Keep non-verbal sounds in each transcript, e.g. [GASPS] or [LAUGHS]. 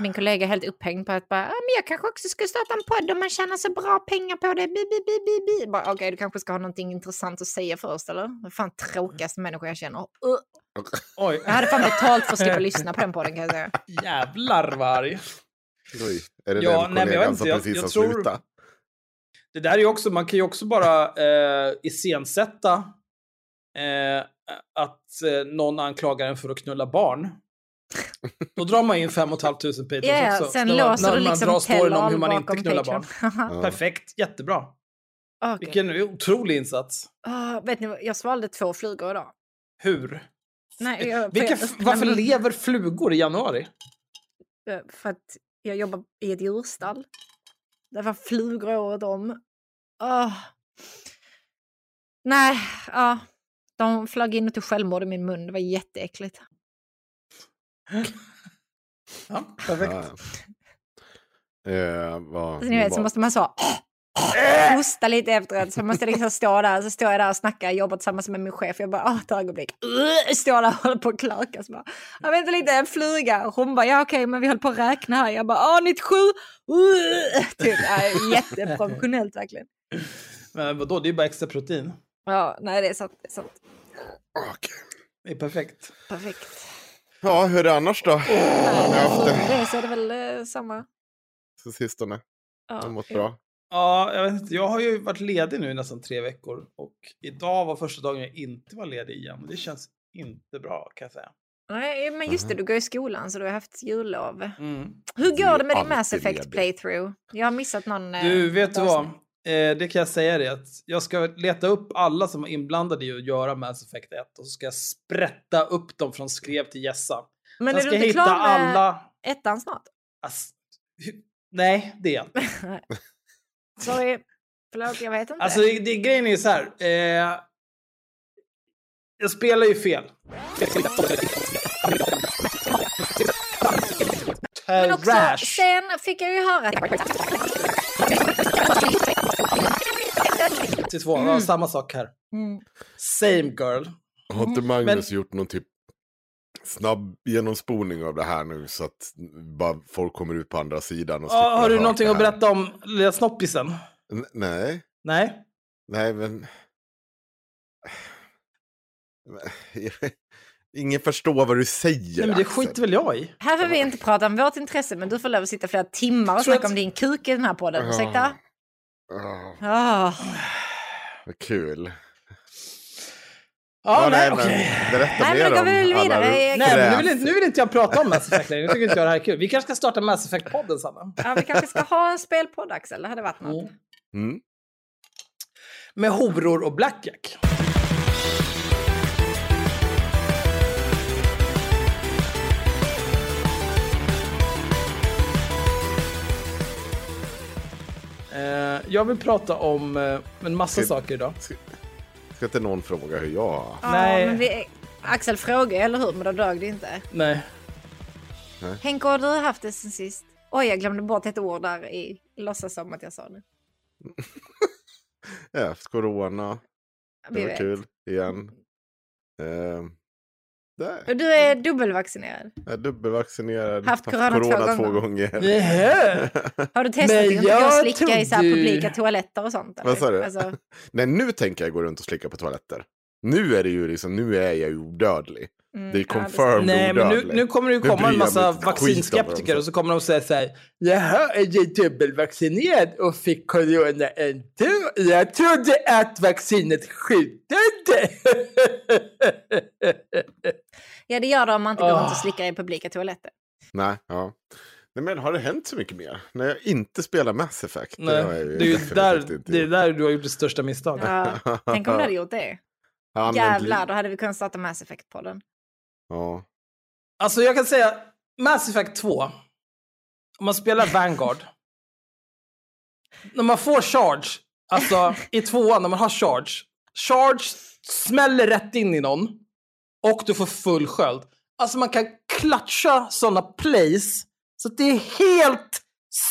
Min kollega är helt upphängd på att bara, ah, men jag kanske också ska starta en podd om man tjänar så bra pengar på det. Bi, bi, bi, bi, bi. Bara, Okej, du kanske ska ha någonting intressant att säga först, eller? Det fan tråkigaste människa jag känner. Uh. Oj. Jag hade fan betalt för att slippa lyssna på den podden kan jag säga. Jävlar vad arg. Oj, är det Ja, den nej, men jag vet kollegan inte, som jag- precis jag har tror- slutat? Det där är ju också, man kan ju också bara eh, iscensätta eh, att eh, någon anklagar en för att knulla barn. Då drar man in 5 500 patrons Ja, också. sen låser när du man liksom drar storyn om hur man inte knullar Patreon. [LAUGHS] barn. Perfekt, jättebra. Okej. Vilken otrolig insats. Ah, vet ni jag svalde två flugor idag. Hur? Nej, jag, Vilka, för, varför men- lever flugor i januari? För att jag jobbar i ett djurstall. Det var flugor året om. Åh. Nej, ja. De flög in och tog självmord i min mun. Det var jätteäckligt. Ja, perfekt. Ja. Eh, vad, Alltså, ni vet, så måste man så hosta lite efteråt. Så måste jag liksom stå där. Så står jag där och snackar, jobbar tillsammans med min chef. Jag bara, åh, ett ögonblick. Står där och håller på att klökas. Bara, jag väntar lite, en fluga. Hon bara, ja okej, men vi håller på att räkna här. Jag bara, åh, 97! Uh, typ, ja, jätteprofessionellt verkligen. Men vadå, det är ju bara extra protein. Ja, nej det är sant. Det är sant. Okej. Det är perfekt. Perfekt. Ja, hur är det annars då? Haft det så är det väl eh, samma. på sistone? Ja, Har mått ja. bra? Ja, jag vet inte. Jag har ju varit ledig nu i nästan tre veckor och idag var första dagen jag inte var ledig igen. Det känns inte bra kan jag säga. Nej, men just det, du går i skolan så du har haft jullov. Mm. Hur går det med din Mass Effect ledig. playthrough? Jag har missat någon... eh, Du, vet du vad? Eh, det kan jag säga dig att jag ska leta upp alla som var inblandade i att göra Mass Effect 1 och så ska jag sprätta upp dem från skrev till gässa. Men jag är du inte klar med alla... ettan snart? Hu- Nej, det är jag inte. [LAUGHS] Sorry. Förlåt, jag vet inte. Alltså, det, det, grejen är ju så här. Eh, jag spelar ju fel. Men också, sen fick jag ju höra... Till två, ja, samma sak här. Mm. Same girl. Har inte Mm. Magnus gjort någon typ snabb genomspolning av det här nu så att bara folk kommer ut på andra sidan? Och Ja, har du någonting att berätta om lilla snoppisen? N- nej, Nej? nej men... [SIGHS] Ingen förstår vad du säger. Nej, men det Axel. skiter väl jag i. Här får vi inte prata om vårt intresse, men du får lov att sitta flera timmar och snacka att- om din kuk i den här podden. Ja. Ursäkta? Ah, Oh. Vad kul. Ja, nej, men okej. Berätta Nej, mer om vi alla Nej, men nu vill, inte, nu vill inte jag prata om Mass Effect längre. Jag tycker inte jag det här är kul. Vi kanske ska starta Mass Effect-podden, Sanna. Ja, vi kanske ska ha en spelpodd, Axel. Det hade varit något. Mm. Mm. Med horor och blackjack. Jag vill prata om eh, en massa Ska- saker idag. Ska inte någon fråga hur jag har? Ja, Nej. men vi, Axel frågade eller hur? Men då dög det inte. Nej. Henke, har du haft det sen sist? Oj, jag glömde bort ett ord där i. Låtsas som att jag sa det. Jag har haft corona. Vi Det var vet. kul. Igen. Eh, Och du är dubbelvaccinerad. Jag är dubbelvaccinerad. Haft corona två två gånger. gånger. Nähä. [LAUGHS] Har du testat att gå och slicka i så publika toaletter och sånt? eller? Vad sa du? Alltså, Nej, nu tänker jag gå runt och slicka på toaletter. Nu är det ju liksom, nu är jag ju odödlig. Mm, Det är ja, confirmed Nej, men nu, nu kommer det ju Nu komma en massa vaccinskeptiker och så kommer de säga så här. Jaha, är jag dubbelvaccinerad och fick corona ändå? Jag trodde att vaccinet skyddade. ja, det gör det om man inte går runt och Ah. slickar i publika toaletter. Nej, ja. Nej, men har det hänt så mycket mer? När jag inte spelar Mass Effect? Nej, det är ju där, det är där du har gjort det största misstaget. Ja, tänk om du hade gjort det. [LAUGHS] Använt Jävlar, då hade vi kunnat starta Mass Effect-podden. Ja. Alltså jag kan säga Mass Effect 2. Om man spelar [LAUGHS] Vanguard. när man får charge, alltså i tvåan när man har charge. Charge smäller rätt in i någon. Och du får full sköld. Alltså man kan klatscha sådana plays. Så att det är helt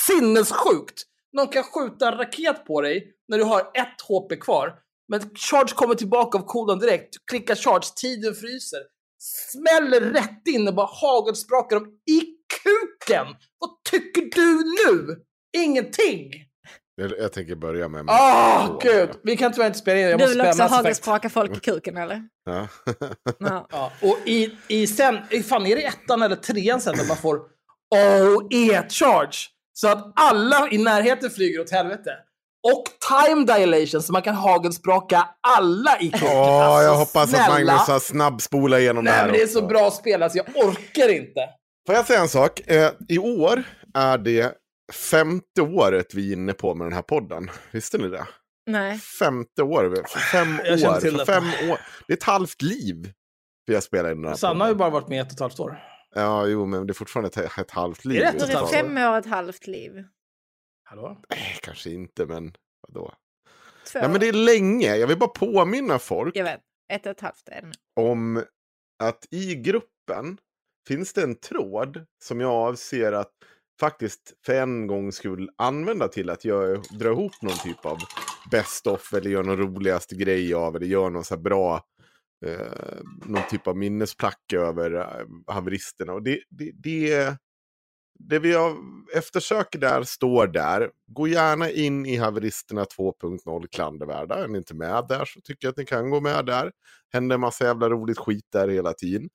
sinnessjukt. Någon kan skjuta en raket på dig när du har ett HP kvar. Men charge kommer tillbaka av cooldown direkt. Du klickar charge, tiden fryser. Smäller rätt in och bara hagelsprakar dem i kuken. Vad tycker du nu? Ingenting! Jag, jag tänker börja med Åh, Effect 2. gud! Vi kan tyvärr inte spela in, jag Du vill också hagelspraka folk i kuken, eller? Ja. [LAUGHS] Ja. Ja, och i, i sen, i- fan är det ettan eller trean sen där man får OE-charge? Så att alla i närheten flyger åt helvete. Och time dilation så man kan hagelspraka alla i kuken. Åh, Alltså, jag hoppas snälla. att Magnus har snabbspolat igenom det Nej här men det är också. så bra spel, alltså jag orkar inte. Får jag säga en sak? Eh, I år är det femte året vi är inne på med den här podden. Visste ni det? Nej. Femte år. För fem Jag år. till För det. fem år. Det är ett halvt liv vi har spelat in den här Sanna har ju podden. bara varit med ett och ett halvt år. Ja, jo, men det är fortfarande ett, ett halvt liv. Är det ett ett halvt det om. fem år och ett halvt liv. Hallå? Nej, kanske inte, men vadå? Två. Ja, men det är länge. Jag vill bara påminna folk Jag vet. Ett och ett halvt är det nu. om att i gruppen finns det en tråd som jag avser att faktiskt för en gång skulle använda till att jag dra ihop någon typ av best of eller gör någon roligaste grej av eller gör någon så här bra eh, någon typ av minnesplack över eh, haveristerna. Och det, det, det, det vi har eftersöker där står där. Gå gärna in i haveristerna 2.0 klandervärda. Är ni inte med där så tycker jag att ni kan gå med där. Händer en massa jävla roligt skit där hela tiden.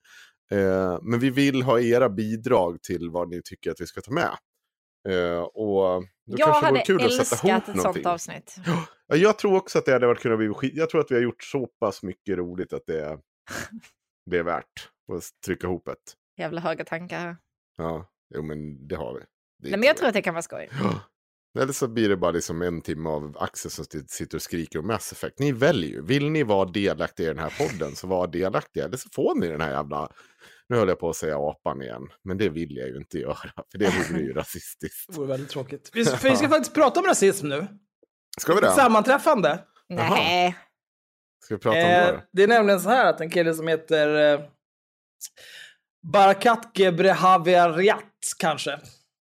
Eh, men vi vill ha era bidrag till vad ni tycker att vi ska ta med. Eh, och då Jag kanske det hade kul att sätta ihop älskat ett sånt avsnitt. [GASPS] Ja, jag tror också att det hade varit kunnat bli skit. Jag tror att vi har gjort så pass mycket roligt att det, [LAUGHS] det är värt att trycka ihop ett. Jävla höga tankar. Ja, jo men det har vi. Det Nej, men jag tror att det kan vara skoj. Ja. Eller så blir det bara liksom en timme av Axel som sitter och skriker om Mass Effect. Ni väljer ju. Vill ni vara delaktiga i den här podden så var delaktiga. Eller så får ni den här jävla... Nu höll jag på att säga apan igen. Men det vill jag ju inte göra. För det vore ju [LAUGHS] rasistiskt. Det vore väldigt tråkigt. Vi, för vi ska faktiskt prata om rasism nu. Ska vi det? Sammanträffande. Nej. Ska vi prata om det? Eh, då? det är nämligen så här att en kille som heter eh, Barakat Gebrehavariat kanske.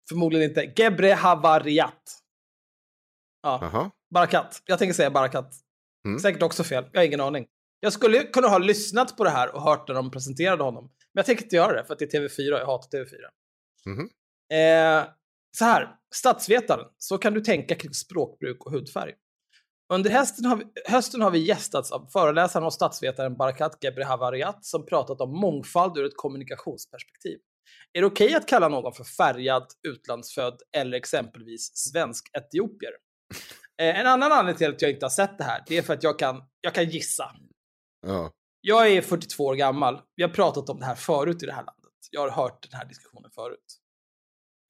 Förmodligen inte. Gebrehavariat. Ja, Jaha. Barakat. Jag tänker säga Barakat. Mm. Säkert också fel. Jag har ingen aning. Jag skulle kunna ha lyssnat på det här och hört när de presenterade honom. Men jag tänker inte göra det för att det är TV4 och jag hatar TV4. Mhm. Eh, så här, statsvetaren. Så kan du tänka kring språkbruk och hudfärg. Under hösten har, vi, hösten har vi gästats av föreläsaren och statsvetaren Barakat Gebrehavariat som pratat om mångfald ur ett kommunikationsperspektiv. Är det okej att kalla någon för färgad, utlandsfödd eller exempelvis svensk-etiopier? Eh, en annan anledning till att jag inte har sett det här, det är för att jag kan, jag kan gissa. Ja. Jag är 42 år gammal. Vi har pratat om det här förut i det här landet. Jag har hört den här diskussionen förut.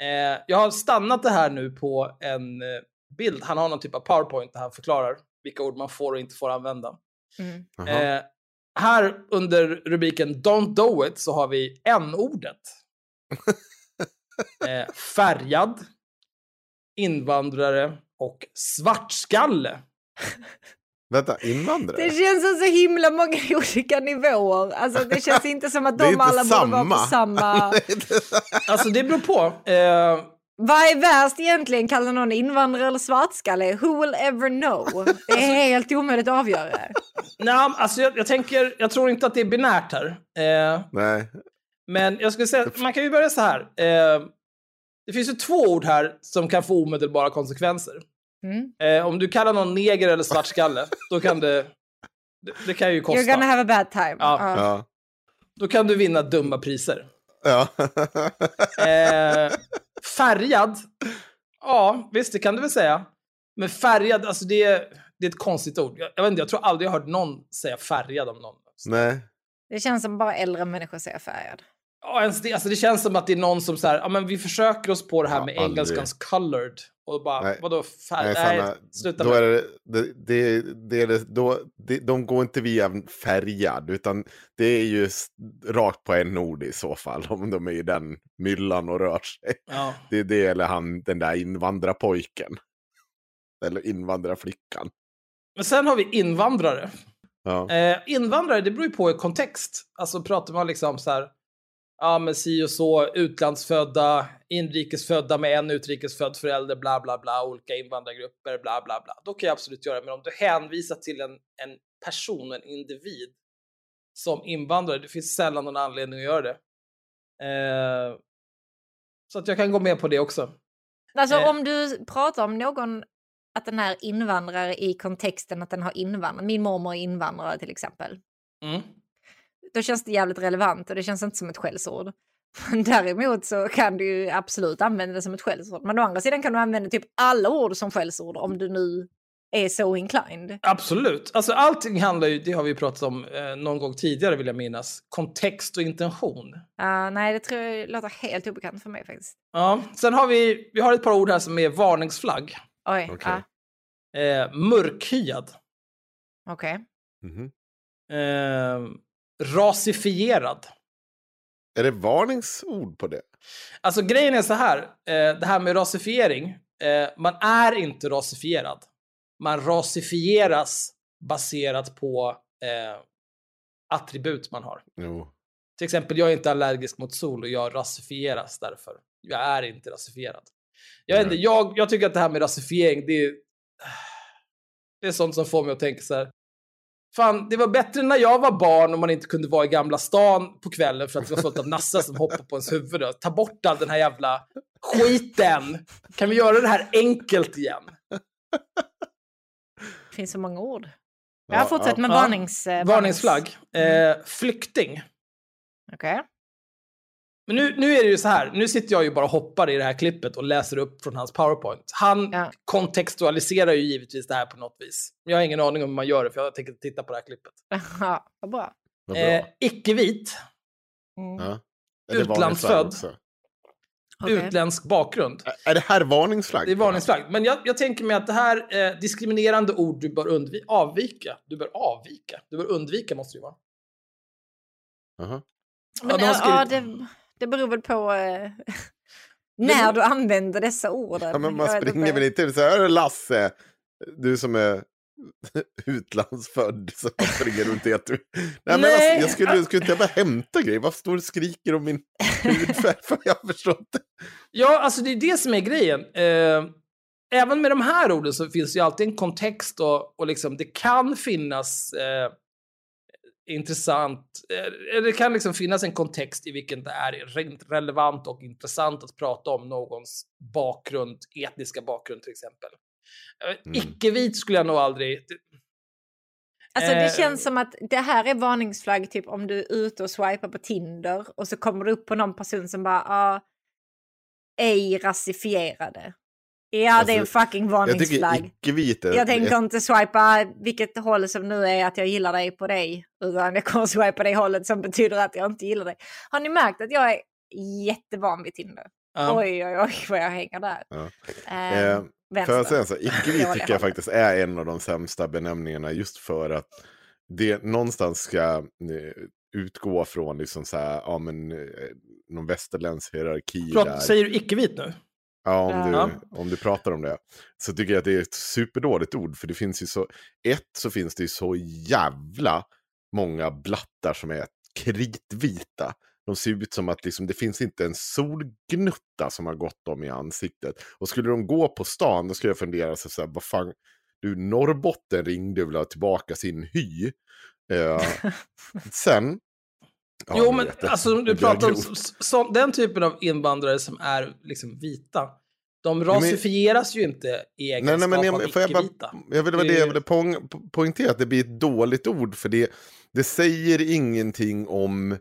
Eh, jag har stannat det här nu på en eh, bild. Han har någon typ av powerpoint där han förklarar vilka ord man får och inte får använda. Mm. Eh, här under rubriken Don't do it så har vi n-ordet. [LAUGHS] eh, färgad, invandrare och svartskalle. [LAUGHS] Vänta, invandrare? Det känns som så himla många olika nivåer. Alltså det känns [LAUGHS] inte som att de alla borde vara på samma. samma... Alltså det beror på. Eh, Vad är värst egentligen? Kallar någon invandrare eller svartskalle? Who will ever know? Det är helt omöjligt att avgöra. nej, alltså jag, jag tänker, jag tror inte att det är binärt här. Eh, Nej. Men jag skulle säga, man kan ju börja så här. Eh, det finns ju två ord här som kan få omedelbara konsekvenser. Mm. Eh, om du kallar någon neger eller svartskalle, [LAUGHS] då kan det, det, det kan ju You're kosta. gonna have a bad time. Ja. Ja. Ja. Då kan du vinna dumma priser. Ja. Eh, färgad, ja visst det kan du väl säga. Men färgad, alltså det är, det är ett konstigt ord. Jag, jag vet inte, jag tror aldrig jag har hört någon säga färgad om någon. Nej. Det känns som bara äldre människor säger färgad. Ja, ens det, alltså det känns som att det är någon som så här, ja men vi försöker oss på det här Ja, med engelskans colored. Och bara, Nej. vadå färg? Nej, Nej, Sanna, sluta då med är det, det, det, det, då, det, de går inte via färgad, utan det är ju rakt på en ord i så fall, om de är i den myllan och rör sig. Ja. Det är det eller han, den där invandrarpojken. Eller invandrarflickan. Men sen har vi invandrare. Ja. Eh, invandrare, det beror ju på i kontext. Alltså pratar man liksom så här, ja men si och så, utlandsfödda, inrikesfödda med en utrikesfödd förälder, bla bla bla, olika invandrargrupper, bla bla bla. Då kan jag absolut göra det. Men om du hänvisar till en, en person, en individ, som invandrare, det finns sällan någon anledning att göra det. Eh, så att jag kan gå med på det också. Alltså Eh. om du pratar om någon, att den är invandrare i kontexten att den har invandrat. Min mormor är invandrare till exempel. Mm. Då känns det jävligt relevant och det känns inte som ett skällsord. [LAUGHS] Däremot så kan du ju absolut använda det som ett skällsord. Men å andra sidan kan du använda typ alla ord som skällsord om du nu är så inclined. Absolut. Alltså allting handlar ju, det har vi ju pratat om eh, någon gång tidigare vill jag minnas, kontext och intention. Uh, nej, det tror jag låter helt obekant för mig faktiskt. Ja, sen har vi, vi har ett par ord här som är varningsflagg. Oj, Okej. ja, Eh, mörkhyad. okej. Mhm. Eh, rasifierad. Är det varningsord på det? Alltså grejen är så här, eh, det här med rasifiering, eh, man är inte rasifierad. Man rasifieras baserat på eh, attribut man har. Jo. Till exempel, jag är inte allergisk mot sol och jag rasifieras därför. Jag är inte rasifierad. Jag, inte, jag, jag tycker att det här med rasifiering, det är, det är sånt som får mig att tänka så här. Fan, det var bättre när jag var barn och man inte kunde vara i Gamla stan på kvällen för att det var fullt av nassar som hoppade på ens huvud. Då. Ta bort all den här jävla skiten. Kan vi göra det här enkelt igen? Det finns så många ord. Ja, Jag fortsätter med ja. varnings... eh, Varningsflagg. Eh, flykting. Okej. Men nu, nu är det ju så här, nu sitter jag ju bara och hoppar i det här klippet och läser upp från hans powerpoint. Han Ja. kontextualiserar ju givetvis det här på något vis. Jag har ingen aning om hur man gör det, för jag tänker titta på det här klippet. [LAUGHS] Ja, vad bra. Vad bra. Eh, Icke-vit, Mm. ja. Utlandsfödd. Okej. utländsk bakgrund. Är det här varningsflagg? Det är varningsflagg. Men jag, jag tänker mig att det här eh, diskriminerande ord du bör undvika, avvika. Du bör avvika. Du bör undvika måste det ju vara. Jaha. Ja, Men de har ja, ja, skrivit- det, det beror väl på eh, [LAUGHS] när du använder dessa orden. Ja, men man springer inte. väl inte så här Lasse, du som är [LAUGHS] utlandsfödd som springer runt helt... Nej, men Nej. alltså, jag skulle, skulle inte jag bara hämta grejer? Varför står du och skriker om min hudfärg? För jag förstår inte. Ja, alltså det är det som är grejen. Eh, även med de här orden så finns det ju alltid en kontext och, och liksom, det kan finnas eh, intressant, eh, det kan liksom finnas en kontext i vilken det är rent relevant och intressant att prata om någons bakgrund, etniska bakgrund till exempel. Eh, Mm. Icke-vit skulle jag nog aldrig... Alltså det Eh, känns som att det här är varningsflagg typ om du är ute och swipar på Tinder och så kommer du upp på någon person som bara ah, ej rasifierade. Ja, det är en Alltså, fucking Jag tycker varningsflagg. Jag tänker inte swipa vilket håll som nu är att jag gillar dig på dig. Utan jag kommer swipa det hållet som betyder att jag inte gillar dig. Har ni märkt att jag är jättevan vid Tinder? ja. Oj, oj, oj vad jag hänger där. Ja. Vänster. Får jag säga så, [LAUGHS] icke-vit tycker jag faktiskt är en av de sämsta benämningarna just för att det någonstans ska eh, utgå från liksom så här, ja men, eh, någon västerländsk hierarki Förlåt, där. säger du icke-vit nu? Ja, om, Ja. Du, om du pratar om det. Så tycker jag att det är ett superdåligt ord. För det finns ju så... Ett så finns det ju så jävla många blattar som är kritvita. De ser ut som att liksom, det finns inte en solgnutta som har gått dem i ansiktet. Och skulle de gå på stan, då skulle jag fundera så här, vad fan, du Norrbotten ringde och ville ha tillbaka sin hy. Eh, [LAUGHS] sen... Ja, jo, men alltså du pratar om så, den typen av invandrare som är liksom vita. De rasifieras ju inte i Nej, egenskap nej, men av jag, jag, icke-vita. jag vill, det var det jag ville poäng, po- poängtera, att det blir ett dåligt ord. För det, det säger ingenting om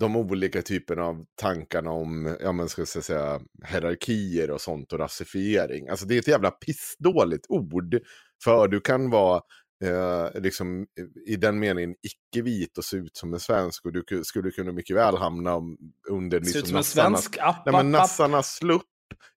de olika typerna av tankarna om, ja men ska jag säga, hierarkier och sånt och rasifiering. Alltså det är ett jävla pissdåligt ord. För du kan vara eh, liksom, i den meningen icke-vit och se ut som en svensk. Och du ku- skulle kunna mycket väl hamna om- under liksom, ut som en svensk app. Nej, men nassarnas slupp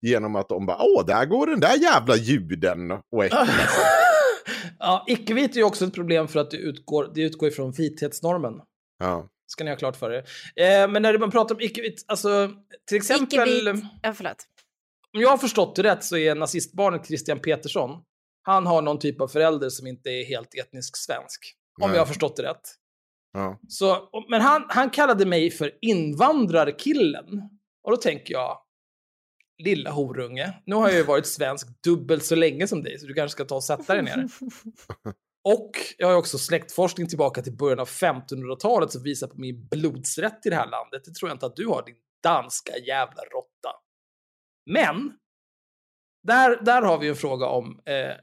genom att de bara, åh, där går den där jävla juden och [LAUGHS] ja, icke-vit är ju också ett problem för att det utgår, det utgår ifrån vithetsnormen. Ja. Ska ni ha klart för er. Eh, men när man pratar om icke-vit, alltså till exempel... Icke-vit. Ja, förlåt. Om jag har förstått det rätt så är nazistbarnet Christian Petersson, han har någon typ av förälder som inte är helt etnisk svensk. Om Nej. jag har förstått det rätt. Ja. Så, men han, han kallade mig för invandrarkillen. Och då tänker jag, lilla horunge, nu har jag ju varit svensk dubbelt så länge som dig, så du kanske ska ta och sätta dig ner. [LAUGHS] Och jag har ju också släktforskning tillbaka till början av 1500-talet som visar på min blodsrätt i det här landet. Det tror jag inte att du har, din danska jävla råtta. Men, där, där har vi en fråga om... Eh,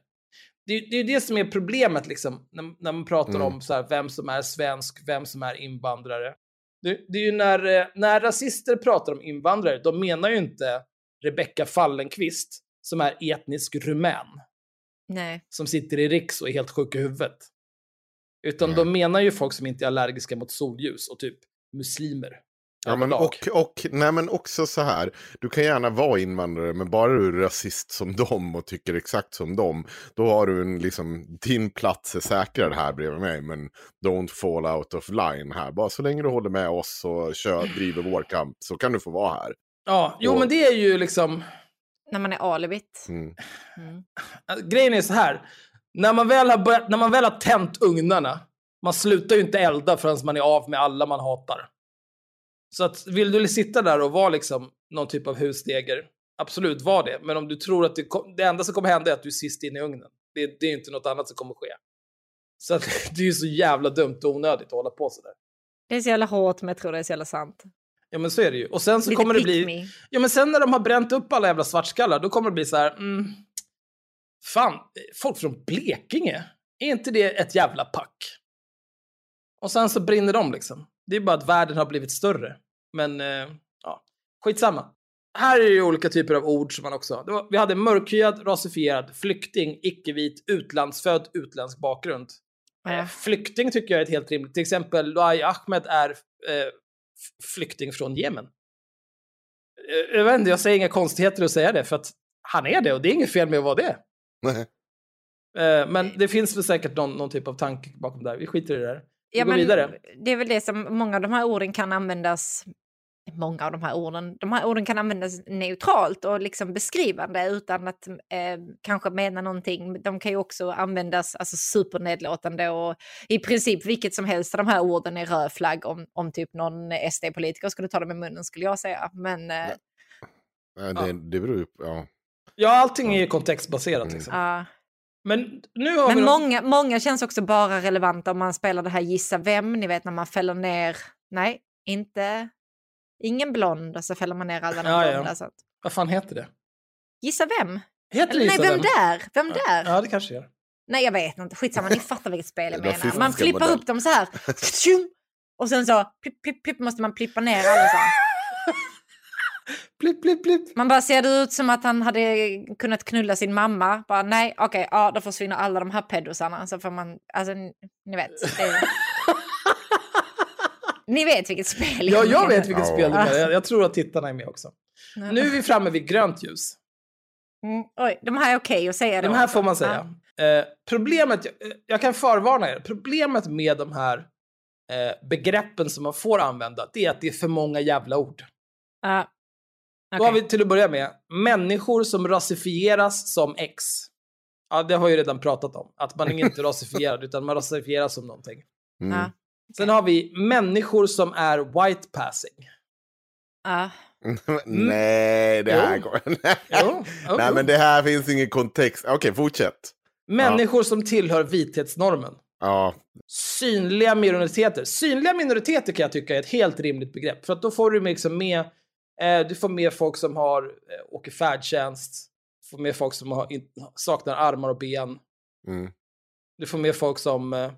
det, det är ju det som är problemet liksom, när, när man pratar Mm. om så här, vem som är svensk, vem som är invandrare. Det, det är ju när, eh, när rasister pratar om invandrare, de menar ju inte Rebecka Fallenkvist som är etnisk rumän Nej. som sitter i Riks och är helt sjuk i huvudet. Utan Nej. de menar ju folk som inte är allergiska mot solljus och typ muslimer. Ja, men och, och, nej, men också så här, du kan gärna vara invandrare, men bara du är rasist som dem och tycker exakt som dem, då har du en, liksom, din plats är säkrad här bredvid mig, men don't fall out of line här. Bara så länge du håller med oss och kör, driver vår kamp så kan du få vara här. Ja, jo Och- men det är ju liksom... När man är alibit. Mm. Mm. Äh, Grejen är så här. När man, väl har börjat, när man väl har tänt ugnarna, man slutar ju inte elda förrän man är av med alla man hatar. Så att vill du sitta där och vara liksom någon typ av husdeger, absolut var det. Men om du tror att det, kom, det enda som kommer hända är att du är sist in i ugnen. Det, det är inte något annat som kommer ske. Så att, [LAUGHS] det är ju så jävla dumt och onödigt att hålla på sådär. Det är så jävla hårt men jag tror det är så jävla sant. Ja men så är det ju. Och sen så Lite kommer det bli... me. Ja men sen när de har bränt upp alla jävla svartskallar, då kommer det bli så här. Mm, fan, folk från Blekinge, är inte det ett jävla pack? Och sen så brinner de liksom. Det är bara att världen har blivit större. Men, eh, ja, skitsamma. Här är det ju olika typer av ord som man också... Det var, vi hade mörkhyad, rasifierad, flykting, icke-vit, utlandsfödd, utländsk bakgrund. Eh, Ja. flykting tycker jag är ett helt rimligt. Till exempel Luai Ahmed är eh, flykting från Jemen. Eh, Jag vet inte, jag säger inga konstigheter att säga det, för att han är det och det är inget fel med att vara det. Nej. Eh, Men det finns väl säkert någon, någon typ av tanke bakom det här. Vi skiter i det där. Vi Ja, går men vidare. Det är väl det som många av de här orden kan användas Många av de här orden, de här orden kan användas neutralt och liksom beskrivande utan att eh, kanske mena någonting. De kan ju också användas alltså, supernedlåtande och i princip vilket som helst av de här orden är röd flagg om, om typ någon SD-politiker skulle ta dem i munnen skulle jag säga. Men eh, Nej, Det, det beror ju på, ja. Ja, allting är ju kontextbaserat Mm. liksom. ja. Men nu har vi... Men någon- många, många känns också bara relevanta om man spelar det här gissa vem, ni vet när man fäller ner, nej, inte, ingen blond och så fäller man ner alla de Ja, ja. blonda. Så att, Vad fan heter det? gissa vem? Heter Eller, nej, Gissa vem där? Vem där? Ja, det kanske gör. Nej, jag vet inte, skitsamma, ni fattar vilket spel jag menar. Man flippar modell. upp dem så här, och sen så plipp, plipp, plipp, måste man plippa ner alla så här. Blipp, blipp, blipp. Man bara ser det ut som att han hade kunnat knulla sin mamma. Bara nej, okej, ja då försvinner alla de här pedosarna. Så får man, alltså ni vet. Det [LAUGHS] ni vet vilket spel Ja, jag vet vilket Ja. spel det är. Jag, tror att tittarna är med också. Nu är vi framme vid grönt ljus. Mm, oj, de här är okej att säga De här också. får man säga. Eh, problemet, jag, jag kan förvarna er, problemet med de här eh, begreppen som man får använda, det är att det är för många jävla ord. Ja. Då har vi till att börja med människor som rasifieras som X. Ja, det har jag ju redan pratat om. Att man är [LAUGHS] inte rasifierad, utan man rasifieras som någonting. Mm. Ja. Sen har vi människor som är white passing. Ja. [LAUGHS] Nej, det här Jo. går... Jo, [LAUGHS] jo, Nej, men det här finns ingen kontext. Okej, fortsätt. Människor som tillhör vithetsnormen. Ja, Synliga minoriteter. Synliga minoriteter kan jag tycka är ett helt rimligt begrepp. För att då får du liksom med, du får med folk som har, eh, åker färdtjänst. Du får med folk som har, in, saknar armar och ben. mm. Du får med folk som eh,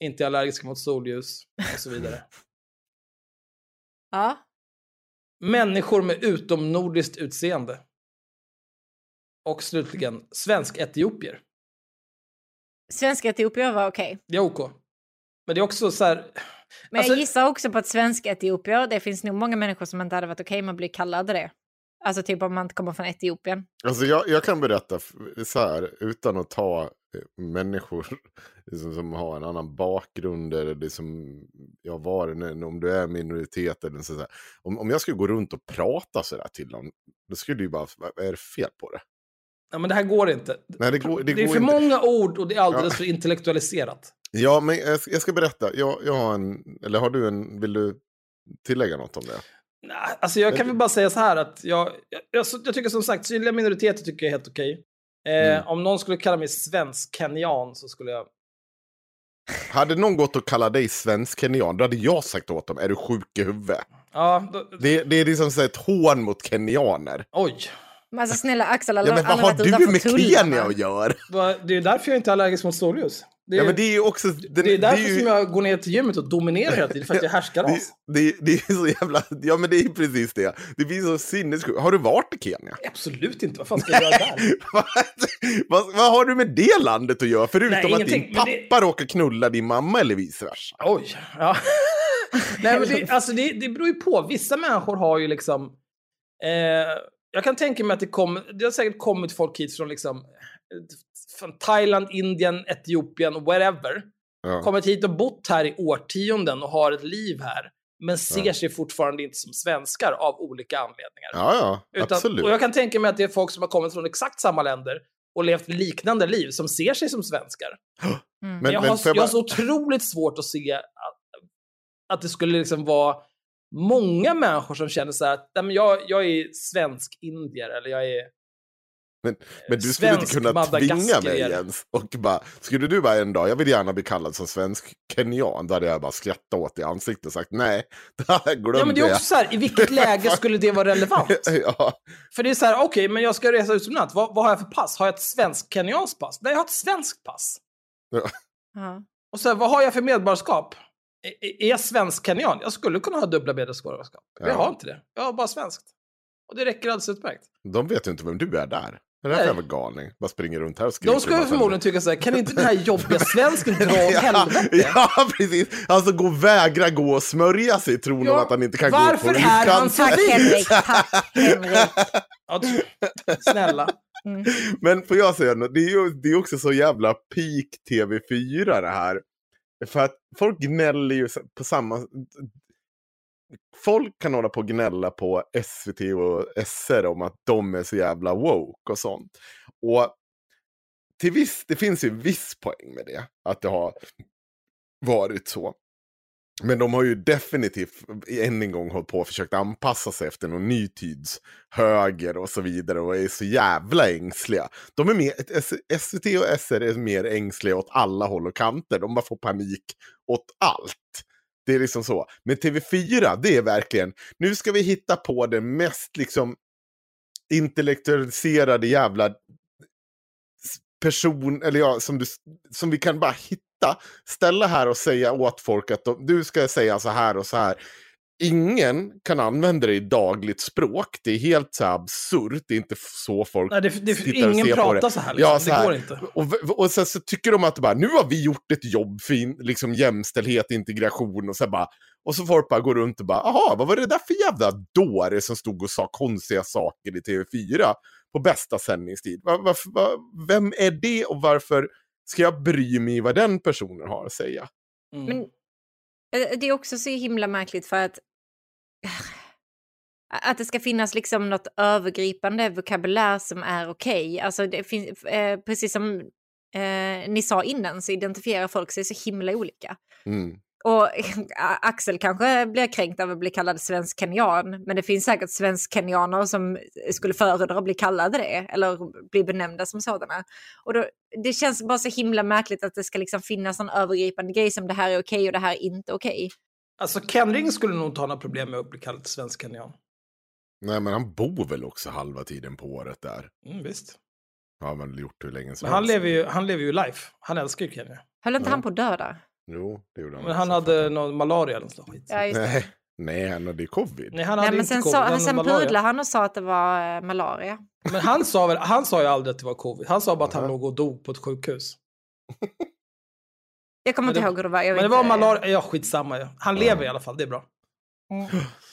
inte är allergiska mot solljus och så vidare. [LAUGHS] ja. Människor med utomnordiskt utseende. Och slutligen, svensk-etiopier. Svenska etiopier var okej. Det är OK. Men det är också så här... Men Alltså- jag gissar också på att svenska etiopier, det finns nog många människor som inte hade varit okej med att bli kallade det. Alltså typ om man inte kommer från Etiopien. Alltså jag, jag kan berätta så här, utan att ta eh, människor [LAUGHS] liksom, som har en annan bakgrund eller det som jag var, en- om du är minoritet eller så här. Om, om jag skulle gå runt och prata så där till dem, då skulle ju bara, vad är det fel på det? Ja, men det här går inte. Nej, det går, det Det är går för inte. många ord och det är alldeles Ja. för intellektualiserat. Ja, men jag, ska berätta. Jag, jag har en, eller har du en, vill du tillägga något om det? Nej, Alltså jag kan väl bara säga så här att jag, jag, jag, jag tycker som sagt, synliga minoriteter tycker jag är helt okej. Eh, Mm. Om någon skulle kalla mig svensk-kenyan så skulle jag... Hade någon gått och kallat dig svensk kenyan, då hade jag sagt åt dem, är du sjuk i huvudet? Ja, då, Det, det är liksom så ett hån mot kenyaner. oj. Men alltså snälla Axel har Ja, men vad har du med. Kenya att göra? Det är därför jag inte är allergisk mot solljus. Det är, Ja, men det är också... Den, det är därför ju- som jag går ner till gymmet och dominerar hela tiden, för att jag härskar det, oss. det, det är så jävla... Ja, men det är precis det. Det blir så sinnessjukt. Har du varit i Kenya? Absolut inte, vad fan ska jag göra där? [LAUGHS] vad, vad, vad har du med det landet att göra? Förutom Nej, att din men det- pappa råkar knulla din mamma eller vice versa. Oj, ja. [LAUGHS] Nej, men det, alltså det, det beror ju på. Vissa människor har ju liksom... Eh, jag kan tänka mig att det kommer... Det har säkert kommit folk hit från liksom... Från Thailand, Indien, Etiopien, wherever. Ja. Kommit hit och bott här i årtionden och har ett liv här. Men ser Ja. sig fortfarande inte som svenskar av olika anledningar. Ja, ja, Utan, absolut. och jag kan tänka mig att det är folk som har kommit från exakt samma länder och levt liknande liv som ser sig som svenskar. Mm. Men, jag, men har, får jag jag har bara- så otroligt svårt att se att, att det skulle liksom vara många människor som känner så här att Nej, men jag, jag är svensk-indier eller jag är... Men, men du skulle inte svensk kunna tvinga mig. Jens. Och bara, skulle du bara en dag, jag vill gärna bli kallad som svensk kenyan, då hade jag bara skrattat åt i ansiktet och sagt nej, [LAUGHS] det här glömde Ja, men det är jag. också så här, i vilket [LAUGHS] läge skulle det vara relevant? [LAUGHS] ja. För det är så här, okej, men jag ska resa utomlands. Vad, vad har jag för pass? Har jag ett svensk-kenyanskt pass? Nej, jag har ett svenskt pass. Ja. Och så här, vad har jag för medborgarskap? Är, är jag svensk-kenyan? Jag skulle kunna ha dubbla medborgarskap. Men jag Ja. har inte det. Jag har bara svenskt. Och det räcker alldeles utmärkt. De vet ju inte vem du är där. Det är Nej. därför jag var galning. Bara springer runt här och skriker. De skulle förmodligen tycka så här, kan inte den här jobbiga svensken dra [LAUGHS] åt ja, helvete? ja, precis. Alltså gå vägra gå och smörja sig i tron Ja, om att han inte kan gå varför på är han så Tack? Henrik, tack Henrik. [LAUGHS] Snälla. Mm. Men får jag säga något? Det är ju det är också så jävla peak TV4 det här. För att folk gnäller ju på samma... Folk kan hålla på och gnälla på SVT och SR om att de är så jävla woke och sånt. Och till viss, det finns ju viss poäng med det. Att det har varit så. Men de har ju definitivt än en gång hållit på och försökt anpassa sig efter någon ny tids höger och så vidare och är så jävla ängsliga. De är mer, SVT och SR är mer ängsliga åt alla håll och kanter. De bara får panik åt allt. Det är liksom så. Men TV4, det är verkligen, nu ska vi hitta på den mest liksom intellektualiserade jävla person, eller ja, som, du, som vi kan bara hitta, ställa här och säga åt folk att de, du ska säga så här och så här. Ingen kan använda det i dagligt språk. Det är helt så absurt. Det är inte så folk Nej, det, det, tittar och ingen ser på pratar det. så här. Liksom. Ja, så det här. går inte. Och, och sen så tycker de att bara, nu har vi gjort ett jobb för in, liksom jämställdhet, integration och så bara. Och så folk bara går runt och bara, aha, vad var det där för jävla dåre som stod och sa konstiga saker i TV4 på bästa sändningstid? Va, va, va, vem är det och varför ska jag bry mig vad den personen har att säga? Mm. Men eh, det är också så himla märkligt för att... Att det ska finnas liksom något övergripande vokabulär som är okej. Alltså det finns, eh, precis som eh, ni sa innan så identifierar folk sig så himla olika. Mm. Och [LAUGHS] Axel kanske blir kränkt av att bli kallad svensk kenyan, men det finns säkert svensk kenyaner som skulle föredra att bli kallade det eller bli benämnda som sådana. Och då, det känns bara så himla märkligt att det ska liksom finnas en övergripande grej som det här är okej och det här är inte okej. Alltså Ken Ring skulle nog inte ha några problem med att bli kallad svensk kenyan. Nej, men han bor väl också halva tiden på året där. Mm, visst. Har han väl gjort hur länge som Men han helst. lever ju, han lever ju life. Han älskar ju Kenya. Höll inte Ja. han på att döda? Jo, det gjorde han Men han hade någon malaria eller något skit. Ja, just det. Nej, nej, han hade covid. Nej, han hade Nej, men inte sen, covid. han sen pudlade han och sa att det var eh, malaria. Men han sa, väl, han sa ju aldrig att det var covid. Han sa bara att han låg och dog på ett sjukhus. Jag kommer Men inte det- ihåg hur det var. Men det vet var inte. malaria. Ja, skitsamma. Ja. Han lever i alla fall, det är bra. [GASPS] [SNIFFS]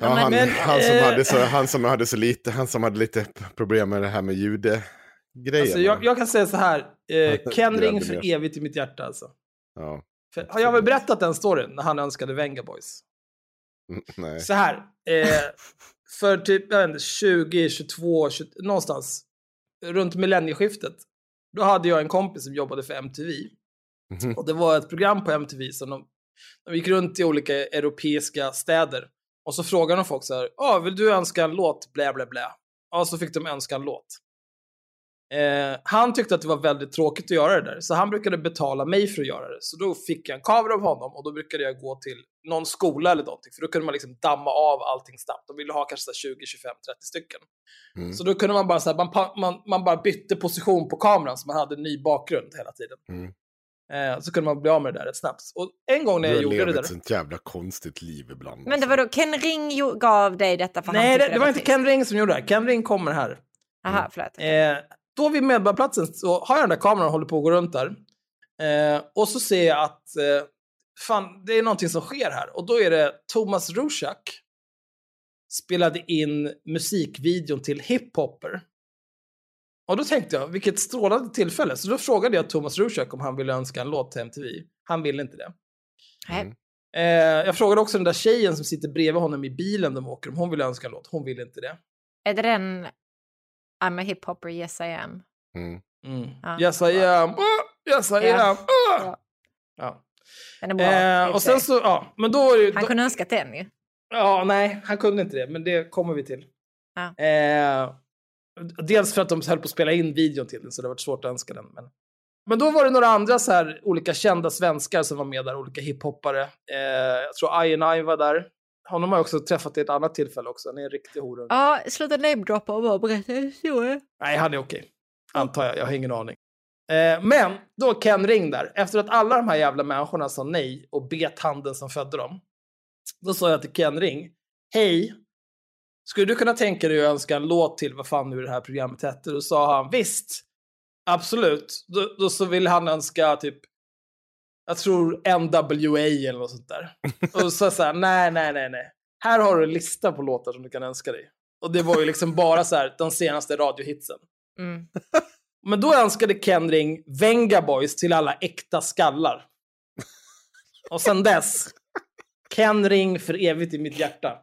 Ja, han, men, han, som eh, hade så, han som hade så lite, han som hade lite problem med det här med jude-grejen. Alltså, jag, jag kan säga så här. Eh, [LAUGHS] Ken Ring för evigt i mitt hjärta alltså. Ja, För, har jag väl berättat den storyn när han önskade Venga Boys? mm, nej. Så här. Eh, [LAUGHS] för typ jag vet inte, 20, 22, 20, någonstans runt millennieskiftet. Då hade jag en kompis som jobbade för MTV. Mhm. Och det var ett program på MTV som de, de gick runt i olika europeiska städer. Och så frågade de folk så här, ah, vill du önska en låt? Blä, blä, blä. Och så fick de önska en låt. Eh, han tyckte att det var väldigt tråkigt att göra det där, så han brukade betala mig för att göra det. Så då fick jag en kamera av honom och då brukade jag gå till någon skola eller någonting, för då kunde man liksom damma av allting snabbt. De ville ha kanske så här 20, 25, 30 stycken. Mm. Så då kunde man bara, så här, man, man, man bara bytte position på kameran så man hade en ny bakgrund hela tiden. Mm. Eh, så kunde man bli av med det där rätt snabbt. Och en gång när jag Du gjorde det där... ett sånt jävla konstigt liv ibland. Men det var då Ken Ring jo- gav dig detta för han Nej, tyckte det, det var inte. Ken Ring som gjorde det här. Ken Ring kommer här. Aha, förlåt. Eh, då vid Medborgarplatsen så har jag den där kameran och håller på att gå runt där. Eh, och så ser jag att eh, fan, det är någonting som sker här. Och då är det Thomas Rusak spelade in musikvideon till Hiphopper. Och då tänkte jag, vilket strålande tillfälle. Så då frågade jag Thomas Rusak om han ville önska en låt till MTV. Han ville inte det. Nej. Eh, jag frågade också den där tjejen som sitter bredvid honom i bilen de åker om hon ville önska en låt. Hon ville inte det. Är det den I'm a hiphopper, yes I am? Mm. Mm. Ja. Yes I am, oh, yes I Ja. am. Oh. Ja. Ja. Den är bra. Eh, och sen så, ja, men då var det ju... Han då, kunde önskat den ju. Ja, nej, han kunde inte det, men det kommer vi till. Ja. Eh, dels för att de höll på att spela in videon till den, så det har varit svårt att önska den. Men, men då var det några andra så här olika kända svenskar som var med där, olika hiphoppare. Eh, jag tror I var där. Honom har jag också träffat i ett annat tillfälle också, han är en riktig horunge. Ja, sluta namedroppa och bara berätta en historia. Nej, han är okej. Antar jag, jag har ingen aning. Eh, men då Ken Ring där, efter att alla de här jävla människorna sa nej och bet handen som födde dem. Då sa jag till Ken Ring, hej, skulle du kunna tänka dig att önska en låt till vad fan nu det här programmet hette? Då sa han, visst, absolut. Då, då så ville han önska typ, jag tror NWA eller något sånt där. [LAUGHS] Och så sa här, nej, nej, nej, nej. Här har du en lista på låtar som du kan önska dig. Och det var ju liksom bara så här, de senaste radiohitsen. Mm. [LAUGHS] Men då önskade Ken Ring Venga Boys till alla äkta skallar. Och sen dess, Ken Ring för evigt i mitt hjärta.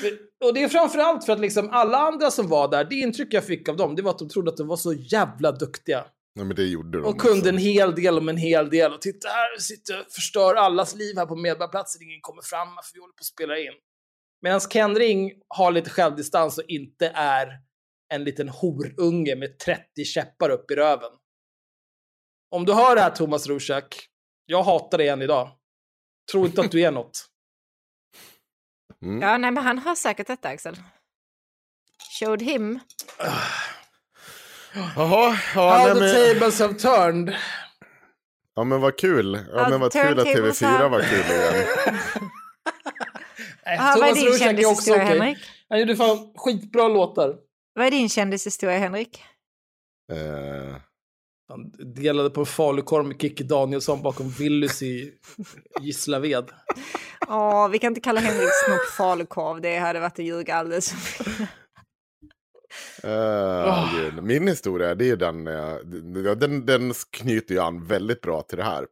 För- Och det är framförallt för att liksom alla andra som var där, det intryck jag fick av dem, det var att de trodde att de var så jävla duktiga. Nej, men det gjorde de Och kunde också. en hel del om en hel del. Och titta här, sitter och förstör allas liv här på Medborgarplatsen. Ingen kommer fram för vi håller på att spela in. Medan Ken Ring har lite självdistans och inte är en liten horunge med 30 käppar upp i röven. Om du hör det här Thomas Rusak, jag hatar dig än idag. Tror inte att du är något. Mm. Ja, nej, men han har säkert detta, Axel. Showed him. Jaha, ja, How the men, tables have turned. ja men vad kul. Ja, men vad kul att turntables TV4 have- var kul igen. [LAUGHS] Nej, Ah, vad är din kändishistoria, okej. Henrik? Han gjorde fan skitbra låtar. Vad är din kändishistoria, Henrik? Eh, Han delade på en falukorv med Kikki Danielsson bakom Willys i Gislaved. Åh, vi kan inte kalla Henrik snopp falukorv. Det hade varit att ljuga alldeles eh, gud. Min historia, det är den, eh, den, den, knyter ju an väldigt bra till det här.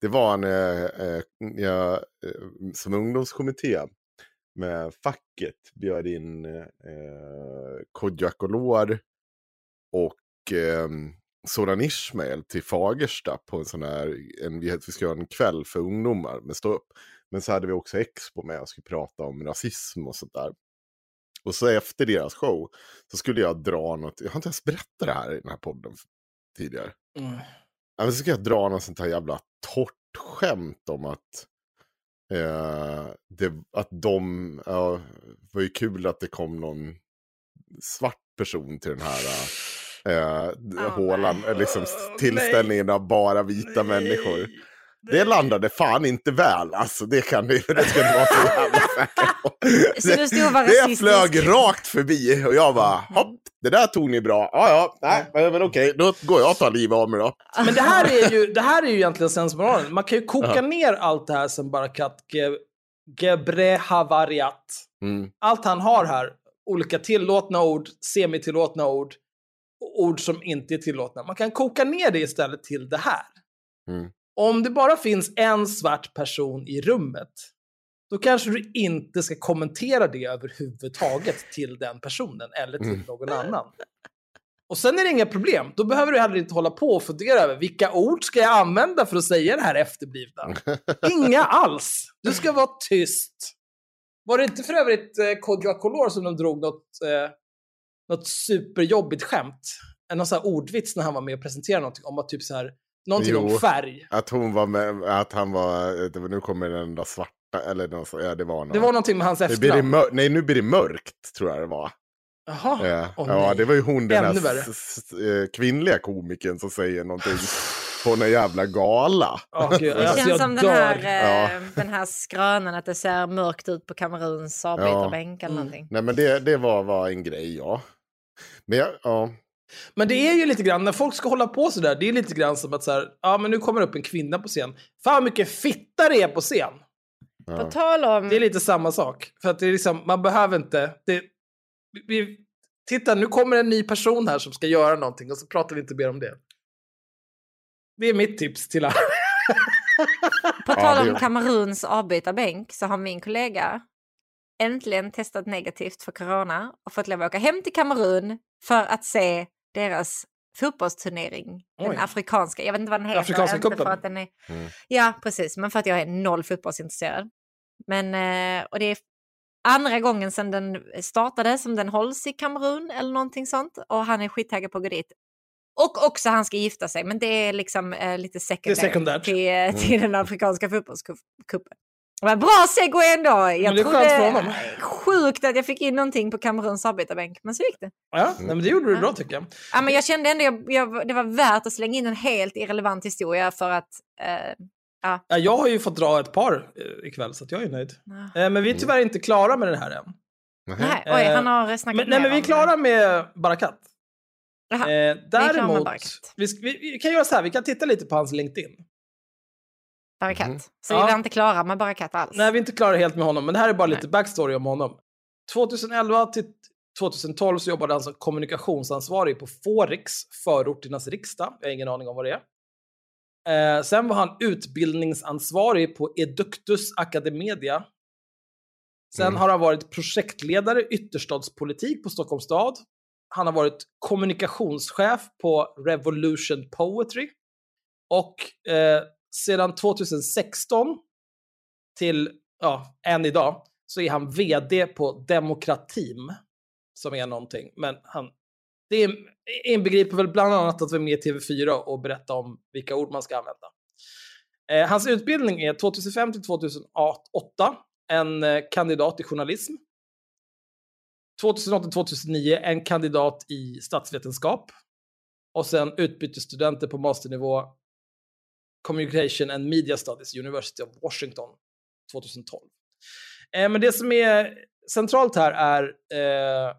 Det var en, eh, eh, jag, som ungdomskommitté med facket bjöd in eh, Kodjo Akolor och eh, Soran Ismail till Fagersta på en sån här, en, vi ska göra en kväll för ungdomar med stå upp. Men så hade vi också Expo med och skulle prata om rasism och sånt där. Och så efter deras show så skulle jag dra något, jag har inte ens berättat det här i den här podden tidigare. Mm. Men så ska jag dra något sånt här jävla torrt skämt om att eh, det, att de, ja, det var ju kul att det kom någon svart person till den här eh, Oh, hålan, nej. liksom tillställningen av bara vita människor. Det landade fan inte väl alltså, det kan det, det ska du vara så jävla säker på. [LAUGHS] Du Det rasistisk? flög rakt förbi och jag bara, hopp, det där tog ni bra. Ja, ja, nej, men, okej, då går jag och tar livet av mig då. [LAUGHS] Men det här är ju, det här är ju egentligen sensmoralen. Man kan ju koka Ja. ner allt det här som Barakat Ge- Gebrehavariat. Mm. Allt han har här, olika tillåtna ord, semitillåtna ord, ord som inte är tillåtna. Man kan koka ner det istället till det här. Mm. Om det bara finns en svart person i rummet, då kanske du inte ska kommentera det överhuvudtaget till den personen eller till Mm. någon annan. Och sen är det inga problem. Då behöver du heller inte hålla på och fundera över vilka ord ska jag använda för att säga det här efterblivna. [LAUGHS] Inga alls. Du ska vara tyst. Var det inte för övrigt eh, Kodjo Akolor som de drog något, eh, något superjobbigt skämt? En någon sån här ordvits när han var med och presenterade någonting om att typ så här, någonting Jo. om färg. Att hon var med, att han var, nu kommer den där svarta, eller någon, så- ja det var någon. Det var någonting med hans nu blir det efternamn. mör- nej, nu blir det mörkt, tror jag det var. Jaha. Ja, Åh, ja det var ju hon, den Ännu här värre. s- s- eh, kvinnliga komikern som säger någonting på någon jävla gala. Gud, [LAUGHS] Det alltså, känns jag som den här, eh, Ja. den här skrönan att det ser mörkt ut på Kameruns avbytarbänk eller Mm. någonting. Nej men det, det var, var en grej, ja. Men jag, ja. Men det är ju lite grann, när folk ska hålla på sådär, det är lite grann som att så här, ja men nu kommer upp en kvinna på scen. Fan vad mycket fitta det är på scen. På tal om... Det är lite samma sak. För att det är liksom, man behöver inte... Det, vi, titta, nu kommer en ny person här som ska göra någonting och så pratar vi inte mer om det. Det är mitt tips till alla. [LAUGHS] På tal om Kameruns avbytarbänk så har min kollega äntligen testat negativt för corona och fått lov att åka hem till Kamerun för att se deras fotbollsturnering. Den Oj. afrikanska, jag vet inte vad den heter. Afrikanska inte cupen. För att den är, Mm. Ja, precis, men för att jag är noll fotbollsintresserad. Men, eh, och det är andra gången sedan den startade som den hålls i Kamerun eller någonting sånt. Och han är skittaggad på att gå dit. Och också han ska gifta sig, men det är liksom eh, lite sekundärt, sekundärt. till, eh, till den afrikanska fotbollscupen. Men bra segway ändå! Jag Men det är trodde, skönt för honom. Sjukt att jag fick in någonting på Kameruns avbytarbänk, men så gick det. Ja, nej, men det gjorde du bra tycker jag. Ja, men jag kände ändå jag, jag, det var värt att slänga in en helt irrelevant historia för att... Eh, Ja, jag har ju fått dra ett par eh, ikväll så att jag är nöjd. nej, Eh, men vi är tyvärr inte klara med det här än. oj, Eh, han har snackat Men, nej, men vi är klara med Barakat. Eh, däremot, vi, vi, vi kan göra så här, vi kan titta lite på hans LinkedIn. Barakat. Mhm. Så Ja. vi var inte klara med Barakat alls. Nej, vi är inte klara helt med honom, men det här är bara Nej. lite backstory om honom. 2011 till 2012 så jobbade han som kommunikationsansvarig på Forix, förorternas riksdag. Jag har ingen aning om vad det är. Eh, sen var han utbildningsansvarig på Eductus Academedia. Sen Mm. har han varit projektledare ytterstadspolitik på Stockholms stad. Han har varit kommunikationschef på Revolution Poetry. Och eh, sedan 2016 till ja, än idag så är han vd på Demokratim. Som är någonting. Men han, det inbegriper väl bland annat att vara med i TV4 och berätta om vilka ord man ska använda. Eh, hans utbildning är 2005 till 2008 en eh, kandidat i journalism. 2008-2009, en kandidat i statsvetenskap. Och sen utbytesstudenter på masternivå Communication and Media Studies, University of Washington 2012. Eh, men det som är centralt här är eh,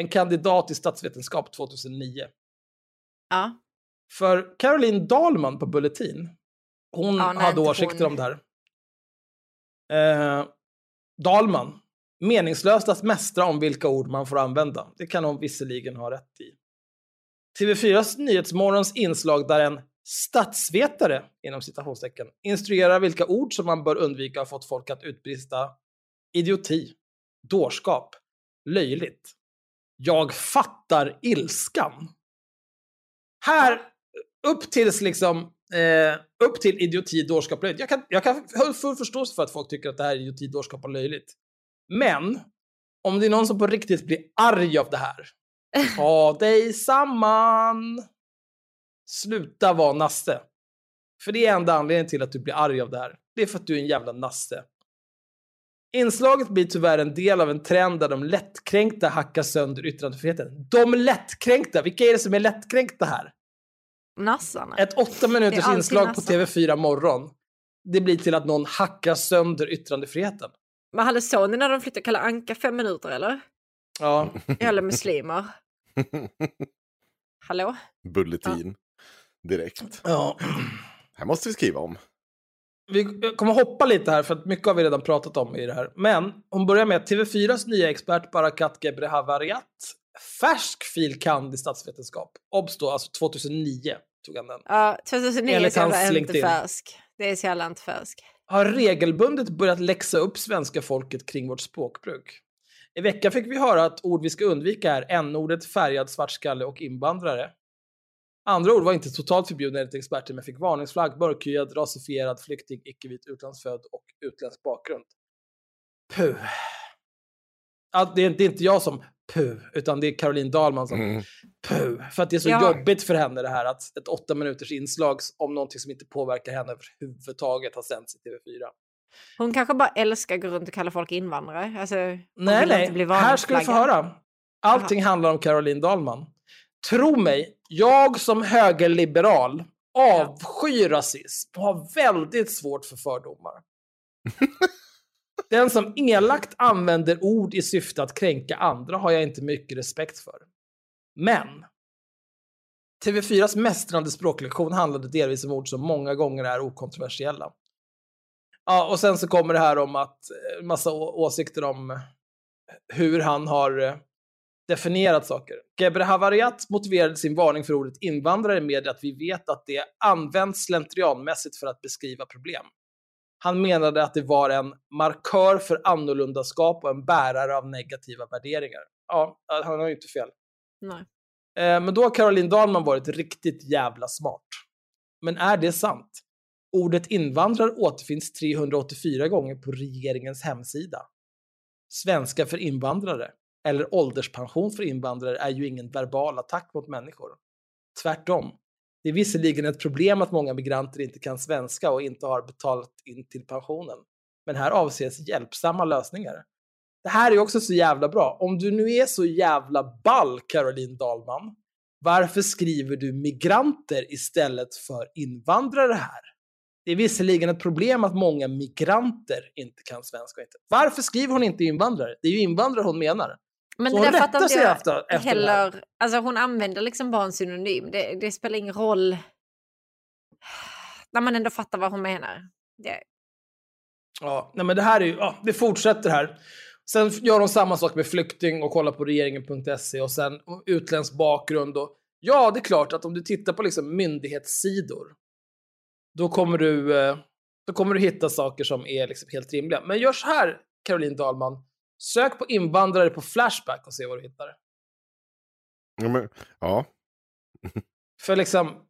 en kandidat i statsvetenskap 2009. Ja. För Caroline Dahlman på Bulletin, hon Ja, nej, hade åsikter hon. om det här. Eh, Dahlman, meningslöst att mästra om vilka ord man får använda. Det kan hon visserligen ha rätt i. TV4s Nyhetsmorgons inslag där en statsvetare, inom citationstecken, instruerar vilka ord som man bör undvika har fått folk att utbrista idioti. dårskap, löjligt. Jag fattar ilskan. Här, upp tills liksom, eh, upp till idioti, dårskap, löjligt. Jag kan, jag kan ha full förståelse för att folk tycker att det här är idioti, dårskap och löjligt. Men, om det är någon som på riktigt blir arg av det här, ta dig samman. Sluta vara nasse. För det är enda anledningen till att du blir arg av det här. Det är för att du är en jävla nasse. Inslaget blir tyvärr en del av en trend där de lättkränkta hackar sönder yttrandefriheten. De lättkränkta! Vilka är det som är lättkränkta här? Nassarna. Ett åtta minuters inslag på nassar. TV4 morgon. Det blir till att någon hackar sönder yttrandefriheten. Men hade såg ni när de flyttade Kalle Anka fem minuter eller? Ja, Jävla muslimer. [LAUGHS] Hallå? Bulletin. Direkt. ja. Här måste vi skriva om. Vi kommer hoppa lite här för att mycket har vi redan pratat om i det här. Men hon börjar med att TV4s nya expert Barakat Gebrehavariat, färsk fil. kand. i statsvetenskap. Obs då, alltså 2009 tog han den. Ja, 2009 är Enligt så jävla inte färsk. Det är så jävla inte färsk. Har regelbundet börjat läxa upp svenska folket kring vårt språkbruk. I veckan fick vi höra att ord vi ska undvika är n-ordet, färgad, svartskalle och invandrare. Andra ord var inte totalt förbjudna enligt experter men fick varningsflagg, mörkhyad, rasifierad, flykting, icke-vit, utlandsfödd och utländsk bakgrund. Puh. Ja, det, är, det är inte jag som puh, utan det är Caroline Dahlman som Mm. puh. För att det är så Ja. jobbigt för henne det här att ett åtta minuters inslag om någonting som inte påverkar henne överhuvudtaget har sänts i TV4. Hon kanske bara älskar att gå runt och kalla folk invandrare. Alltså, Nej, nej. Här ska vi få höra. Allting handlar om Caroline Dahlman. Tro mig, jag som högerliberal avskyr rasism och har väldigt svårt för fördomar. [LAUGHS] Den som elakt använder ord i syfte att kränka andra har jag inte mycket respekt för. Men TV4s mästrande språklektion handlade delvis om ord som många gånger är okontroversiella. Ja, och sen så kommer det här om att eh, massa åsikter om hur han har eh, definierat saker. Gebre Havariat motiverade sin varning för ordet invandrare med att vi vet att det används slentrianmässigt för att beskriva problem. Han menade att det var en markör för annorlundaskap och en bärare av negativa värderingar. Ja, han har ju inte fel. Nej. Eh, Men då har Caroline Dahlman varit riktigt jävla smart. Men är det sant? Ordet invandrare återfinns 384 gånger på regeringens hemsida. Svenska för invandrare, eller ålderspension för invandrare, är ju ingen verbal attack mot människor. Tvärtom. Det är visserligen ett problem att många migranter inte kan svenska och inte har betalat in till pensionen. Men här avses hjälpsamma lösningar. Det här är också så jävla bra. Om du nu är så jävla ball, Caroline Dahlman, varför skriver du migranter istället för invandrare här? Det är visserligen ett problem att många migranter inte kan svenska. Inte. Varför skriver hon inte invandrare? Det är ju invandrare hon menar. Men Så det hon där fattar inte jag efter- efter heller. Alltså hon använder liksom bara en synonym. Det, det spelar ingen roll. När man ändå fattar vad hon menar. Det, Ja, nej men det här är ju, ja, det fortsätter här. Sen gör de samma sak med flykting och kollar på regeringen.se och sen utländsk bakgrund och ja, det är klart att om du tittar på liksom myndighetssidor, då kommer du, eh, då kommer du hitta saker som är liksom helt rimliga. Men gör så här, Caroline Dahlman, sök på invandrare på Flashback och se vad du hittar. Ja, men, ja. [LAUGHS] För liksom,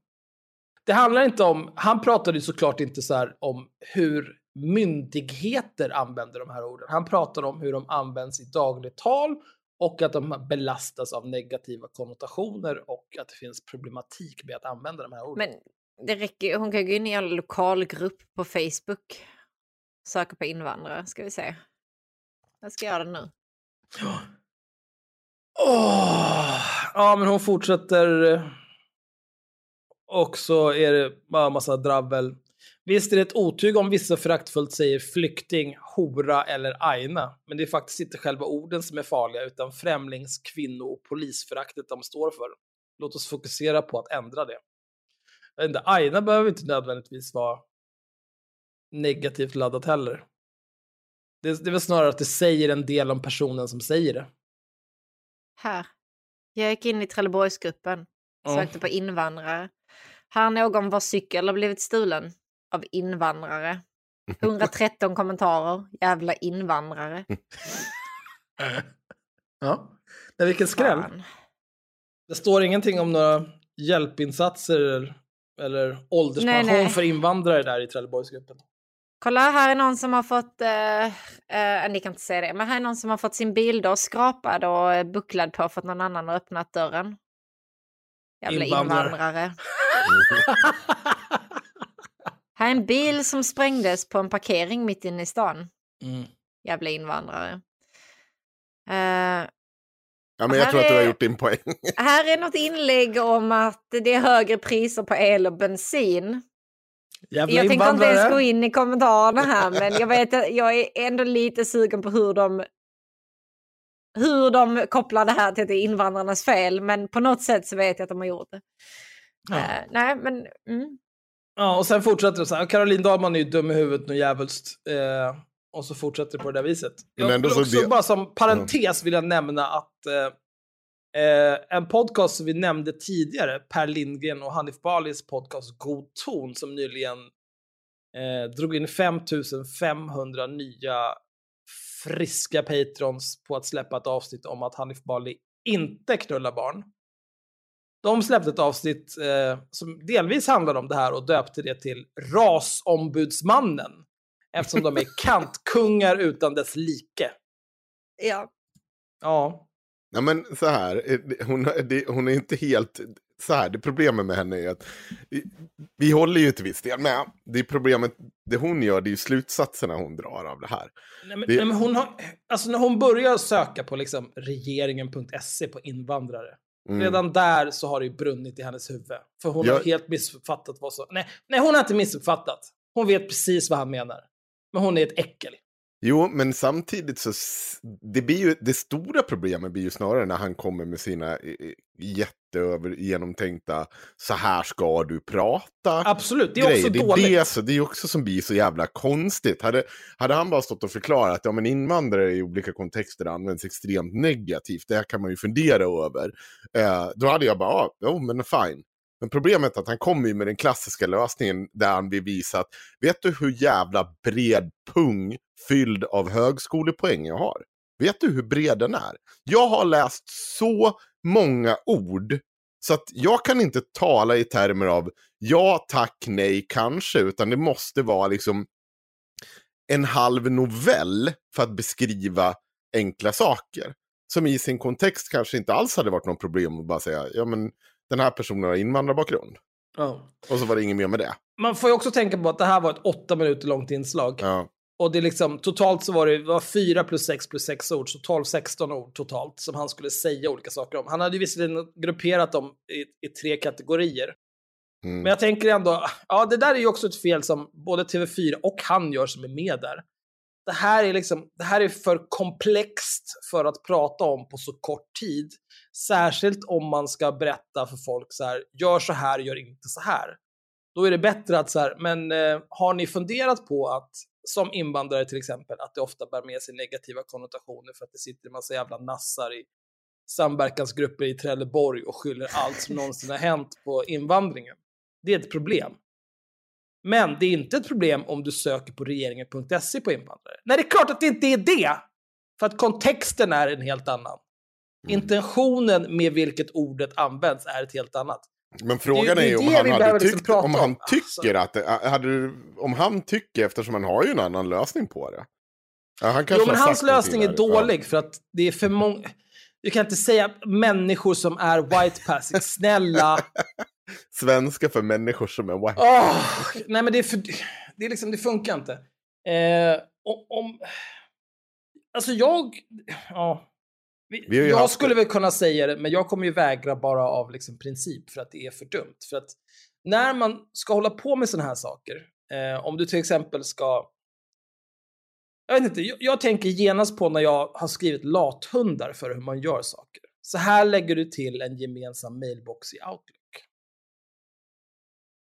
det handlar inte om, han pratade ju såklart inte så här om hur myndigheter använder de här orden. Han pratar om hur de används i dagligt tal och att de belastas av negativa konnotationer och att det finns problematik med att använda de här orden. men det räcker Hon kan gå in i en lokalgrupp på Facebook. Söka på invandrare, ska vi se. Jag ska göra det nu. Oh. Ja, men hon fortsätter. Eh, och så är det bara massa drabbel. Visst är det ett otyg om vissa föraktfullt säger flykting, hora eller aina. Men det är faktiskt inte själva orden som är farliga, utan främlings-, kvinno och polisföraktet de står för. Låt oss fokusera på att ändra det. Jag vet inte, aina behöver inte nödvändigtvis vara negativt laddat heller. Det, det är väl snarare att det säger en del om personen som säger det. Här. Jag gick in i Trelleborgsgruppen. Sökte på invandrare. Här någon vars cykel har blivit stulen av invandrare. 113 kommentarer. Jävla invandrare. [LAUGHS] Ja. Nej, vilken skräll. Fan. Det står ingenting om några hjälpinsatser eller, eller ålderspension Nej, nej. för invandrare där i Trelleborgsgruppen. Kolla, här är någon som har fått, eh, eh, ni kan inte säga det, men här är någon som har fått sin bil då skrapad och eh, bucklad på för att någon annan har öppnat dörren. Jävla Invandrare. invandrare. Här är en bil som sprängdes på en parkering mitt inne i stan. Mm. Jävla invandrare. Eh, Ja, men jag tror att du har är- gjort din poäng. här är något inlägg om att det är högre priser på el och bensin. Jävla Jag tänker inte ens gå in i kommentarerna här, men jag, vet, jag är ändå lite sugen på hur de, hur de kopplar det här till att det är invandrarnas fel. Men på något sätt så vet jag att de har gjort det. Ja. Eh, nej, men... Mm. Ja, och sen fortsätter det så här. Caroline Dahlman är ju dum i huvudet och djävulskt. Eh, och så fortsätter det på det där viset. Men Jag ändå vill så också det- bara som parentes vill jag nämna att eh, eh, en podcast som vi nämnde tidigare, Per Lindgren och Hanif Balis podcast God ton, som nyligen eh, drog in 5500 nya friska patrons på att släppa ett avsnitt om att Hanif Bali inte knullar barn. De släppte ett avsnitt eh, som delvis handlade om det här och döpte det till Rasombudsmannen. Eftersom de är [LAUGHS] kantkungar utan dess like. Ja. Ja. Ja, men så här, eh, hon, det, hon är inte helt... Så här, det problemet med henne är att vi- vi håller ju till viss del med. Det är problemet, det hon gör, det är ju slutsatserna hon drar av det här. Nej, men, Det- nej, men hon har, alltså när hon börjar söka på liksom regeringen.se på invandrare. Mm. Redan där så har det ju brunnit i hennes huvud. För hon Jag- har helt missuppfattat vad som... Nej, nej, hon har inte missuppfattat. Hon vet precis vad han menar. Men hon är ett äckel. Jo, men samtidigt så... Det, blir ju, det stora problemet blir ju snarare när han kommer med sina eh, jätteöver genomtänkta så här ska du prata. Absolut, det är också grejer. det är dåligt. Det, så, det är också som blir så jävla konstigt. Hade, hade han bara stått och förklarat att ja, men invandrare i olika kontexter används extremt negativt, det här kan man ju fundera över. Eh, då hade jag bara, ja, jo, men fine. Men problemet är att han kommer ju med den klassiska lösningen där han vill visa att vet du hur jävla bred pung fylld av högskolepoäng jag har? Vet du hur bred den är? Jag har läst så många ord så att jag kan inte tala i termer av ja, tack, nej, kanske, utan det måste vara liksom en halv novell för att beskriva enkla saker. Som i sin kontext kanske inte alls hade varit något problem att bara säga, ja men den här personen har invandrarbakgrund. Ja. Och så var det inget mer med det. Man får ju också tänka på att det här var ett åtta minuter långt inslag. Ja. Och det är liksom, totalt så var det var 4 plus 6 plus 6 ord, så 12-16 ord totalt som han skulle säga olika saker om. Han hade ju visserligen grupperat dem i, i tre kategorier. Mm. Men jag tänker ändå, ja det där är ju också ett fel som både TV4 och han gör som är med där. Det här är liksom, det här är för komplext för att prata om på så kort tid. Särskilt om man ska berätta för folk så här, gör så här, gör inte så här. Då är det bättre att så här, men eh, har ni funderat på att som invandrare till exempel, att det ofta bär med sig negativa konnotationer för att det sitter en massa jävla nassar i samverkansgrupper i Trelleborg och skyller allt som någonsin har hänt på invandringen. Det är ett problem. Men det är inte ett problem om du söker på regeringen.se på invandrare. Nej, det är klart att det inte är det! För att kontexten är en helt annan. Intentionen med vilket ordet används är ett helt annat. Men frågan det är ju om han hade liksom tyckt, prata om han om. tycker att det, hade, du- om han tycker, eftersom han har ju en annan lösning på det. Ja, han Jo, men hans lösning är dålig för att det är för många... Du kan inte säga människor som är white passing. [LAUGHS] Snälla. Ja. Svenska för människor som är white. Åh, nej, men det är för... Det, är liksom, det funkar inte. Eh, om, om... Alltså jag... Ja. Vi, jag haft skulle väl kunna säga det, men jag kommer ju vägra bara av liksom princip för att det är för dumt. För att när man ska hålla på med sådana här saker, eh, om du till exempel ska... Jag vet inte, jag, jag tänker genast på när jag har skrivit lathundar för hur man gör saker. Så här lägger du till en gemensam mailbox i Outlook.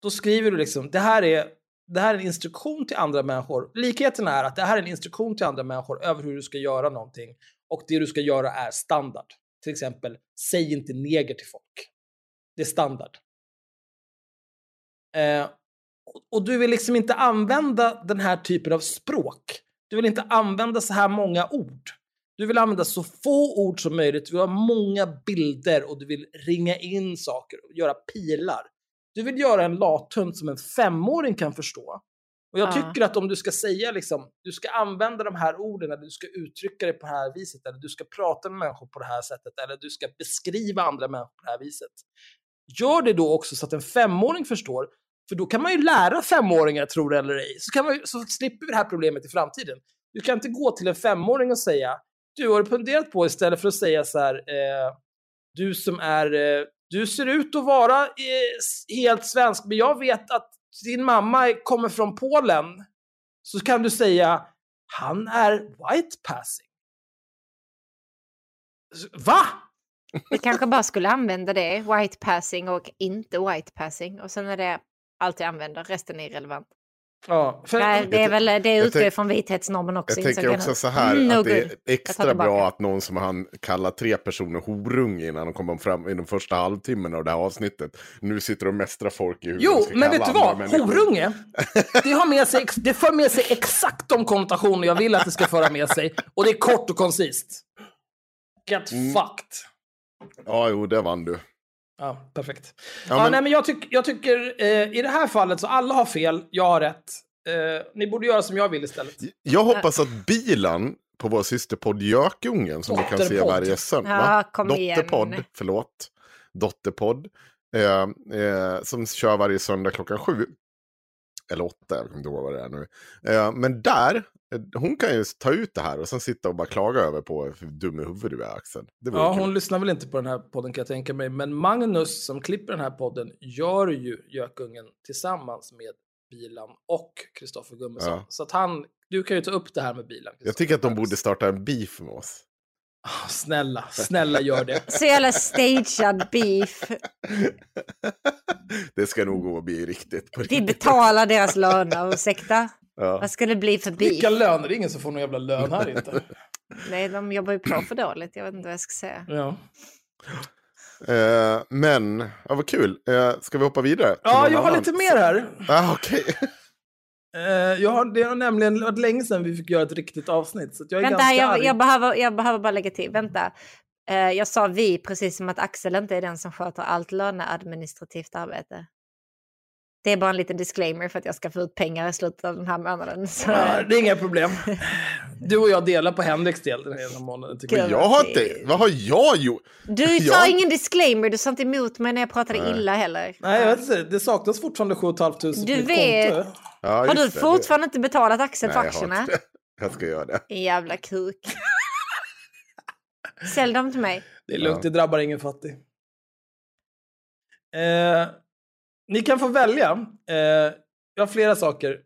Då skriver du liksom, det här är det här är en instruktion till andra människor. Likheten är att det här är en instruktion till andra människor över hur du ska göra någonting. Och det du ska göra är standard. Till exempel, säg inte neger till folk. Det är standard. Eh, och- du vill liksom inte använda den här typen av språk. Du vill inte använda så här många ord. Du vill använda så få ord som möjligt, du vill ha många bilder och du vill ringa in saker och göra pilar. Du vill göra en lathund som en femåring kan förstå. Och jag Ja. tycker att om du ska säga liksom, du ska använda de här orden, eller du ska uttrycka det på det här viset, eller du ska prata med människor på det här sättet, eller du ska beskriva andra människor på det här viset. Gör det då också så att en femåring förstår, för då kan man ju lära femåringar, tror det eller ej, så, kan man, så slipper vi det här problemet i framtiden. Du kan inte gå till en femåring och säga, du har funderat på istället för att säga så här, eh, du som är, eh, du ser ut att vara eh, helt svensk, men jag vet att din mamma kommer från Polen. Så kan du säga, han är white passing. Va? Vi kanske bara skulle använda det, white passing och inte white passing. Och sen är det allt jag använder, resten är irrelevant. Ja, för, Nej, det är väl det utgår tänk- från vithetsnormen också. Jag tänker också så här Mm, no att det är extra bra att någon som han kallar tre personer horunge innan de kommer fram i den första halvtimmen av det här avsnittet. Nu sitter de och mästrar folk i hur de Jo, men vet du vad? människor. Horunge, [LAUGHS] det, har med sig, det för med sig exakt de konnotationer jag vill att det ska föra med sig. Och det är kort och koncist. Get Mm. fucked. Ja, jo, det vann du. Ja, perfekt. Ja, Ja, men- nej, men jag, tyck, jag tycker eh, i det här fallet så alla har fel, jag har rätt. Eh, ni borde göra som jag vill istället. Jag hoppas att bilen på vår systerpodd Gökungen som du kan se Dotterpodd. varje söndag. Ja, kom igen. Dotterpodd, förlåt. Dotterpodd. Eh, eh, som kör varje söndag klockan sju. Eller åtta, jag kommer inte ihåg vad det är nu. Eh, men där, hon kan ju ta ut det här och sen sitta och bara klaga över på hur dum i huvudet du är Axel. Ja, kul. hon lyssnar väl inte på den här podden kan jag tänka mig. Men Magnus som klipper den här podden gör ju Gökungen tillsammans med Bilan och Kristoffer Gummesson. Ja. Så att han, du kan ju ta upp det här med Bilan. Jag tycker att de borde starta en beef med oss. Ah, Snälla, snälla gör det. [LAUGHS] Så jävla stagead beef. [LAUGHS] det ska nog gå att bli riktigt. På Vi betalar deras löner, ursäkta. Ja. Vad ska det bli för Vilka beef? löner? Det är ingen som får någon jävla lön här inte. [LAUGHS] Nej, de jobbar ju på för dåligt. Jag vet inte vad jag ska säga. Ja, Eh, men, ja, vad kul. Eh, ska vi hoppa vidare? ja jag har annan? lite mer här. Ah, Okej. [LAUGHS] Eh, jag har, det har nämligen varit länge sedan vi fick göra ett riktigt avsnitt. Så att jag är Vänta, jag, jag, behöver, jag behöver bara lägga till. Vänta. Eh, jag sa vi, precis som att Axel inte är den som sköter allt löneadministrativt arbete. Det är bara en liten disclaimer för att jag ska få ut pengar i slutet av den här månaden. Så, Ja, det är inga problem. Du och jag delar på Henriks del den här månaden. Tycker jag. Jag har inte... Vad har jag gjort? du sa Ja. ingen disclaimer, du sa inte emot mig när jag pratade illa heller. Nej, jag vet inte. Det saknas fortfarande 7 500 på Du vet-. Ja, Har du det, det- fortfarande inte betalat Axel för Nej, jag har aktierna? inte det. [LAUGHS] Jag ska göra det. En jävla kuk. Sälj dem till mig. Det är lugnt, Ja. det drabbar ingen fattig. Eh, ni kan få välja. Eh, jag har flera saker.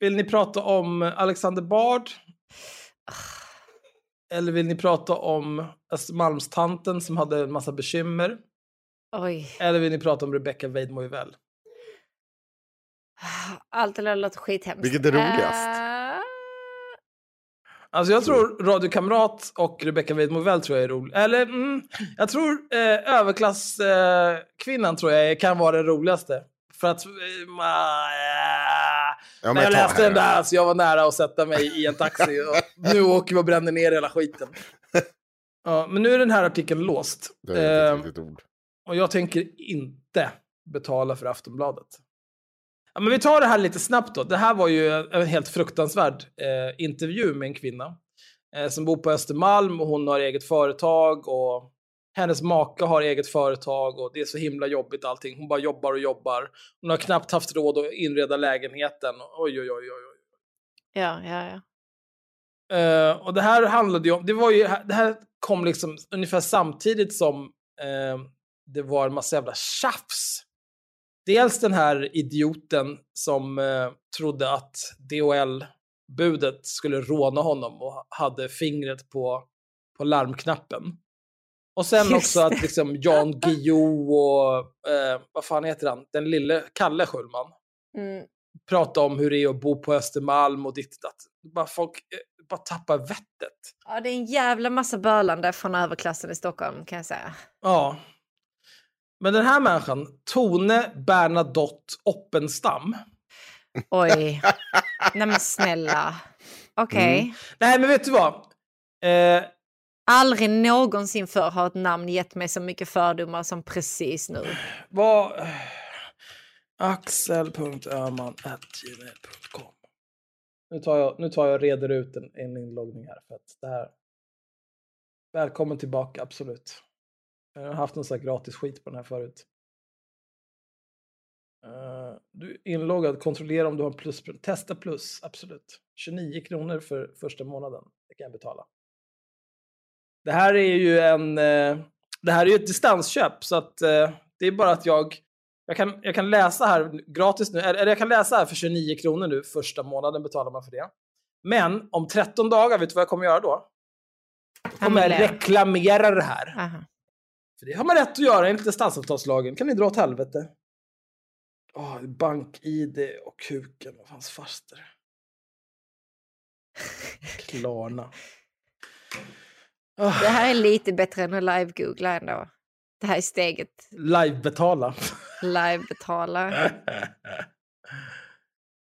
Vill ni prata om Alexander Bard? Eller vill ni prata om Östermalmstanten som hade en massa bekymmer? Oj. Eller vill ni prata om Rebecca Weidmo väl? Allt där låter skithemskt. Vilket är roligast? Eh, Alltså jag tror Radiokamrat och Rebecca Weidmo väl tror jag är rolig. Eller mm, jag tror eh, överklasskvinnan eh, tror jag kan vara den roligaste. För att... Eh, ma- Ja, när jag läste den där så jag var nära att sätta mig i en taxi. Och [LAUGHS] nu åker vi och bränner ner hela skiten. [LAUGHS] Ja, men nu är den här artikeln låst. Det är Eh, ett riktigt ord. och jag tänker inte betala för Aftonbladet. Ja, men vi tar det här lite snabbt då. Det här var ju en helt fruktansvärd eh, intervju med en kvinna eh, som bor på Östermalm och hon har eget företag och hennes maka har eget företag och det är så himla jobbigt allting. Hon bara jobbar och jobbar. Hon har knappt haft råd att inreda lägenheten. Oj, oj, oj, oj. oj. Ja, ja, ja. Eh, och det här handlade ju om, det var ju, det här kom liksom ungefär samtidigt som eh, det var en massa jävla tjafs. Dels den här idioten som eh, trodde att DHL-budet skulle råna honom och hade fingret på, på larmknappen. Och sen Just också att liksom Jan Guillou och, eh, vad fan heter han, den lille Kalle Schulman Mm. prata om hur det är att bo på Östermalm och ditt datt. Bara folk eh, bara tappar vettet. ja, det är en jävla massa bölande från överklassen i Stockholm kan jag säga. Ja. Men den här människan, Tone Bernadotte Oppenstam. Oj. Nej men snälla. Okej. Mm. Nej, men vet du vad? Eh, Aldrig någonsin förr har ett namn gett mig så mycket fördomar som precis nu. Vad... Axel.öhman.gmail.com nu tar, jag, nu tar jag och reder ut en, en inloggning här. För att det här... Välkommen tillbaka, absolut. Jag har haft en sån här gratis skit på den här förut. Uh, du är inloggad, kontrollera om du har plus. Testa plus, absolut. 29 kronor för första månaden. Det kan jag betala. Det här är ju en... Uh, det här är ju ett distansköp, så att uh, det är bara att jag... Jag kan, jag kan läsa här gratis nu, eller jag kan läsa här för 29 kronor nu, första månaden betalar man för det. Men om 13 dagar, vet du vad jag kommer göra då? Då kommer jag reklamera det här. Aha. För det har man rätt att göra enligt distansavtalslagen. kan ni dra åt helvete. Oh, Bank-id och kuken och hans faster. Klarna. Oh. Det här är lite bättre än att live-googla ändå. Det här är steget. Live-betala. Live-betala.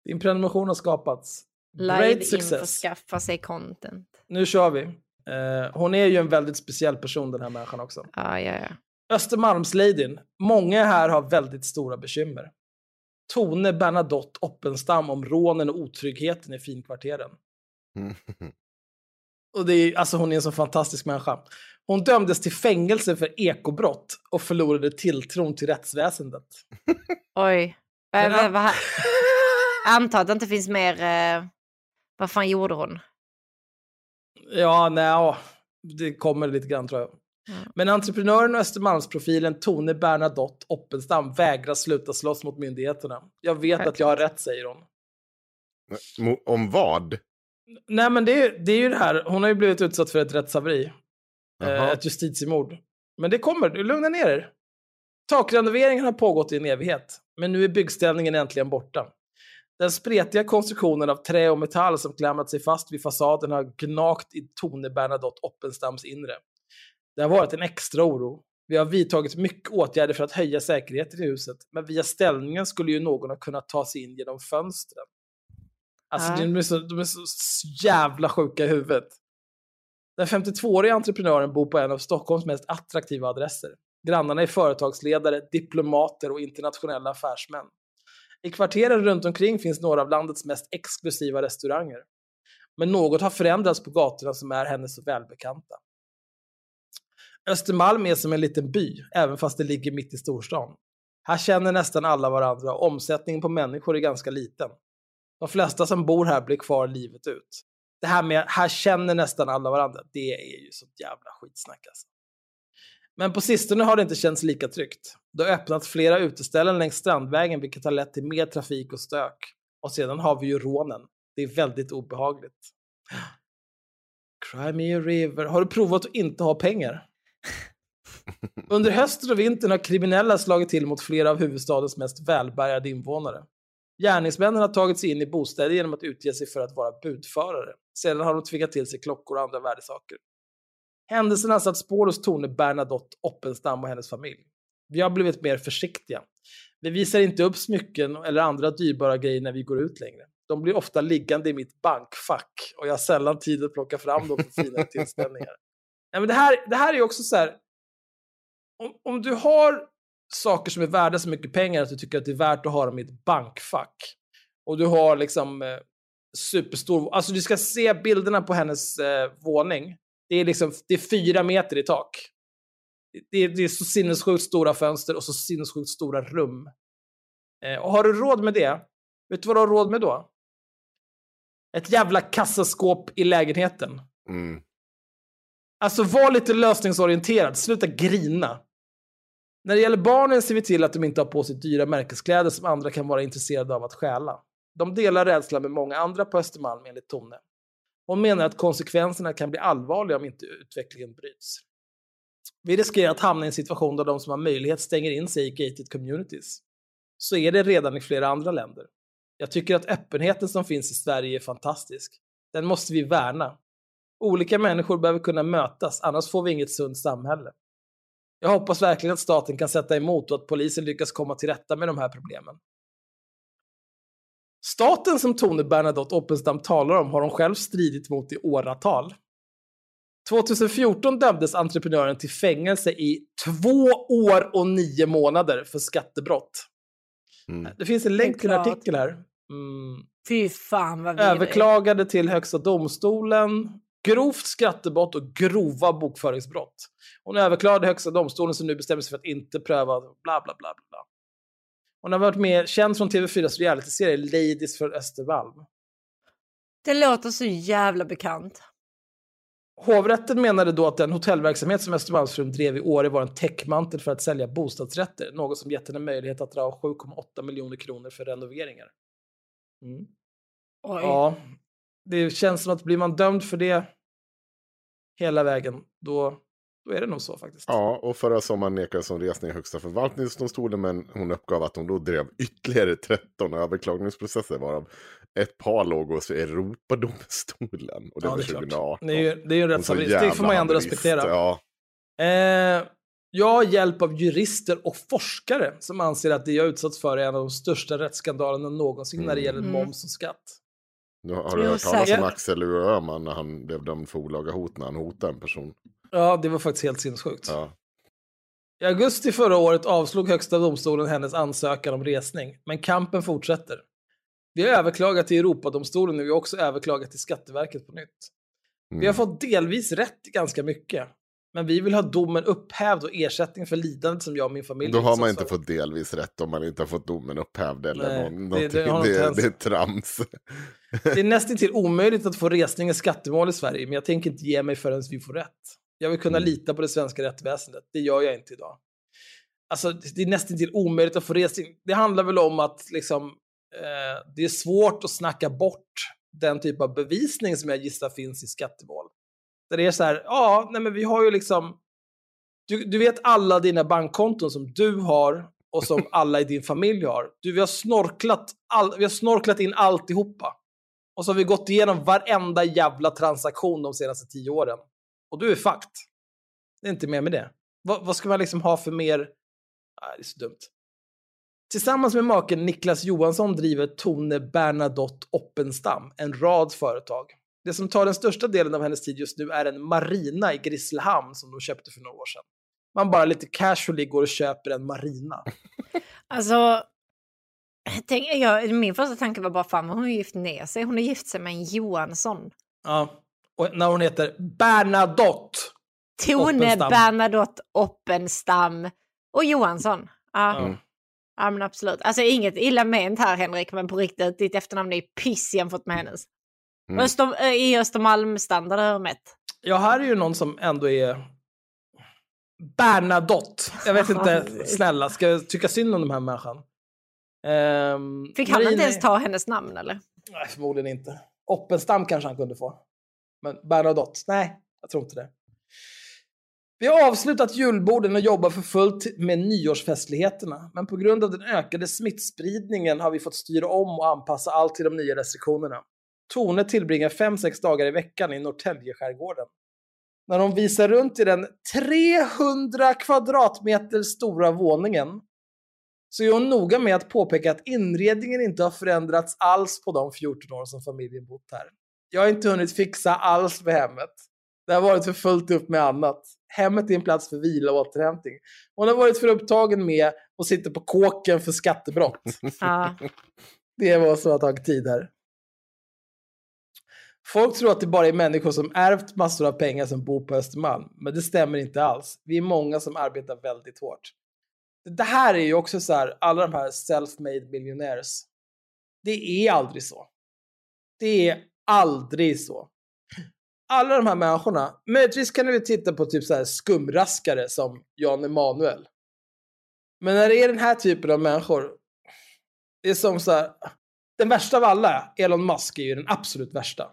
Din prenumeration har skapats. Live införskaffa sig content. Nu kör vi. Uh, hon är ju en väldigt speciell person den här människan också. Ah, ja, ja. Östermalmsladyn. Många här har väldigt stora bekymmer. Tone Bernadotte Oppenstam om rånen och otryggheten i finkvarteren. Mm. [LAUGHS] Och det är, alltså hon är en så fantastisk människa. Hon dömdes till fängelse för ekobrott och förlorade tilltron till rättsväsendet. [LAUGHS] Oj. Äh, vad, antar att det inte finns mer... Eh, vad fan gjorde hon? Ja, nej, det kommer lite grann tror jag. Mm. Men entreprenören och Östermalmsprofilen Tone Bernadotte Oppenstam vägrar sluta slåss mot myndigheterna. Jag vet Självklart. att jag har rätt, säger hon. Om vad? Nej, men det är, det är ju det här. Hon har ju blivit utsatt för ett rättshaveri. Eh, Jaha. ett justitiemord. Men det kommer, du lugna ner er. Takrenoveringen har pågått i en evighet, men nu är byggställningen äntligen borta. Den spretiga konstruktionen av trä och metall som klamrat sig fast vid fasaden har gnagt i Tone Bernadotte Oppenstams inre. Det har varit en extra oro. Vi har vidtagit mycket åtgärder för att höja säkerheten i huset, men via ställningen skulle ju någon ha kunnat ta sig in genom fönstren. Alltså, de, är så, de är så jävla sjuka i huvudet. Den 52-åriga entreprenören bor på en av Stockholms mest attraktiva adresser. Grannarna är företagsledare, diplomater och internationella affärsmän. I kvarteren runt omkring finns några av landets mest exklusiva restauranger. Men något har förändrats på gatorna som är henne så välbekanta. Östermalm är som en liten by, även fast det ligger mitt i storstan. Här känner nästan alla varandra och omsättningen på människor är ganska liten. De flesta som bor här blir kvar livet ut. Det här med här känner nästan alla varandra, det är ju så jävla skitsnack alltså. Men på sistone har det inte känts lika tryggt. Det har öppnat flera uteställen längs Strandvägen vilket har lett till mer trafik och stök. Och sedan har vi ju rånen. Det är väldigt obehagligt. [GASPS] Cry me a river. Har du provat att inte ha pengar? [LAUGHS] Under hösten och vintern har kriminella slagit till mot flera av huvudstadens mest välbärgade invånare. Gärningsmännen har tagit sig in i bostäder genom att utge sig för att vara budförare. Sedan har de tvingat till sig klockor och andra värdesaker. Händelsen har satt spår hos Tone Bernadotte Oppenstam och hennes familj. Vi har blivit mer försiktiga. Vi visar inte upp smycken eller andra dyrbara grejer när vi går ut längre. De blir ofta liggande i mitt bankfack och jag har sällan tid att plocka fram dem för fina [LAUGHS] tillställningar. Nej, men det, här, det här är också så här. Om, om du har saker som är värda så mycket pengar att du tycker att det är värt att ha dem i ett bankfack. Och du har liksom eh, superstor, alltså du ska se bilderna på hennes eh, våning. Det är liksom, det är fyra meter i tak. Det är, det är så sinnessjukt stora fönster och så sinnessjukt stora rum. Eh, och har du råd med det, vet du vad du har råd med då? Ett jävla kassaskåp i lägenheten. Mm. Alltså var lite lösningsorienterad, sluta grina. När det gäller barnen ser vi till att de inte har på sig dyra märkeskläder som andra kan vara intresserade av att stjäla. De delar rädslan med många andra på Östermalm enligt Tone. Hon menar att konsekvenserna kan bli allvarliga om inte utvecklingen bryts. Vi riskerar att hamna i en situation där de som har möjlighet stänger in sig i gated communities. Så är det redan i flera andra länder. Jag tycker att öppenheten som finns i Sverige är fantastisk. Den måste vi värna. Olika människor behöver kunna mötas, annars får vi inget sunt samhälle. Jag hoppas verkligen att staten kan sätta emot och att polisen lyckas komma till rätta med de här problemen. Staten som Tone Bernadotte Oppenstam talar om har hon själv stridit mot i åratal. 2014 dömdes entreprenören till fängelse i två år och nio månader för skattebrott. Mm. Det finns en länk till en artikel här. Mm. Fy fan vad vidrigt. Överklagade till Högsta domstolen. Grovt skattebrott och grova bokföringsbrott. Hon överklagade Högsta domstolen som nu bestämmer sig för att inte pröva bla bla bla. bla. bla. Hon har varit med, känd från TV4s realityserie Ladies för Östermalm. Det låter så jävla bekant. Hovrätten menade då att den hotellverksamhet som Östermalmsfrun drev i Åre var en täckmantel för att sälja bostadsrätter, något som gett henne möjlighet att dra av 7,8 miljoner kronor för renoveringar. Mm. Oj. Ja, det känns som att blir man dömd för det hela vägen, då, då är det nog så faktiskt. Ja, och förra sommaren nekades hon resning i Högsta förvaltningsdomstolen, men hon uppgav att hon då drev ytterligare 13 överklagningsprocesser, varav ett par låg hos Europadomstolen. Och det Ja, var det är klart. 2018. Det är ju, det är en rättshaverist, det får man ju ändå respektera. Ja. Eh, jag har hjälp av jurister och forskare som anser att det jag utsatts för är en av de största rättsskandalerna någonsin när det gäller Mm. moms och skatt. Nu har du hört talas om Axel U. Öhman när han blev dömd för olaga hot när han hotade en person? Ja, det var faktiskt helt sinnessjukt. Ja. I augusti förra året avslog Högsta domstolen hennes ansökan om resning, men kampen fortsätter. Vi har överklagat till Europadomstolen och vi har också överklagat till Skatteverket på nytt. Vi har Mm. fått delvis rätt i ganska mycket, men vi vill ha domen upphävd och ersättning för lidandet som jag och min familj Då har man inte för. fått delvis rätt om man inte har fått domen upphävd eller Nej, någon, det- det det, det, är trams. Det är nästan till [LAUGHS] omöjligt att få resning i skattemål i Sverige, men jag tänker inte ge mig förrän vi får rätt. Jag vill kunna Mm. lita på det svenska rättsväsendet. Det gör jag inte idag. Alltså, det är nästan till omöjligt att få resning. Det handlar väl om att liksom, eh, det är svårt att snacka bort den typ av bevisning som jag gissar finns i skattemål. Där det är så här, ja, nej men vi har ju liksom, du, du vet alla dina bankkonton som du har och som [LAUGHS] alla i din familj har. Du, vi, har snorklat all, vi har snorklat in alltihopa. Och så har vi gått igenom varenda jävla transaktion de senaste tio åren. Och du är fucked. Det är inte mer med det. Vad, vad ska man liksom ha för mer... Nej, det är så dumt. Tillsammans med maken Niklas Johansson driver Tone Bernadotte Oppenstam en rad företag. Det som tar den största delen av hennes tid just nu är en marina i Grisslehamn som de köpte för några år sedan. Man bara lite casually går och köper en marina. [LAUGHS] Alltså, tänk, jag, min första tanke var bara fan hon har gift ner sig. Hon har gift sig med en Johansson. Ja. Och när hon heter Bernadotte. Tone Oppenstam. Bernadotte Oppenstam och Johansson. Ja. Ja. Ja, men absolut. Alltså inget illa ment här Henrik, men på riktigt, ditt efternamn är piss jämfört med hennes. Mm. Öster, äh, I Östermalmsstandard har jag mätt. Ja, här är ju någon som ändå är Bernadotte. Jag vet [LAUGHS] inte, snälla, ska jag tycka synd om den här människan? Um, Fick han inte ens ta hennes namn eller? Nej, förmodligen inte. Oppenstam kanske han kunde få. Men Bernadotte, nej, jag tror inte det. Vi har avslutat julborden och jobbar för fullt med nyårsfestligheterna. Men på grund av den ökade smittspridningen har vi fått styra om och anpassa allt till de nya restriktionerna. Tone tillbringar 5-6 dagar i veckan i Norrtäljeskärgården. När de visar runt i den 300 kvadratmeter stora våningen så är hon noga med att påpeka att inredningen inte har förändrats alls på de 14 år som familjen bott här. Jag har inte hunnit fixa alls med hemmet. Det har varit för fullt upp med annat. Hemmet är en plats för vila och återhämtning. Hon har varit för upptagen med att sitta på kåken för skattebrott. [LAUGHS] Ja. Det är vad som har tagit tid här. Folk tror att det bara är människor som ärvt massor av pengar som bor på Östermalm, men det stämmer inte alls. Vi är många som arbetar väldigt hårt. Det här är ju också så här, alla de här self-made millionaires. Det är aldrig så. Det är aldrig så. Alla de här människorna, möjligtvis kan vi titta på typ så här skumraskare som Jan Emanuel. Men när det är den här typen av människor, det är som så här, den värsta av alla, Elon Musk är ju den absolut värsta.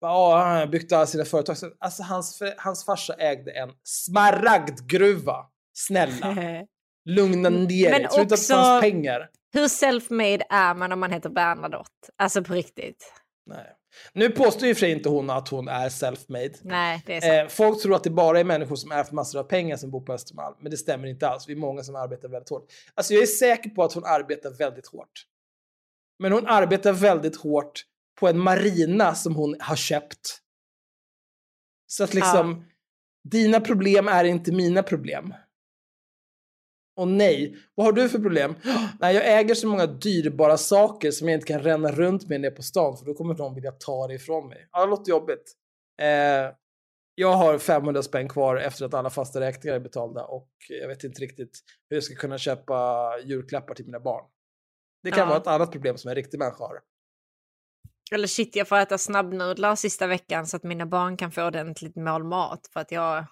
Ja, han har byggt alla sina företag. Alltså hans, hans farsa ägde en smaragdgruva. Snälla, [LAUGHS] lugna ner dig. Tror du inte att det fanns pengar? Hur self-made är man om man heter Bernadotte? Alltså på riktigt. Nej. Nu påstår ju för sig inte hon att hon är self-made. Nej, det är sant. Eh, folk tror att det bara är människor som ärvt massor av pengar som bor på Östermalm, men det stämmer inte alls. Vi är många som arbetar väldigt hårt. Alltså jag är säker på att hon arbetar väldigt hårt. Men hon arbetar väldigt hårt på en marina som hon har köpt. Så att liksom, dina problem är inte mina problem. Och nej, vad har du för problem? Nej, jag äger så många dyrbara saker som jag inte kan ränna runt med ner på stan för då kommer någon vilja ta det ifrån mig. Ja, det låter jobbigt. Eh, jag har 500 spänn kvar efter att alla fasta räkningar är betalda och jag vet inte riktigt hur jag ska kunna köpa julklappar till mina barn. Det kan Ja. vara ett annat problem som en riktig människa har. Eller shit, jag får äta snabbnudlar sista veckan så att mina barn kan få ordentligt mål mat för att jag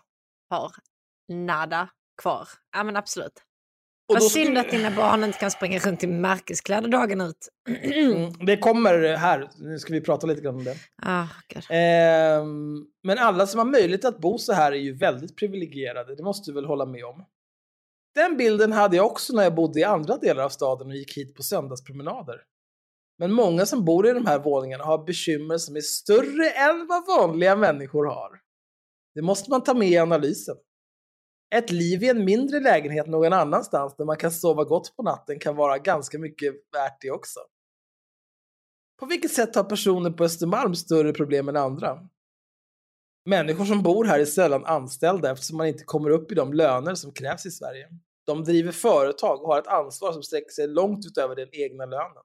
har nada kvar. Ja men absolut. Och Vad synd skulle- att dina barn inte kan springa runt i märkeskläder dagen ut. Mm, det kommer här, nu ska vi prata lite grann om det. Gud. Ehm, men alla som har möjlighet att bo så här är ju väldigt privilegierade, det måste du väl hålla med om? Den bilden hade jag också när jag bodde i andra delar av staden och gick hit på söndagspromenader. Men många som bor i de här våningarna har bekymmer som är större än vad vanliga människor har. Det måste man ta med i analysen. Ett liv i en mindre lägenhet någon annanstans där man kan sova gott på natten kan vara ganska mycket värt det också. På vilket sätt har personer på Östermalm större problem än andra? Människor som bor här är sällan anställda eftersom man inte kommer upp i de löner som krävs i Sverige. De driver företag och har ett ansvar som sträcker sig långt utöver den egna lönen.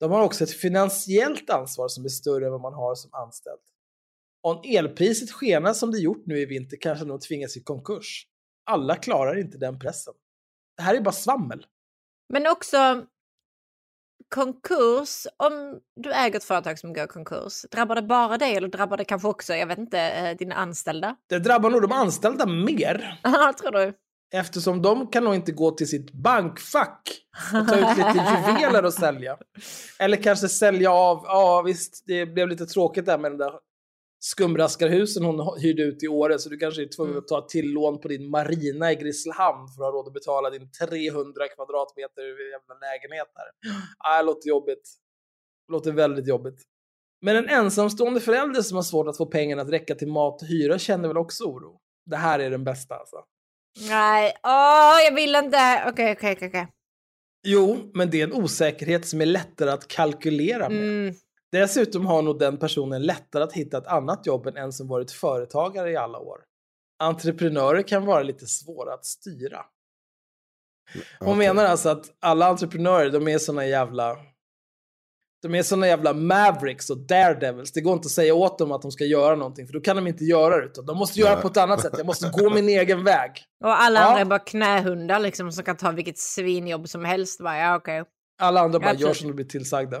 De har också ett finansiellt ansvar som är större än vad man har som anställd. Om elpriset skenar som det gjort nu i vinter kanske de tvingas i konkurs. Alla klarar inte den pressen. Det här är bara svammel. Men också konkurs, om du äger ett företag som går i konkurs, drabbar det bara dig eller drabbar det kanske också, jag vet inte, eh, dina anställda? Det drabbar nog de anställda mer. [LAUGHS] Ja, tror du? Eftersom de kan nog inte gå till sitt bankfack och ta ut lite [LAUGHS] juveler och sälja. Eller kanske sälja av, ja visst, det blev lite tråkigt där med den där skumraskarhusen hon hyrde ut i Åre, så du kanske är tvungen att ta till lån på din marina i Grisslehamn för att ha råd att betala din 300 kvadratmeter jävla lägenhet där. Ja, [GASPS] det låter jobbigt. Det låter väldigt jobbigt. Men en ensamstående förälder som har svårt att få pengarna att räcka till mat och hyra känner väl också oro. Det här är den bästa alltså. Nej, åh, jag vill inte. Okej, okej, okej, okej. Jo, men det är en osäkerhet som är lättare att kalkylera med. Mm. Dessutom har nog den personen lättare att hitta ett annat jobb än en som varit företagare i alla år. Entreprenörer kan vara lite svåra att styra. Hon Okej. menar alltså att alla entreprenörer, de är såna jävla... De är såna jävla mavericks och daredevils. Det går inte att säga åt dem att de ska göra någonting, för då kan de inte göra det. Utan de måste göra Nej. på ett annat sätt. Jag måste gå min egen väg. [LAUGHS] Och alla Ja. andra är bara knähundar liksom som kan ta vilket svinjobb som helst. Va? Ja, okej. Alla andra bara gör som de blir tillsagda.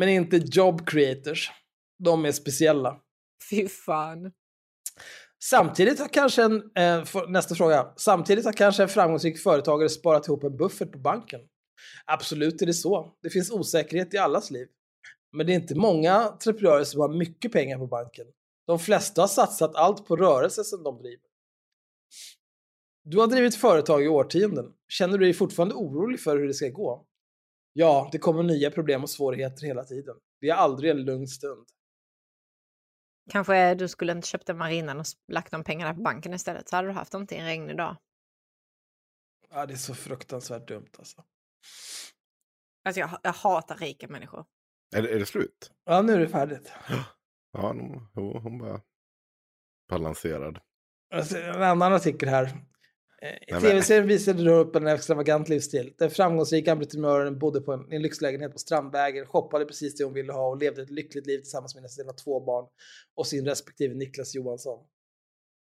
Men inte job creators. De är speciella. Fy fan. Samtidigt har kanske en, eh, för, nästa fråga, samtidigt har kanske en framgångsrik företagare sparat ihop en buffert på banken. Absolut är det så. Det finns osäkerhet i allas liv. Men det är inte många entreprenörer som har mycket pengar på banken. De flesta har satsat allt på rörelse som de driver. Du har drivit företag i årtionden. Känner du dig fortfarande orolig för hur det ska gå? Ja, det kommer nya problem och svårigheter hela tiden. Vi har aldrig en lugn stund. Kanske du skulle inte köpt en marinan och lagt de pengarna på banken istället. Så hade du haft dem till en regnig dag. Ja, det är så fruktansvärt dumt alltså. Alltså jag, jag hatar rika människor. Är, det- är det slut? Ja, nu är det färdigt. [GASPS] Ja, hon, hon, hon var balanserad. Alltså, en annan artikel här. I men- tv-serien visade du upp en extravagant livsstil. Den framgångsrika entreprenören bodde på en, en lyxlägenhet på Strandvägen, shoppade precis det hon ville ha och levde ett lyckligt liv tillsammans med sina två barn och sin respektive Niklas Johansson.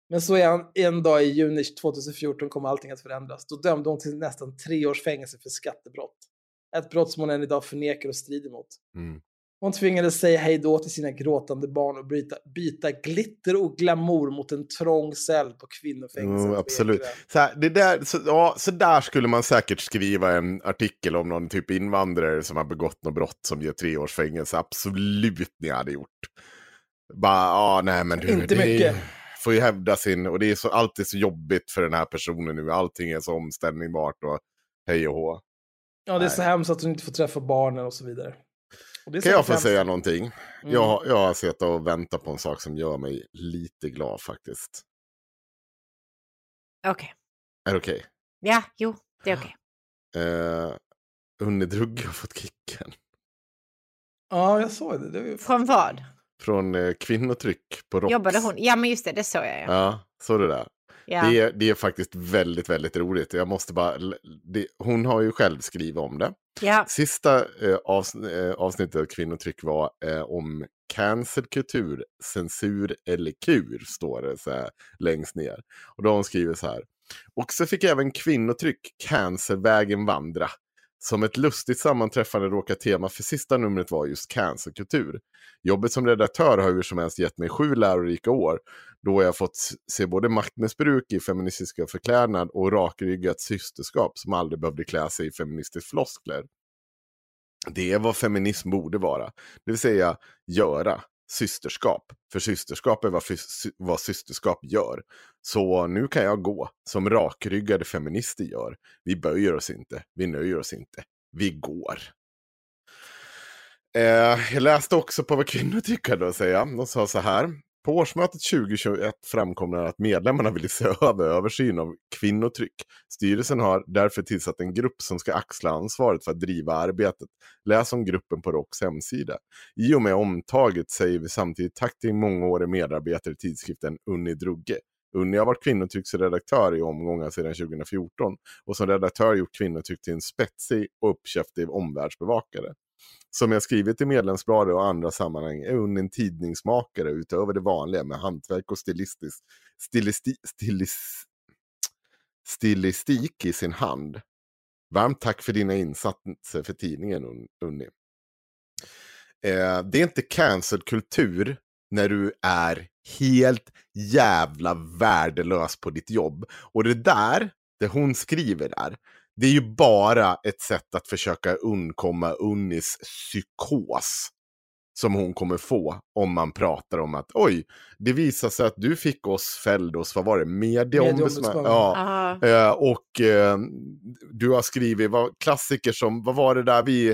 Men så han en dag i juni 2014 kommer allting att förändras. Då dömde hon till nästan tre års fängelse för skattebrott. Ett brott som hon än idag förnekar och strider mot. Mm. Hon tvingades säga hej då till sina gråtande barn och byta, byta glitter och glamour mot en trång cell på kvinnofängelset. Mm, absolut. Så, här, det där, så, ja, så där skulle man säkert skriva en artikel om någon typ invandrare som har begått något brott som ger tre års fängelse. Absolut ni hade gjort. Bara, ja, nej men du, Inte det är- mycket. får ju hävda sin, och det är så, alltid så jobbigt för den här personen nu. Allting är så omställningsbart och hej och hå. Ja, det är så hemskt att hon inte får träffa barnen och så vidare. Kan jag få säga någonting? Mm. Jag, har- jag har suttit och väntat på en sak som gör mig lite glad faktiskt. Okej. Är det okej? Ja, jo, det är okej. Uh, Unne Drugge har fått kicken. Ja, jag såg det. det var ju... Från vad? Från eh, kvinnotryck på Rox. Jobbade hon? Ja, men just det, det såg jag ja. Ja, så det ja. Det, är, det är faktiskt väldigt, väldigt roligt. Jag måste bara... Det, hon har ju själv skrivit om det. ja. Sista eh, avs, eh, avsnittet av Kvinnotryck var eh, om cancerkultur, censur eller kur, står det så här längst ner. Och då har hon skrivit så här. Och så fick även Kvinnotryck Cancervägen vandra. Som ett lustigt sammanträffande råkar tema för sista numret vara just cancerkultur. Jobbet som redaktör har hur som helst gett mig sju lärorika år då jag fått se både maktmissbruk i feministiska förklädnad och rakryggat systerskap som aldrig behövde klä sig i feministiskt floskler. Det är vad feminism borde vara, det vill säga göra systerskap. För systerskap är vad, fys- vad systerskap gör. Så nu kan jag gå, som rakryggade feminister gör. Vi böjer oss inte, vi nöjer oss inte, vi går. Eh, jag läste också på vad kvinnor tycker då, säger jag. De sa så här. På årsmötet 2021 framkom det att medlemmarna ville se [LAUGHS] över översyn av kvinnotryck. Styrelsen har därför tillsatt en grupp som ska axla ansvaret för att driva arbetet. Läs om gruppen på ROKs hemsida. I och med omtaget säger vi samtidigt tack till mångårig medarbetare i tidskriften Unni Drugge. Unni har varit kvinnotrycksredaktör i omgångar sedan 2014 och som redaktör gjort kvinnotryck till en spetsig och uppkäftig omvärldsbevakare. Som jag skrivit i medlemsbladet och andra sammanhang är Unni en tidningsmakare utöver det vanliga med hantverk och stilistisk, stilisti, stilis, stilistik i sin hand. Varmt tack för dina insatser för tidningen Unni. Eh, det är inte cancelled kultur när du är helt jävla värdelös på ditt jobb. Och det där, det hon skriver där, det är ju bara ett sätt att försöka undkomma Unnis psykos. Som hon kommer få om man pratar om att oj, det visar sig att du fick oss fälld oss, vad var det, medieombudsman? Ja. Ja. Eh, och eh, du har skrivit vad, klassiker som, vad var det där vi,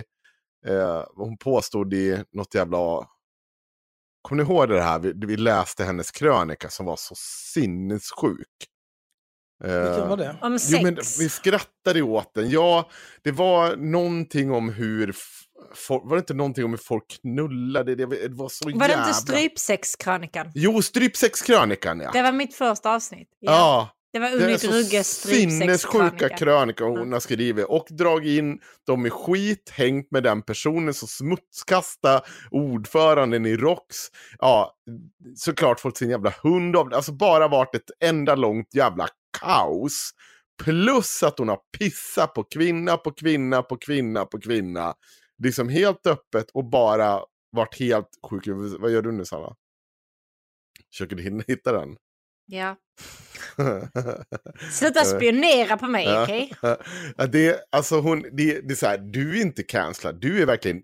eh, hon påstod i något jävla, kommer ni ihåg det här, vi, vi läste hennes krönika som var så sinnessjuk. Eh, Vilken var det? Om sex. Jo, men vi skrattade åt den. Ja, det var någonting om hur... var det inte någonting om hur folk knullade? Det, det var så Var jävla... det inte strypsexkrönikan? Jo, strypsexkrönikan ja. Det var mitt första avsnitt. Ja. ja. Det var Det är Unni så Drugges sinnessjuka strypsexkrönika. krönika hon har skrivit. Och dragit in dem i skit, hängt med den personen, så smutskasta ordföranden i ROX. Ja, såklart fått sin jävla hund av det. Alltså bara varit ett enda långt jävla kaos. Plus att hon har pissat på kvinna på kvinna på kvinna på kvinna. Liksom helt öppet och bara varit helt sjuk. Vad gör du nu Sanna? Försöker du hinna hitta den? Ja. [LAUGHS] Sluta spionera på mig, okej? Det, alltså hon, det, det är så här, du är inte cancellad, du är verkligen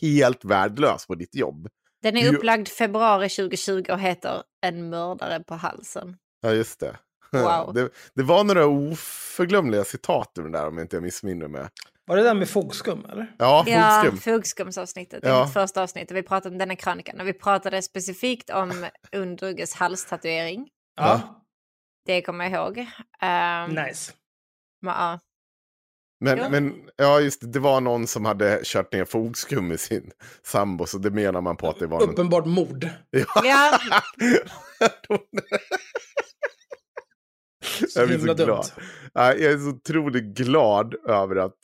helt värdelös på ditt jobb. Den är Du- upplagd februari 2020 och heter En mördare på halsen. Ja, just det. Wow. [LAUGHS] det. Det var några oförglömliga citat ur den där om jag inte missminner mig. Var det där med fogskum eller? Ja, Ja, fogskum. fogskumsavsnittet. Det Ja. mitt första avsnitt. och Vi pratade om denna krönikan. Och vi pratade specifikt om [LAUGHS] Undrugges halstatuering. Ja. Det kommer jag ihåg. Um, Nice. men, ja. Men, Ja. men ja, just det, det var någon som hade kört ner fogskum i sin sambo, så det menar man på att det var någon... Uppenbart mord. [LAUGHS] ja, [LAUGHS] Jag blir så glad. dumt. Ja, Jag är så otroligt glad över att...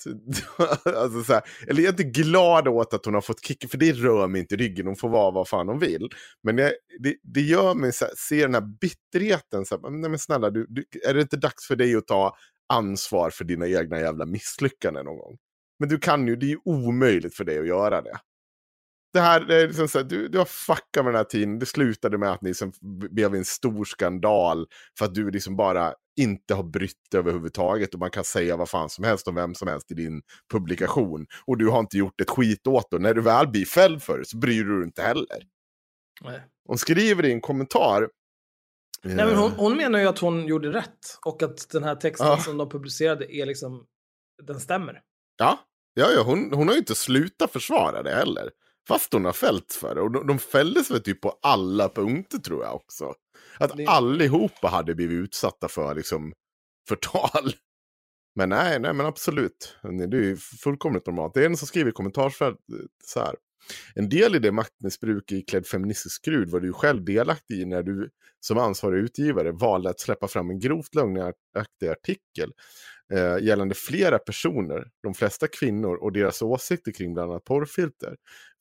[LAUGHS] Alltså så här, eller jag är inte glad åt att hon har fått kicken, för det rör mig inte i ryggen. Hon får vara vad fan hon vill. Men jag, det, det gör mig så här, se den här bitterheten. Så här, nej men snälla, du, du, är det inte dags för dig att ta ansvar för dina egna jävla misslyckanden någon gång? Men du kan ju, det är ju omöjligt för dig att göra det. Det här, är liksom så här, du, du har fuckat med den här tiden. Det slutade med att ni liksom blev en stor skandal för att du liksom bara inte har brytt dig överhuvudtaget och man kan säga vad fan som helst om vem som helst i din publikation. Och du har inte gjort ett skit åt det. När du väl blir fälld för det så bryr du dig inte heller. Nej. Hon skriver i en kommentar. Nej, men hon, hon menar ju att hon gjorde rätt och att den här texten Ja. som de publicerade är liksom, den stämmer. Ja, ja, ja hon, hon har ju inte slutat försvara det heller. Fast hon har fällts för det. Och de, de fälldes väl typ på alla punkter tror jag också. Att Det- allihopa hade blivit utsatta för liksom förtal. [LAUGHS] Men nej, nej men absolut. Det är ju fullkomligt normalt. Det är en som skriver i kommentarsfältet så här. En del i det maktmissbruk i klädd feministisk skrud var du ju själv delaktig i när du som ansvarig utgivare valde att släppa fram en grovt lögnaktig artikel eh, gällande flera personer, de flesta kvinnor och deras åsikter kring bland annat porrfilter.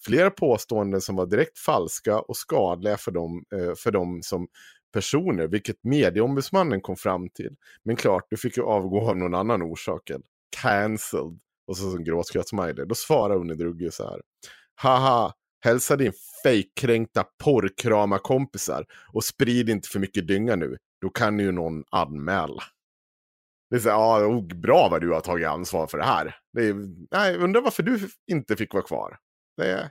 Flera påståenden som var direkt falska och skadliga för dem, eh, för dem som personer, vilket medieombudsmannen kom fram till. Men klart, du fick ju avgå av någon annan orsak. än Cancelled. Och så en gråtskrattsmiley. Då svarar Unni Drugge så här. Haha, hälsa din fejkkränkta porrkrama-kompisar och sprid inte för mycket dynga nu. Då kan ju någon anmäla. Det är så ja, oh, bra vad du har tagit ansvar för det här. Det är, nej, jag undrar varför du inte fick vara kvar. Det är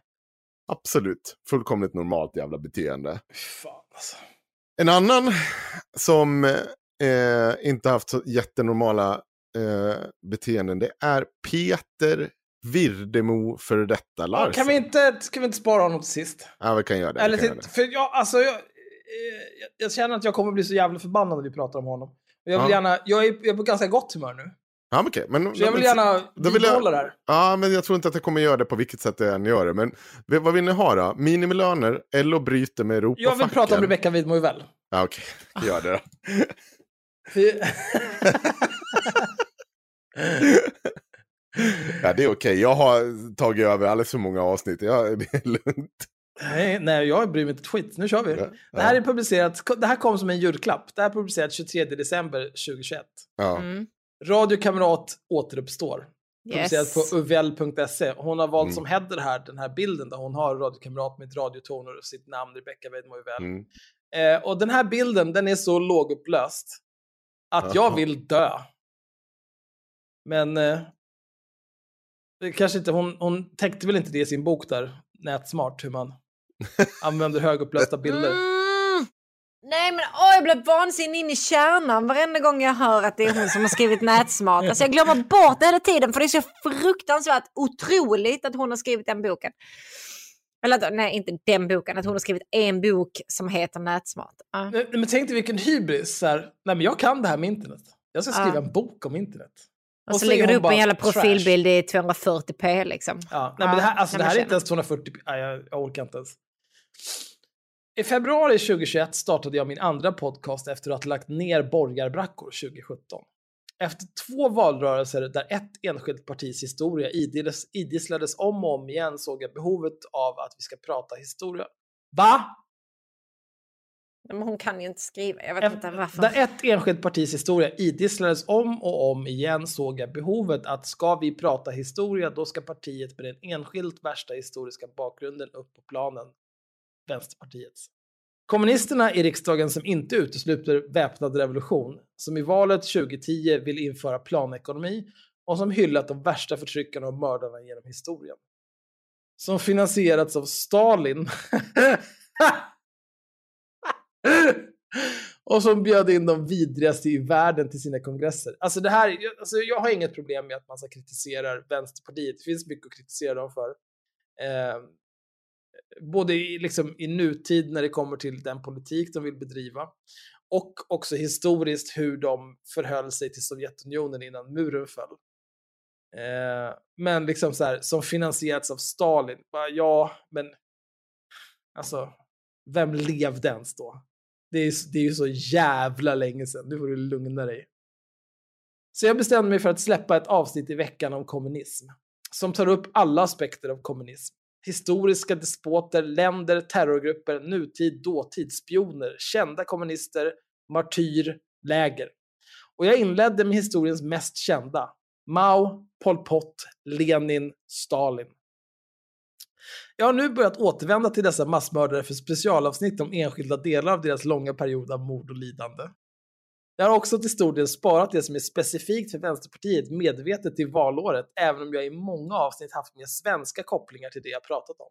absolut fullkomligt normalt jävla beteende. Fan alltså. En annan som eh, inte haft så jättenormala eh, beteenden, det är Peter Virdemo för detta Larsen. kan, vi inte, kan vi inte spara honom till sist? Ja, vi kan göra det. Eller kan göra till, det. för jag, alltså, jag, eh, jag, jag känner att jag kommer bli så jävla förbannad när vi pratar om honom. Jag, vill Ja. gärna, jag, är, jag är på ganska gott humör nu. Ja, men okej. Men, Så jag vill gärna jag- vidhålla det här. Ja, men jag tror inte att jag kommer göra det på vilket sätt jag än gör det. Men vad vill ni ha då? Minimilöner, LO bryter med Europafacken. Jag vill prata om Rebecca Widmo väl. Ja, okej. Gör det då. [LAUGHS] [LAUGHS] Ja, det är okej. Jag har tagit över alldeles för många avsnitt. Ja, det är lugnt. nej, nej, jag bryr mig inte ett skit. Nu kör vi. Ja, Det här ja. är publicerat, det här kom som en julklapp. Det här är publicerat 23 december 2021. Ja. Mm. Radio Kamrat återuppstår. Publicerat Yes. på uvell.se. Hon har valt Mm. som header här, den här bilden där hon har Radio Kamrat med ett radiotoner och sitt namn Rebecca Weidmo Uvell. Mm. Eh, och den här bilden, den är så lågupplöst att jag vill dö. Men eh, kanske inte, hon, hon täckte väl inte det i sin bok där, Nätsmart, hur man [LAUGHS] använder högupplösta bilder. Mm. Nej men åh, jag blir vansinnig in i kärnan varenda gång jag hör att det är hon som har skrivit Nätsmart. Alltså jag glömmer bort det hela tiden för det är så fruktansvärt otroligt att hon har skrivit den boken. Eller att- nej, inte den boken, att hon har skrivit en bok som heter Nätsmart. Ja. Nej, Men tänk dig vilken hybris. Så här, nej men jag kan det här med internet. Jag ska skriva Ja. en bok om internet. Och så är lägger du upp en jävla trash. profilbild i 240p liksom. Ja, nej, men det här, alltså, det här är inte ens 240, nej, jag, jag orkar inte ens. I februari 2021 startade jag min andra podcast efter att ha lagt ner borgarbrackor 2017. Efter två valrörelser där ett enskilt partis historia idis- idisslades om och om igen såg jag behovet av att vi ska prata historia. Va? Men hon kan ju inte skriva, jag vet Efter- inte varför. Där ett enskilt partis historia idisslades om och om igen såg jag behovet att ska vi prata historia då ska partiet med den enskilt värsta historiska bakgrunden upp på planen. Vänsterpartiets. Kommunisterna i riksdagen som inte utesluter väpnad revolution, som i valet 2010 vill införa planekonomi och som hyllat de värsta förtryckarna och mördarna genom historien. Som finansierats av Stalin. [LAUGHS] [LAUGHS] och som bjöd in de vidrigaste i världen till sina kongresser. Alltså det här, jag- alltså jag har inget problem med att man så kritiserar Vänsterpartiet. Det finns mycket att kritisera dem för. Eh, både i, liksom, i nutid när det kommer till den politik de vill bedriva och också historiskt hur de förhöll sig till Sovjetunionen innan muren föll. Eh, men liksom så här, som finansierats av Stalin. Bara, ja, men alltså, vem levde ens då? Det är, det är ju så jävla länge sedan. Nu får du lugna dig. Så jag bestämde mig för att släppa ett avsnitt i veckan om kommunism. Som tar upp alla aspekter av kommunism. Historiska despoter, länder, terrorgrupper, nutid, dåtid, spioner, kända kommunister, martyr, läger. Och jag inledde med historiens mest kända. Mao, Pol Pot, Lenin, Stalin. Jag har nu börjat återvända till dessa massmördare för specialavsnitt om enskilda delar av deras långa period av mord och lidande. Jag har också till stor del sparat det som är specifikt för Vänsterpartiet medvetet till valåret, även om jag i många avsnitt haft mer svenska kopplingar till det jag pratat om.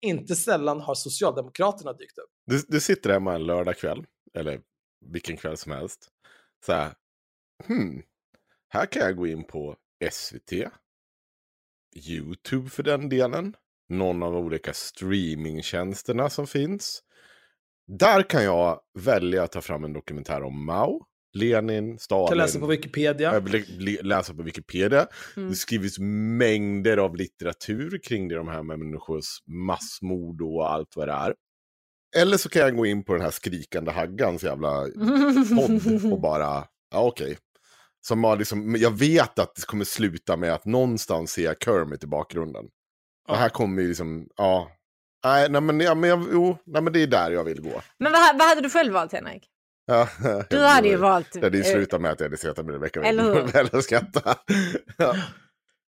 Inte sällan har Socialdemokraterna dykt upp. Du, du sitter hemma en lördagkväll, eller vilken kväll som helst. Så här, hmm, här kan jag gå in på SVT, YouTube för den delen, någon av de olika streamingtjänsterna som finns. Där kan jag välja att ta fram en dokumentär om Mao, Lenin, Stalin. Kan läsa på Wikipedia. Lä- läsa på Wikipedia. Mm. Det skrivits mängder av litteratur kring det, de här människors massmord och allt vad det är. Eller så kan jag gå in på den här skrikande haggans jävla podd [LAUGHS] och bara, ja okej. Som har liksom, jag vet att det kommer sluta med att någonstans ser jag Kermit i bakgrunden. Det här kommer ju liksom, ja. Nej, nej men, ja, men, jag, jo, nej, men det är där jag vill gå. Men vad, vad hade du själv valt Henrik? Ja, [LAUGHS] Du hade ju valt... Det hade ju eh, slutat med att jag hade sett med hur? [LAUGHS] Väl och skratta. ja.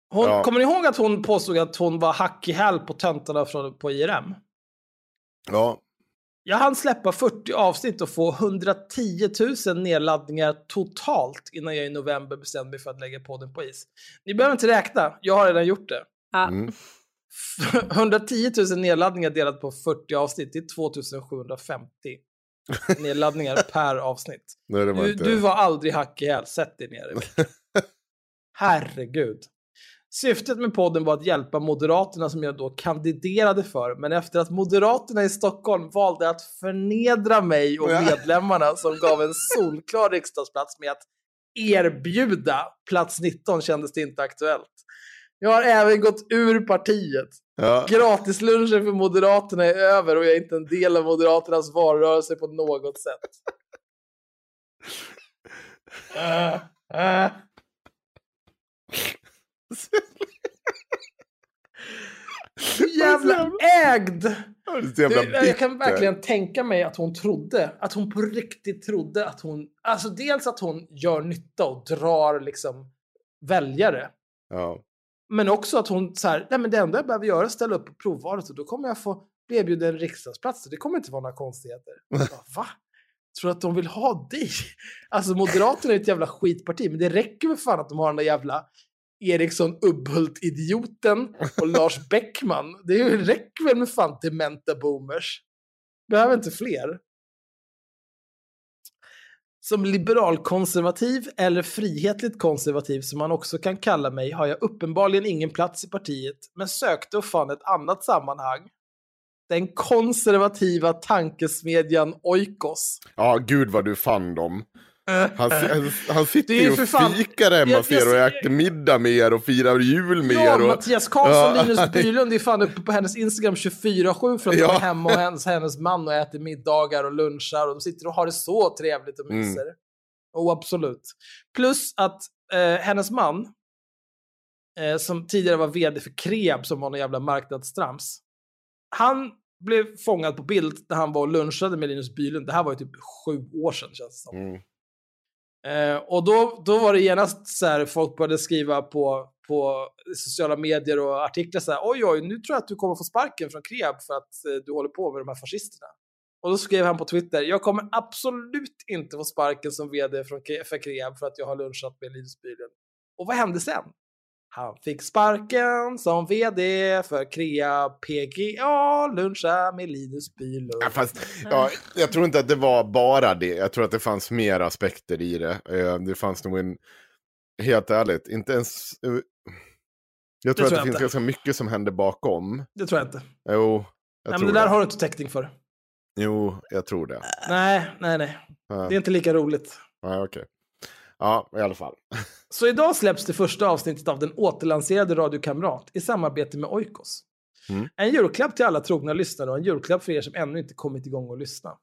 Hon, Ja. Kommer ni ihåg att hon påstod att hon var hack i häl på töntarna från, på IRM? ja, Jag hann släppa 40 avsnitt och få 110 000 nedladdningar totalt innan jag i november bestämde mig för att lägga podden på is. Ni behöver inte räkna, jag har redan gjort det. Ja. Mm. [LAUGHS] 110 000 nedladdningar delat på 40 avsnitt, det är 2750 [LAUGHS] nedladdningar per avsnitt. nej, var Du, du var aldrig hack i häl, sätt dig ner. [LAUGHS] Herregud. Syftet med podden var att hjälpa Moderaterna som jag då kandiderade för, men efter att Moderaterna i Stockholm valde att förnedra mig och medlemmarna som gav en solklar riksdagsplats med att erbjuda plats 19 kändes det inte aktuellt. Jag har även gått ur partiet. Ja. Gratislunchen för Moderaterna är över och jag är inte en del av Moderaternas valrörelse på något sätt. Äh, äh. Jävla ägd! Jävla Det, jag kan verkligen tänka mig att hon trodde, att hon på riktigt trodde att hon, alltså dels att hon gör nytta och drar liksom väljare. Ja. Men också att hon så här, nej men det enda jag behöver göra är att ställa upp på provvalet och då kommer jag få bli erbjuden en riksdagsplats. Det kommer inte vara några konstigheter. Jag bara, Va? Tror du att de vill ha dig? Alltså Moderaterna är ett jävla skitparti, men det räcker väl fan att de har den där jävla Eriksson Ubbhult-idioten och Lars Bäckman. Det räcker väl med fan dementa boomers. Behöver inte fler. Som liberalkonservativ eller frihetligt konservativ som man också kan kalla mig har jag uppenbarligen ingen plats i partiet, men sökte och fann ett annat sammanhang. Den konservativa tankesmedjan Oikos. ja, gud vad du fann dem. Han, han, han sitter Det ju och fan- fikar hemma Jag- ser och äter middag med er och firar jul med Ja, er. Och, Mattias Karlsson Ja. Linus [LAUGHS] Bylund är fan uppe på hennes Instagram 24-7 för att Ja. de är hemma och hennes, hennes man och äter middagar och lunchar och de sitter och har det så trevligt och Mm. myser. Oh, absolut. Plus att eh, hennes man, eh, som tidigare var vd för Kreab, som var någon jävla marknadstrams, han blev fångad på bild när han var och lunchade med Linus Bylund. Det här var ju typ sju år sedan känns det som. Mm. Eh, och då, då var det genast så här, folk började skriva på, på sociala medier och artiklar så här, oj oj, nu tror jag att du kommer få sparken från Kreab för att eh, du håller på med de här fascisterna. Och då skrev han på Twitter, jag kommer absolut inte få sparken som vd från, för Kreab för att jag har lunchat med Linus Bylund. Och vad hände sen? Han fick sparken som vd för Kreab PGA, luncha med Linus Bylund. Ja, fast, ja, jag tror inte att det var bara det. Jag tror att det fanns mer aspekter i det. Eh, Det fanns nog en, helt ärligt, inte ens... eh, Jag tror tror att det finns inte. ganska mycket som händer bakom. Det tror jag inte. Jo, jag Nej, men det där det. har du inte täckning för. Jo, jag tror det. Nej, nej, nej. Ja, Det är inte lika roligt. ja, okej. Ja, i alla fall. [LAUGHS] Så idag släpps det första avsnittet av den återlanserade Radio Kamrat i samarbete med Oikos. Mm. En julklapp till alla trogna lyssnare och en julklapp för er som ännu inte kommit igång och lyssna.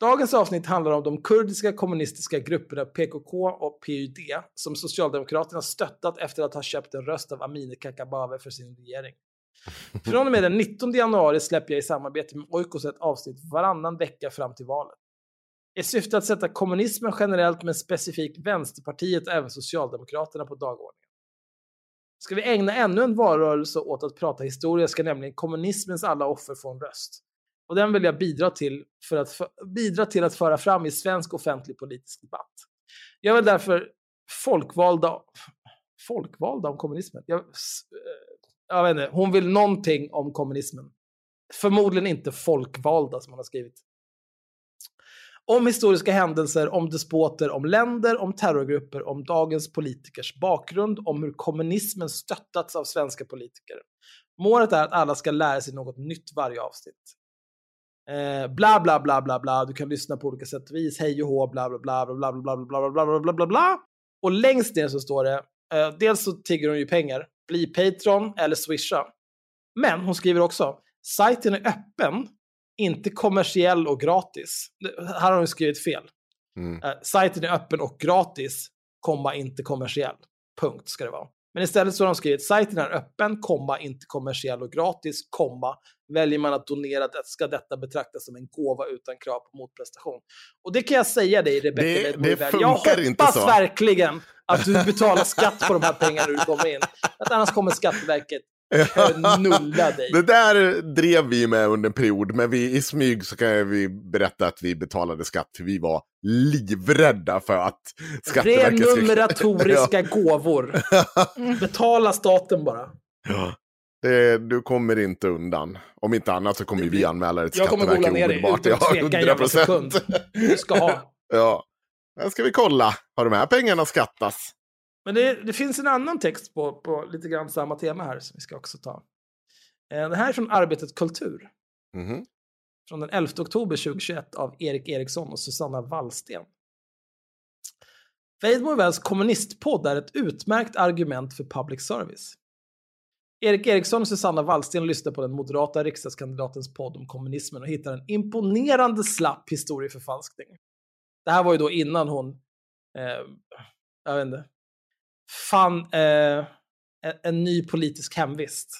Dagens avsnitt handlar om de kurdiska kommunistiska grupperna PKK och PYD som Socialdemokraterna stöttat efter att ha köpt en röst av Amineh Kakabaveh för sin regering. [LAUGHS] Från och med den 19 januari släpper jag i samarbete med Oikos ett avsnitt varannan vecka fram till valet. I syfte att sätta kommunismen generellt men specifikt Vänsterpartiet och även Socialdemokraterna på dagordningen. Ska vi ägna ännu en valrörelse åt att prata historia ska nämligen kommunismens alla offer få en röst. Och den vill jag bidra till, för att, för, bidra till att föra fram i svensk offentlig politisk debatt. Jag vill därför folkvalda, folkvalda om kommunismen? Jag, eh, jag vet inte, hon vill någonting om kommunismen. Förmodligen inte folkvalda som hon har skrivit. Om historiska händelser, om despoter, om länder, om terrorgrupper, om dagens politikers bakgrund, om hur kommunismen stöttats av svenska politiker. Målet är att alla ska lära sig något nytt varje avsnitt. Eh, bla bla bla bla bla, du kan lyssna på olika sätt och vis, hej och hå, bla bla bla bla bla bla bla bla bla bla bla bla bla Och längst ner så står det, eh, dels så tigger hon ju pengar, bli Patreon eller swisha. Men hon skriver också, sajten är öppen, inte kommersiell och gratis. Här har hon skrivit fel. Mm. Uh, sajten är öppen och gratis, komma inte kommersiell. Punkt ska det vara. Men istället så har de skrivit sajten är öppen, komma inte kommersiell och gratis, komma väljer man att donera det ska detta betraktas som en gåva utan krav på motprestation. Och det kan jag säga dig Rebecka Det- det funkar Jag hoppas inte så. verkligen att du betalar [LAUGHS] skatt på de här pengarna du kommer in. Att annars kommer Skatteverket eh, nulla dig. [LAUGHS] Det där drev vi med under en period, men vi, i smyg så kan vi berätta att vi betalade skatt, vi var livrädda för att Skatteverket skulle- Prenumeratoriska [LAUGHS] gåvor. [LAUGHS] Betala staten bara. Ja. Det, du kommer inte undan. Om inte annat så kommer vi anmäla det till Jag kommer Skatteverket googla ner omedelbart. utan tveka en jävla 100%. sekund. Du ska ha. Ja. Här ska vi kolla. Har de här pengarna skattas? Men det, det finns en annan text på, på lite grann samma tema här som vi ska också ta. Eh, Det här är från Arbetet Kultur. Mhm. Från den 11 oktober 2021 av Erik Eriksson och Susanna Wallsten. Weidmo Wells kommunistpodd är ett utmärkt argument för public service. Erik Eriksson och Susanna Wallsten lyssnar på den moderata riksdagskandidatens podd om kommunismen och hittar en imponerande slapp historieförfalskning. Det här var ju då innan hon, eh, jag vet inte, fann eh, en, ny politisk hemvist,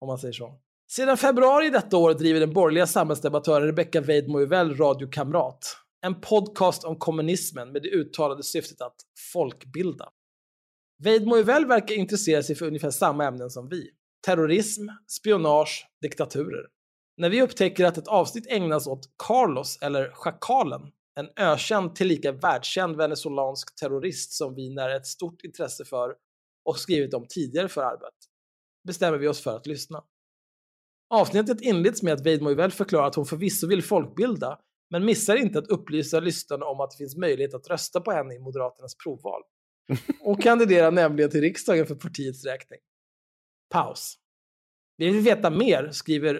om man säger så. Sedan februari detta år driver den borgerliga samhällsdebattören Rebecca Weidmo Uvell Radio Kamrat, en podcast om kommunismen med det uttalade syftet att folkbilda. Weidmo Uvell verkar intressera sig för ungefär samma ämnen som vi. Terrorism, spionage, diktaturer. När vi upptäcker att ett avsnitt ägnas åt Carlos, eller Schakalen, en ökänd tillika världskänd venezolansk terrorist som vi när ett stort intresse för och skrivit om tidigare för arbetet, bestämmer vi oss för att lyssna. Avsnittet inleds med att Weidmo Uvell förklarar att hon förvisso vill folkbilda, men missar inte att upplysa lyssnarna om att det finns möjlighet att rösta på henne i Moderaternas provval. [LAUGHS] Hon kandiderar nämligen till riksdagen för partiets räkning. Paus. Vi vill veta mer, skriver,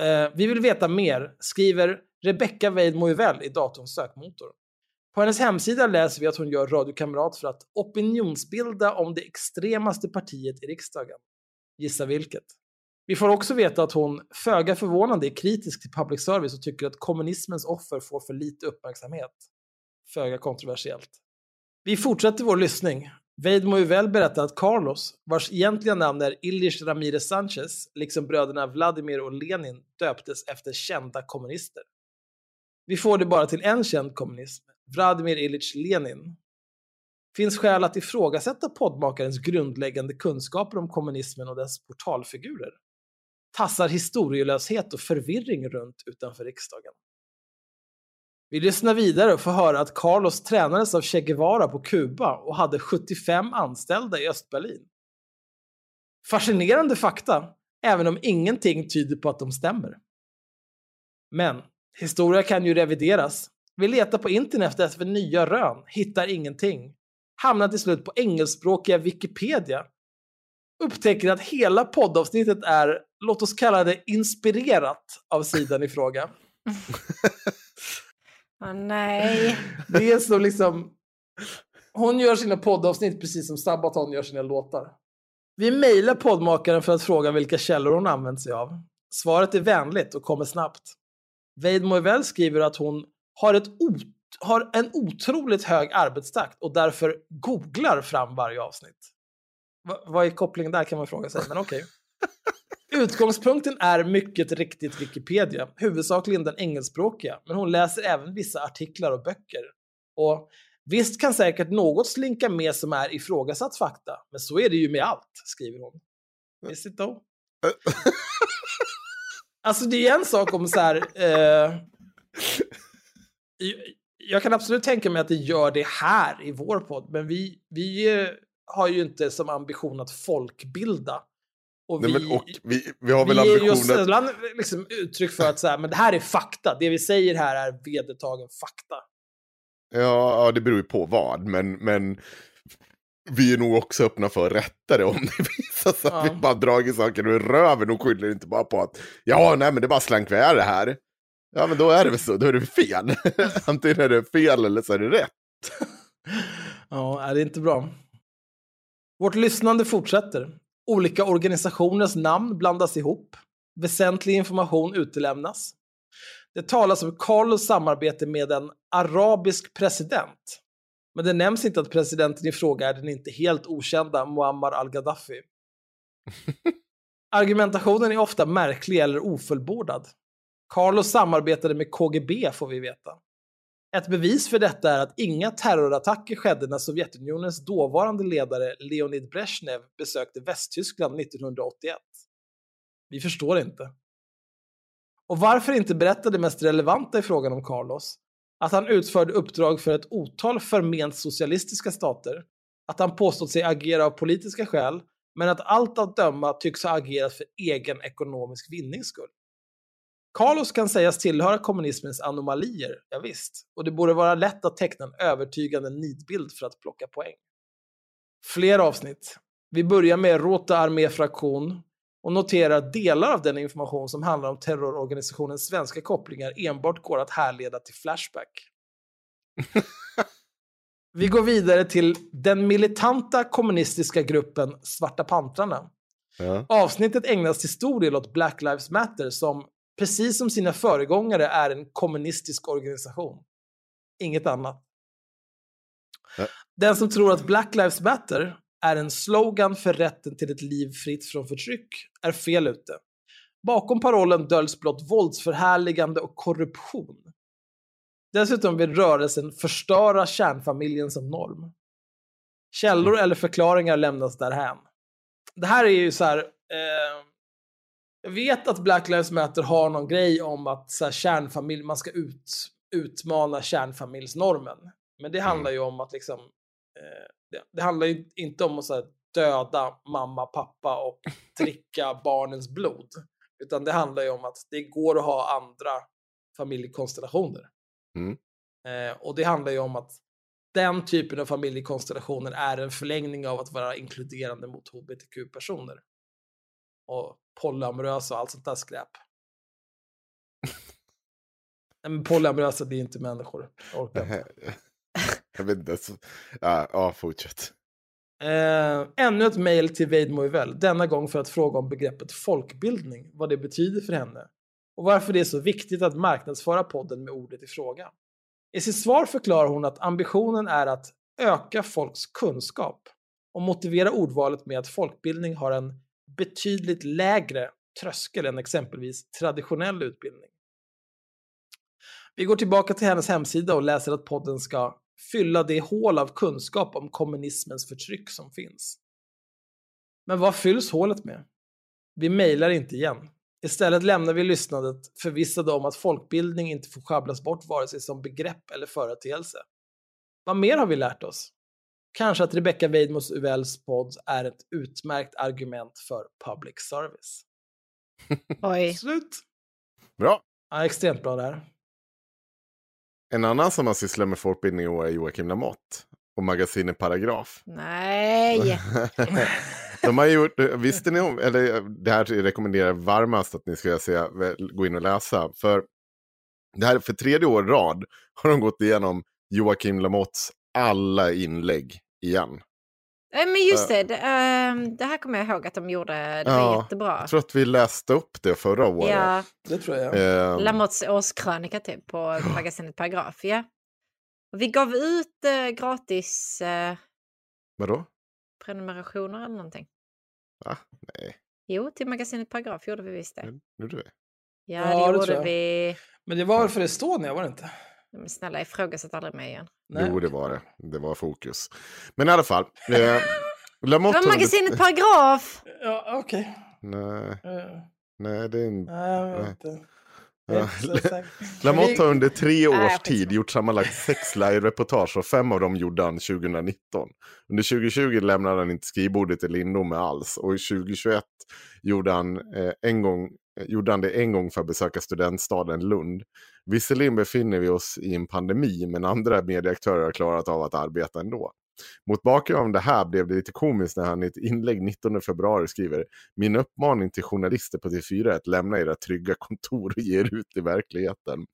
eh, vi vill veta mer, skriver Rebecca Weidmo Uvell i datorns sökmotor. På hennes hemsida läser vi att hon gör Radio Kamrat för att opinionsbilda om det extremaste partiet i riksdagen. Gissa vilket? Vi får också veta att hon, föga förvånande, är kritisk till public service och tycker att kommunismens offer får för lite uppmärksamhet. Föga kontroversiellt. Vi fortsätter vår lyssning. Weidmo Uvell berättar att Carlos, vars egentliga namn är Ilish Ramirez Sanchez, liksom bröderna Vladimir och Lenin, döptes efter kända kommunister. Vi får det bara till en känd kommunist, Vladimir Ilich Lenin. Finns skäl att ifrågasätta poddmakarens grundläggande kunskaper om kommunismen och dess portalfigurer? Tassar historielöshet och förvirring runt utanför riksdagen? Vi lyssnar vidare och får höra att Carlos tränades av Che Guevara på Kuba och hade 75 anställda i Östberlin. Fascinerande fakta, även om ingenting tyder på att de stämmer. Men historia kan ju revideras. Vi letar på internet efter nya rön, hittar ingenting. Hamnar till slut på engelskspråkiga Wikipedia. Upptäcker att hela poddavsnittet är, låt oss kalla det inspirerat av sidan i fråga. [LAUGHS] Åh, nej. Det är så liksom... Hon gör sina poddavsnitt precis som Sabaton gör sina låtar. Vi mejlar poddmakaren för att fråga vilka källor hon använt sig av. Svaret är vänligt och kommer snabbt. Weidmo Uvell skriver att hon har, ett har en otroligt hög arbetstakt och därför googlar fram varje avsnitt. Va- vad är kopplingen där kan man fråga sig, men okej. [LAUGHS] Utgångspunkten är mycket riktigt Wikipedia, huvudsakligen den engelskspråkiga, men hon läser även vissa artiklar och böcker. Och visst kan säkert något slinka med som är ifrågasatt fakta, men så är det ju med allt, skriver hon. Is it though? [LAUGHS] Alltså det är en sak om så här... Eh, jag kan absolut tänka mig att det gör det här i vår podd, men vi, vi eh, har ju inte som ambition att folkbilda. Och Nej, vi, men, och vi, vi har väl vi ambitionen... att- sällan liksom uttryck för att så här, men det här är fakta. Det vi säger här är vedertagen fakta. Ja, ja, det beror ju på vad, men, men vi är nog också öppna för att rätta det om det [LAUGHS] visar sig att Ja. vi bara dragit saker ur röven och skyller inte bara på att ja, nej, men det bara slank med det här. Ja, men då är det väl så, då är det fel. [LAUGHS] [LAUGHS] Antingen är det fel eller så är det rätt. Ja, är det är inte bra. Vårt lyssnande fortsätter. Olika organisationers namn blandas ihop. Väsentlig information utelämnas. Det talas om Carlos samarbete med en arabisk president. Men det nämns inte att presidenten i fråga är den inte helt okända Muammar al-Gaddafi. [LAUGHS] Argumentationen är ofta märklig eller ofullbordad. Carlos samarbetade med KGB får vi veta. Ett bevis för detta är att inga terrorattacker skedde när Sovjetunionens dåvarande ledare Leonid Brezhnev besökte Västtyskland 1981. Vi förstår inte. Och varför inte berätta det mest relevanta i frågan om Carlos? Att han utförde uppdrag för ett otal förment socialistiska stater, att han påstått sig agera av politiska skäl, men att allt att döma tycks ha agerat för egen ekonomisk vinnings skull. Carlos kan sägas tillhöra kommunismens anomalier, ja visst, och det borde vara lätt att teckna en övertygande nidbild för att plocka poäng. Fler avsnitt. Vi börjar med Rota arméfraktion och noterar att delar av den information som handlar om terrororganisationens svenska kopplingar enbart går att härleda till Flashback. [LAUGHS] Vi går vidare till den militanta kommunistiska gruppen Svarta pantrarna. Ja. Avsnittet ägnas till stor del åt Black Lives Matter som, precis som sina föregångare, är en kommunistisk organisation. Inget annat. Ja. Den som tror att Black Lives Matter är en slogan för rätten till ett liv fritt från förtryck är fel ute. Bakom parollen döljs blott våldsförhärligande och korruption. Dessutom vill rörelsen förstöra kärnfamiljen som norm. Källor eller förklaringar lämnas därhän. Det här är ju så här... Eh, jag vet att Black Lives Matter har någon grej om att så här, kärnfamilj, man ska ut, utmana kärnfamiljsnormen. Men det handlar ju om att liksom... Eh, det, handlar ju inte om att så här, döda mamma, pappa och dricka [LAUGHS] barnens blod. Utan det handlar ju om att det går att ha andra familjekonstellationer. Mm. Eh, och det handlar ju om att den typen av familjekonstellationer är en förlängning av att vara inkluderande mot hbtq-personer. Och polyamorösa och allt sånt där skräp. [LAUGHS] Nej, men polyamorösa, det är inte människor. Jag orkar inte. Jag vet inte. Så... Ja, ja, fortsätt. Äh, ännu ett mejl till Veidmo Moivell, denna gång för att fråga om begreppet folkbildning, vad det betyder för henne och varför det är så viktigt att marknadsföra podden med ordet i fråga. I sitt svar förklarar hon att ambitionen är att öka folks kunskap och motivera ordvalet med att folkbildning har en betydligt lägre tröskel än exempelvis traditionell utbildning. Vi går tillbaka till hennes hemsida och läser att podden ska fylla det hål av kunskap om kommunismens förtryck som finns. Men vad fylls hålet med? Vi mejlar inte igen. Istället lämnar vi lyssnandet förvissade om att folkbildning inte får sjabblas bort vare sig som begrepp eller företeelse. Vad mer har vi lärt oss? Kanske att Rebecca Weidmos Uvells podd är ett utmärkt argument för public service. Oj. Slut! Bra. Ja, extremt bra där. En annan som har sysslat med folkbildning i år är Joakim Lamotte. Och magasinet Paragraf. Nej. [LAUGHS] De har gjort, visste ni om, eller det här rekommenderar jag varmast att ni ska se, gå in och läsa. För det här för tredje år rad har de gått igenom Joakim Lamottes alla inlägg igen. Eh, Men just det, det, ehm, det här kommer jag ihåg att de gjorde. Det var Ja, jättebra. Jag tror att vi läste upp det förra året. Ja, Det tror jag. Eh, Lamotts årskrönika typ på magasinet Paragraf. Ja. Och vi gav ut eh, gratis eh, vadå? prenumerationer eller någonting. Va? Nej, Jo, till magasinet Paragraf gjorde vi visst det. du det. Ja, Ja, det tror gjorde vi. Men det var väl för Estonia, var det inte? Men snälla, ifrågasätt aldrig mig igen. Nej. Jo, det var det. Det var fokus. Men i alla fall. Eh, Det [LAUGHS] Lamotte var har- magasinet Paragraf! Ja, okej. Nej, Eh, nej, det är en... Nej, jag vet inte. Ja. Lamotte har under tre års tid gjort sammanlagt sex live-reportage och fem av dem gjorde han 2019. Under 2020 lämnade han inte skrivbordet i Lindome alls och i 2021 gjorde han, eh, en gång, gjorde han det en gång för att besöka studentstaden Lund. Visserligen befinner vi oss i en pandemi men andra medieaktörer har klarat av att arbeta ändå. Mot bakgrund av det här blev det lite komiskt när han i ett inlägg 19 februari skriver Min uppmaning till journalister på TV4 är att lämna era trygga kontor och ge er ut i verkligheten.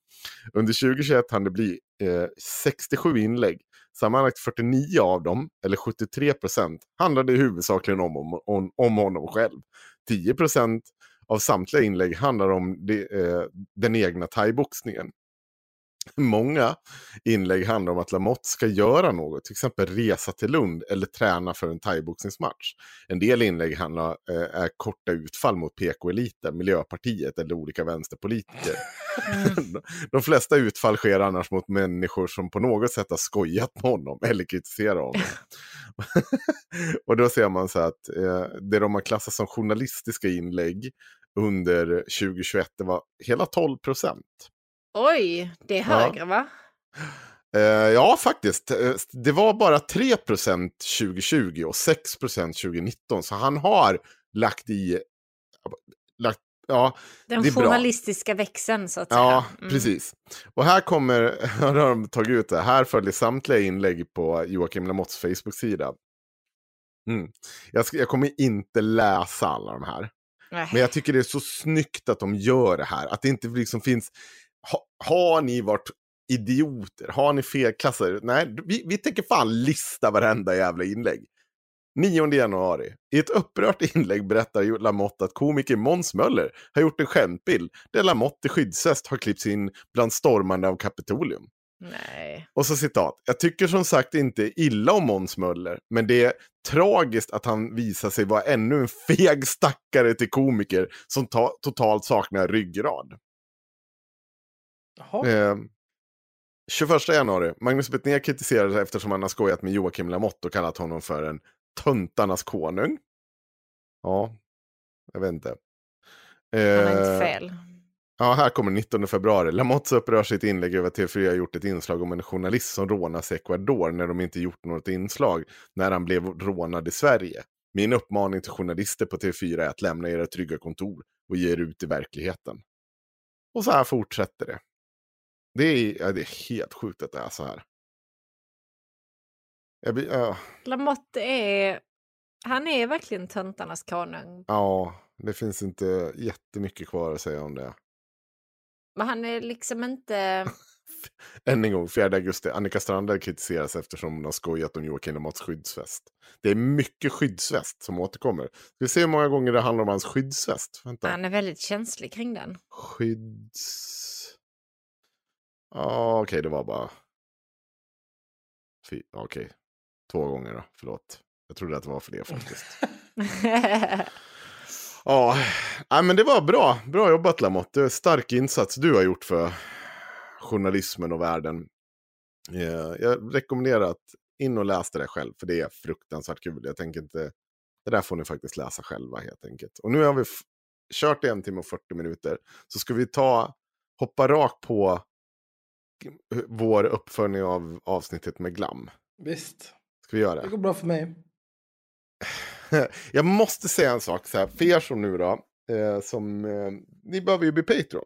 Under 2021 hann det bli eh, 67 inlägg. Sammanlagt 49 av dem, eller 73 procent, handlade huvudsakligen om, om, om, om honom själv. 10 procent av samtliga inlägg handlar om det, eh, den egna thaiboxningen. Många inlägg handlar om att Lamotte ska göra något, till exempel resa till Lund eller träna för en thaiboxningsmatch. En del inlägg handlar, eh, är korta utfall mot PK-eliten, Miljöpartiet eller olika vänsterpolitiker. [LAUGHS] De flesta utfall sker annars mot människor som på något sätt har skojat med honom eller kritiserat honom. [LAUGHS] och då ser man så att eh, det de har klassat som journalistiska inlägg under 2021, det var hela 12 procent. Oj, det är högre va? Eh, ja, faktiskt. Eh, Det var bara 3% 2020 och 6% 2019. Så han har lagt i... Lagt, ja, Den det är bra. journalistiska växeln så att säga. Ja, Mm. precis. Och här kommer, [LAUGHS] här har de tagit ut det, här följer samtliga inlägg på Joakim Lamotts Facebook-sida. Mm. Jag, ska, jag kommer inte läsa alla de här. Nej. Men jag tycker det är så snyggt att de gör det här. Att det inte liksom finns... Ha, har ni varit idioter? Har ni felklassade? Nej, vi, vi tänker fan lista varenda jävla inlägg. 9 januari. I ett upprört inlägg berättar Lamotte att komiker Måns Möller har gjort en skämtbild där Lamotte i skyddsväst har klippts in bland stormande av Kapitolium. Nej. Och så citat. Jag tycker som sagt inte illa om Måns Möller, men det är tragiskt att han visar sig vara ännu en feg stackare till komiker som ta- totalt saknar ryggrad. Jaha. Eh, 21 januari. Magnus Betnér kritiserades eftersom han har skojat med Joakim Lamotte och kallat honom för en töntarnas konung. Ja, jag vet inte. Han har inte Eh, fel. Ja, här kommer 19 februari. Lamotte upprör sitt inlägg över att TV4 har gjort ett inslag om en journalist som rånas i Ecuador när de inte gjort något inslag när han blev rånad i Sverige. Min uppmaning till journalister på TV4 är att lämna era trygga kontor och ge er ut i verkligheten. Och så här fortsätter det. Det är, ja, det är helt sjukt att det är så här. Jag ja, Lamotte är... Han är verkligen töntarnas konung. ja, det finns inte jättemycket kvar att säga om det. Men han är liksom inte... [LAUGHS] Än en gång, 4 augusti. Annika Strandhäll kritiseras eftersom hon har skojat om Joakim Lamotts skyddsväst. Det är mycket skyddsväst som återkommer. Vi se hur många gånger det handlar om hans skyddsväst? Vänta. Han är väldigt känslig kring den. Skydds... Ja, okej, det var bara... Fy... Okej, två gånger då. Förlåt. Jag trodde att det var fler faktiskt. [LAUGHS] [LAUGHS] Ja, nej, men det var bra. Bra jobbat Lamotte. Det är stark insats du har gjort för journalismen och världen. Eh, Jag rekommenderar att in och läs det där själv, för det är fruktansvärt kul. Jag tänker inte... Det där får ni faktiskt läsa själva helt enkelt. Och nu har vi kört i en timme och 40 minuter. Så ska vi ta, hoppa rakt på vår uppföljning av avsnittet med Glam. Visst. Ska vi göra Det går bra för mig. [LAUGHS] Jag måste säga en sak så här, för er som nu då, eh, som, eh, ni behöver ju bli Patreon.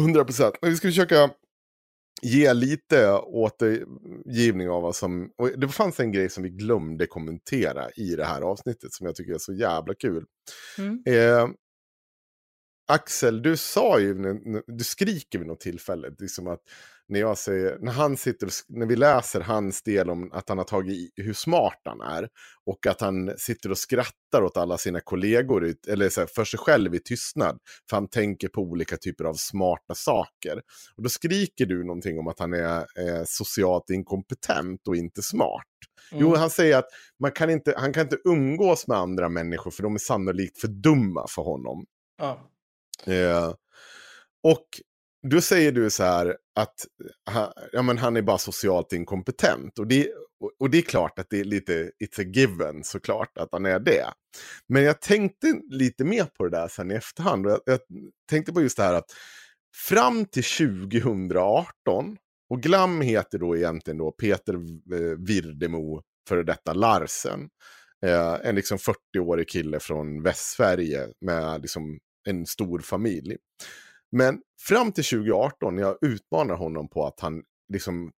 100 procent. Men vi ska försöka ge lite återgivning av vad som, och det fanns en grej som vi glömde kommentera i det här avsnittet som jag tycker är så jävla kul. Mm. Eh, Axel, du sa ju, du skriker vid något tillfälle, liksom att när jag säger, när han sitter, när vi läser hans del om att han har tagit i hur smart han är och att han sitter och skrattar åt alla sina kollegor, eller så här, för sig själv i tystnad, för han tänker på olika typer av smarta saker. Och då skriker du någonting om att han är eh, socialt inkompetent och inte smart. Jo, han säger att man kan inte, han kan inte umgås med andra människor för de är sannolikt för dumma för honom. Ja. Eh, och då säger du så här att han, ja, men han är bara socialt inkompetent. Och det, och, det är klart att det är lite, it's a given såklart att han är det. Men jag tänkte lite mer på det där sen i efterhand. Och jag, jag tänkte på just det här att fram till 2018, och Glam heter då egentligen då Peter eh, Virdemo, före detta Larsen. Eh, en liksom 40-årig kille från Västsverige med liksom en stor familj. Men fram till 2018, när jag utmanar honom på att han liksom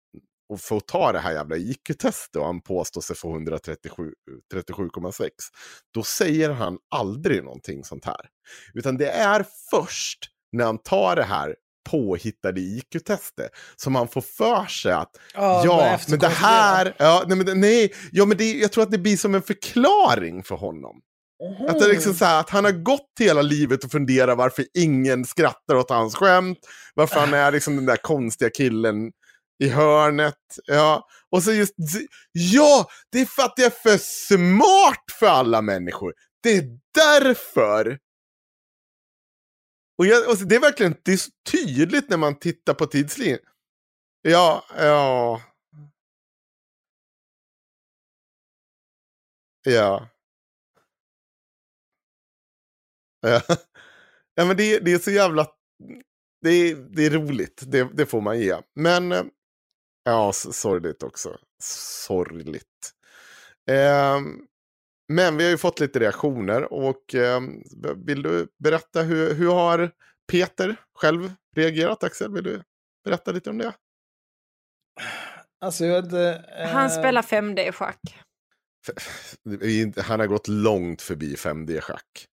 och får ta det här jävla IQ-testet och han påstår sig få 137 37,6. Då säger han aldrig någonting sånt här. Utan det är först när han tar det här påhittade IQ-testet som han får för sig att Ja, ja, men det här, ja, nej, men, nej, ja, men det, jag tror att det blir som en förklaring för honom. Att, det är liksom så här, att han har gått hela livet och funderat varför ingen skrattar åt hans skämt. Varför han är liksom den där konstiga killen i hörnet. Ja, och så just, ja, det är för att jag är för smart för alla människor. Det är därför. Och, jag, och så det är verkligen det är så tydligt när man tittar på tidslinjen. Ja, ja. Ja. Ja, men det, det är så jävla... Det är, det är roligt, det, det får man ge. Men, eh, ja, sorgligt också. Sorgligt. Ehm, men vi har ju fått lite reaktioner och ehm, vill du berätta hur, hur har Peter själv reagerat, Axel? Vill du berätta lite om det? Alltså, inte, eh, Han spelar 5D-schack. Vi är inte- Han har gått långt förbi 5D-schack.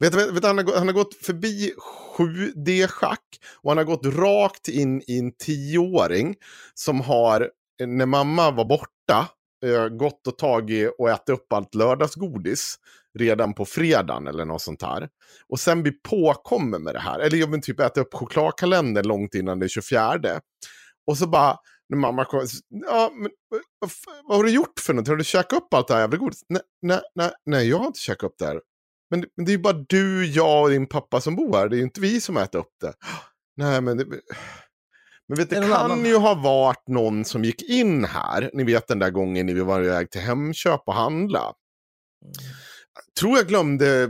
Vet du, vet han, har, gått- han har gått förbi 7D-schack och han har gått rakt in i en tioåring som har, eh, när mamma var borta, eh, gått och tagit och ätit upp allt lördagsgodis redan på fredagen eller något sånt här. Och sen blir påkommen med det här. Eller jag vill typ äta upp chokladkalendern långt innan det 24. Och så bara, när mamma kom, ja, men eh, vad, vad har du gjort för något? Har du käkat upp allt det här jävla godis? Nej, nej, nej, nej, jag har inte käkat upp det här. Men, men det är ju bara du, jag och din pappa som bor här. Det är ju inte vi som äter upp det. Nej, men det... Men vet det kan annan? ju ha varit någon som gick in här. Ni vet den där gången när vi var iväg till Hemköp och handla. Tror jag glömde eh,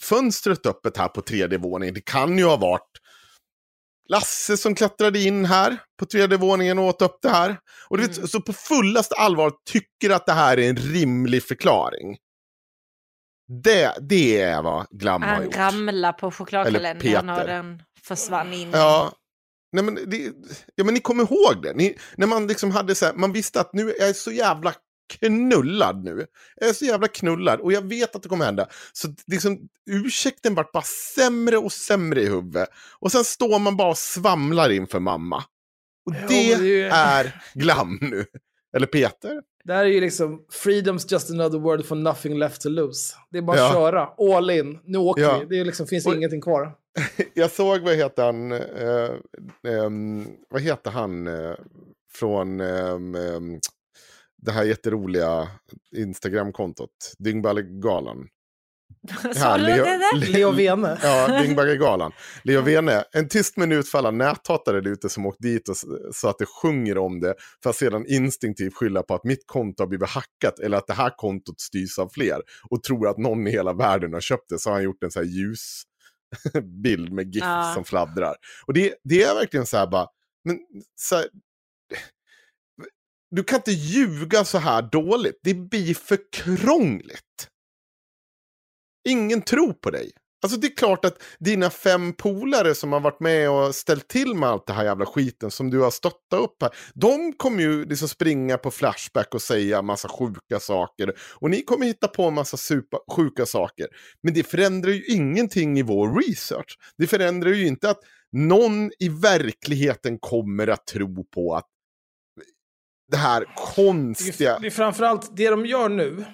fönstret öppet här på tredje våningen. Det kan ju ha varit Lasse som klättrade in här på tredje våningen och åt upp det här. Och du vet, så på fullaste allvar tycker att det här är en rimlig förklaring. Det, det är vad Glam har Han gjort. ramlade på chokladkalendern och den försvann in. Ja. Nej, men det, ja, men ni kommer ihåg det. Ni, när man liksom hade så här, man visste att nu är jag så jävla knullad nu. Jag är så jävla knullad och jag vet att det kommer hända. Så liksom, ursäkten vart bara sämre och sämre i huvudet. Och sen står man bara och svamlar inför mamma. Och det, är ju- är glam nu. Eller Peter. Det här är ju liksom, freedom's just another word for nothing left to lose. Det är bara Ja. att köra, all in, nu åker Ja. vi. Det liksom, finns Och- ingenting kvar. [LAUGHS] Jag såg, vad heter han, eh, ehm, vad heter han eh, från ehm, ehm, det här jätteroliga Instagramkontot, Dyngbaggegalan. [LAUGHS] Sa du Leo- det där? Leo Vene. Ja, Dyngbaggegalan. Leo Vene, en tyst minut för alla näthatare där ute som åkt dit och så att det sjunger om det. För att sedan instinktivt skylla på att mitt konto har blivit hackat eller att det här kontot styrs av fler. Och tror att någon i hela världen har köpt det så har han gjort en så här ljusbild [LAUGHS] med GIF Ja. som fladdrar. Och det, det är verkligen så här bara, men så här, du kan inte ljuga så här dåligt. Det blir för krångligt. Ingen tror på dig. Alltså det är klart att dina fem polare som har varit med och ställt till med allt det här jävla skiten som du har stöttat upp här. De kommer ju liksom springa på Flashback och säga massa sjuka saker. Och ni kommer hitta på massa super, sjuka saker. Men det förändrar ju ingenting i vår research. Det förändrar ju inte att någon i verkligheten kommer att tro på att det här konstiga... Det är framförallt det de gör nu.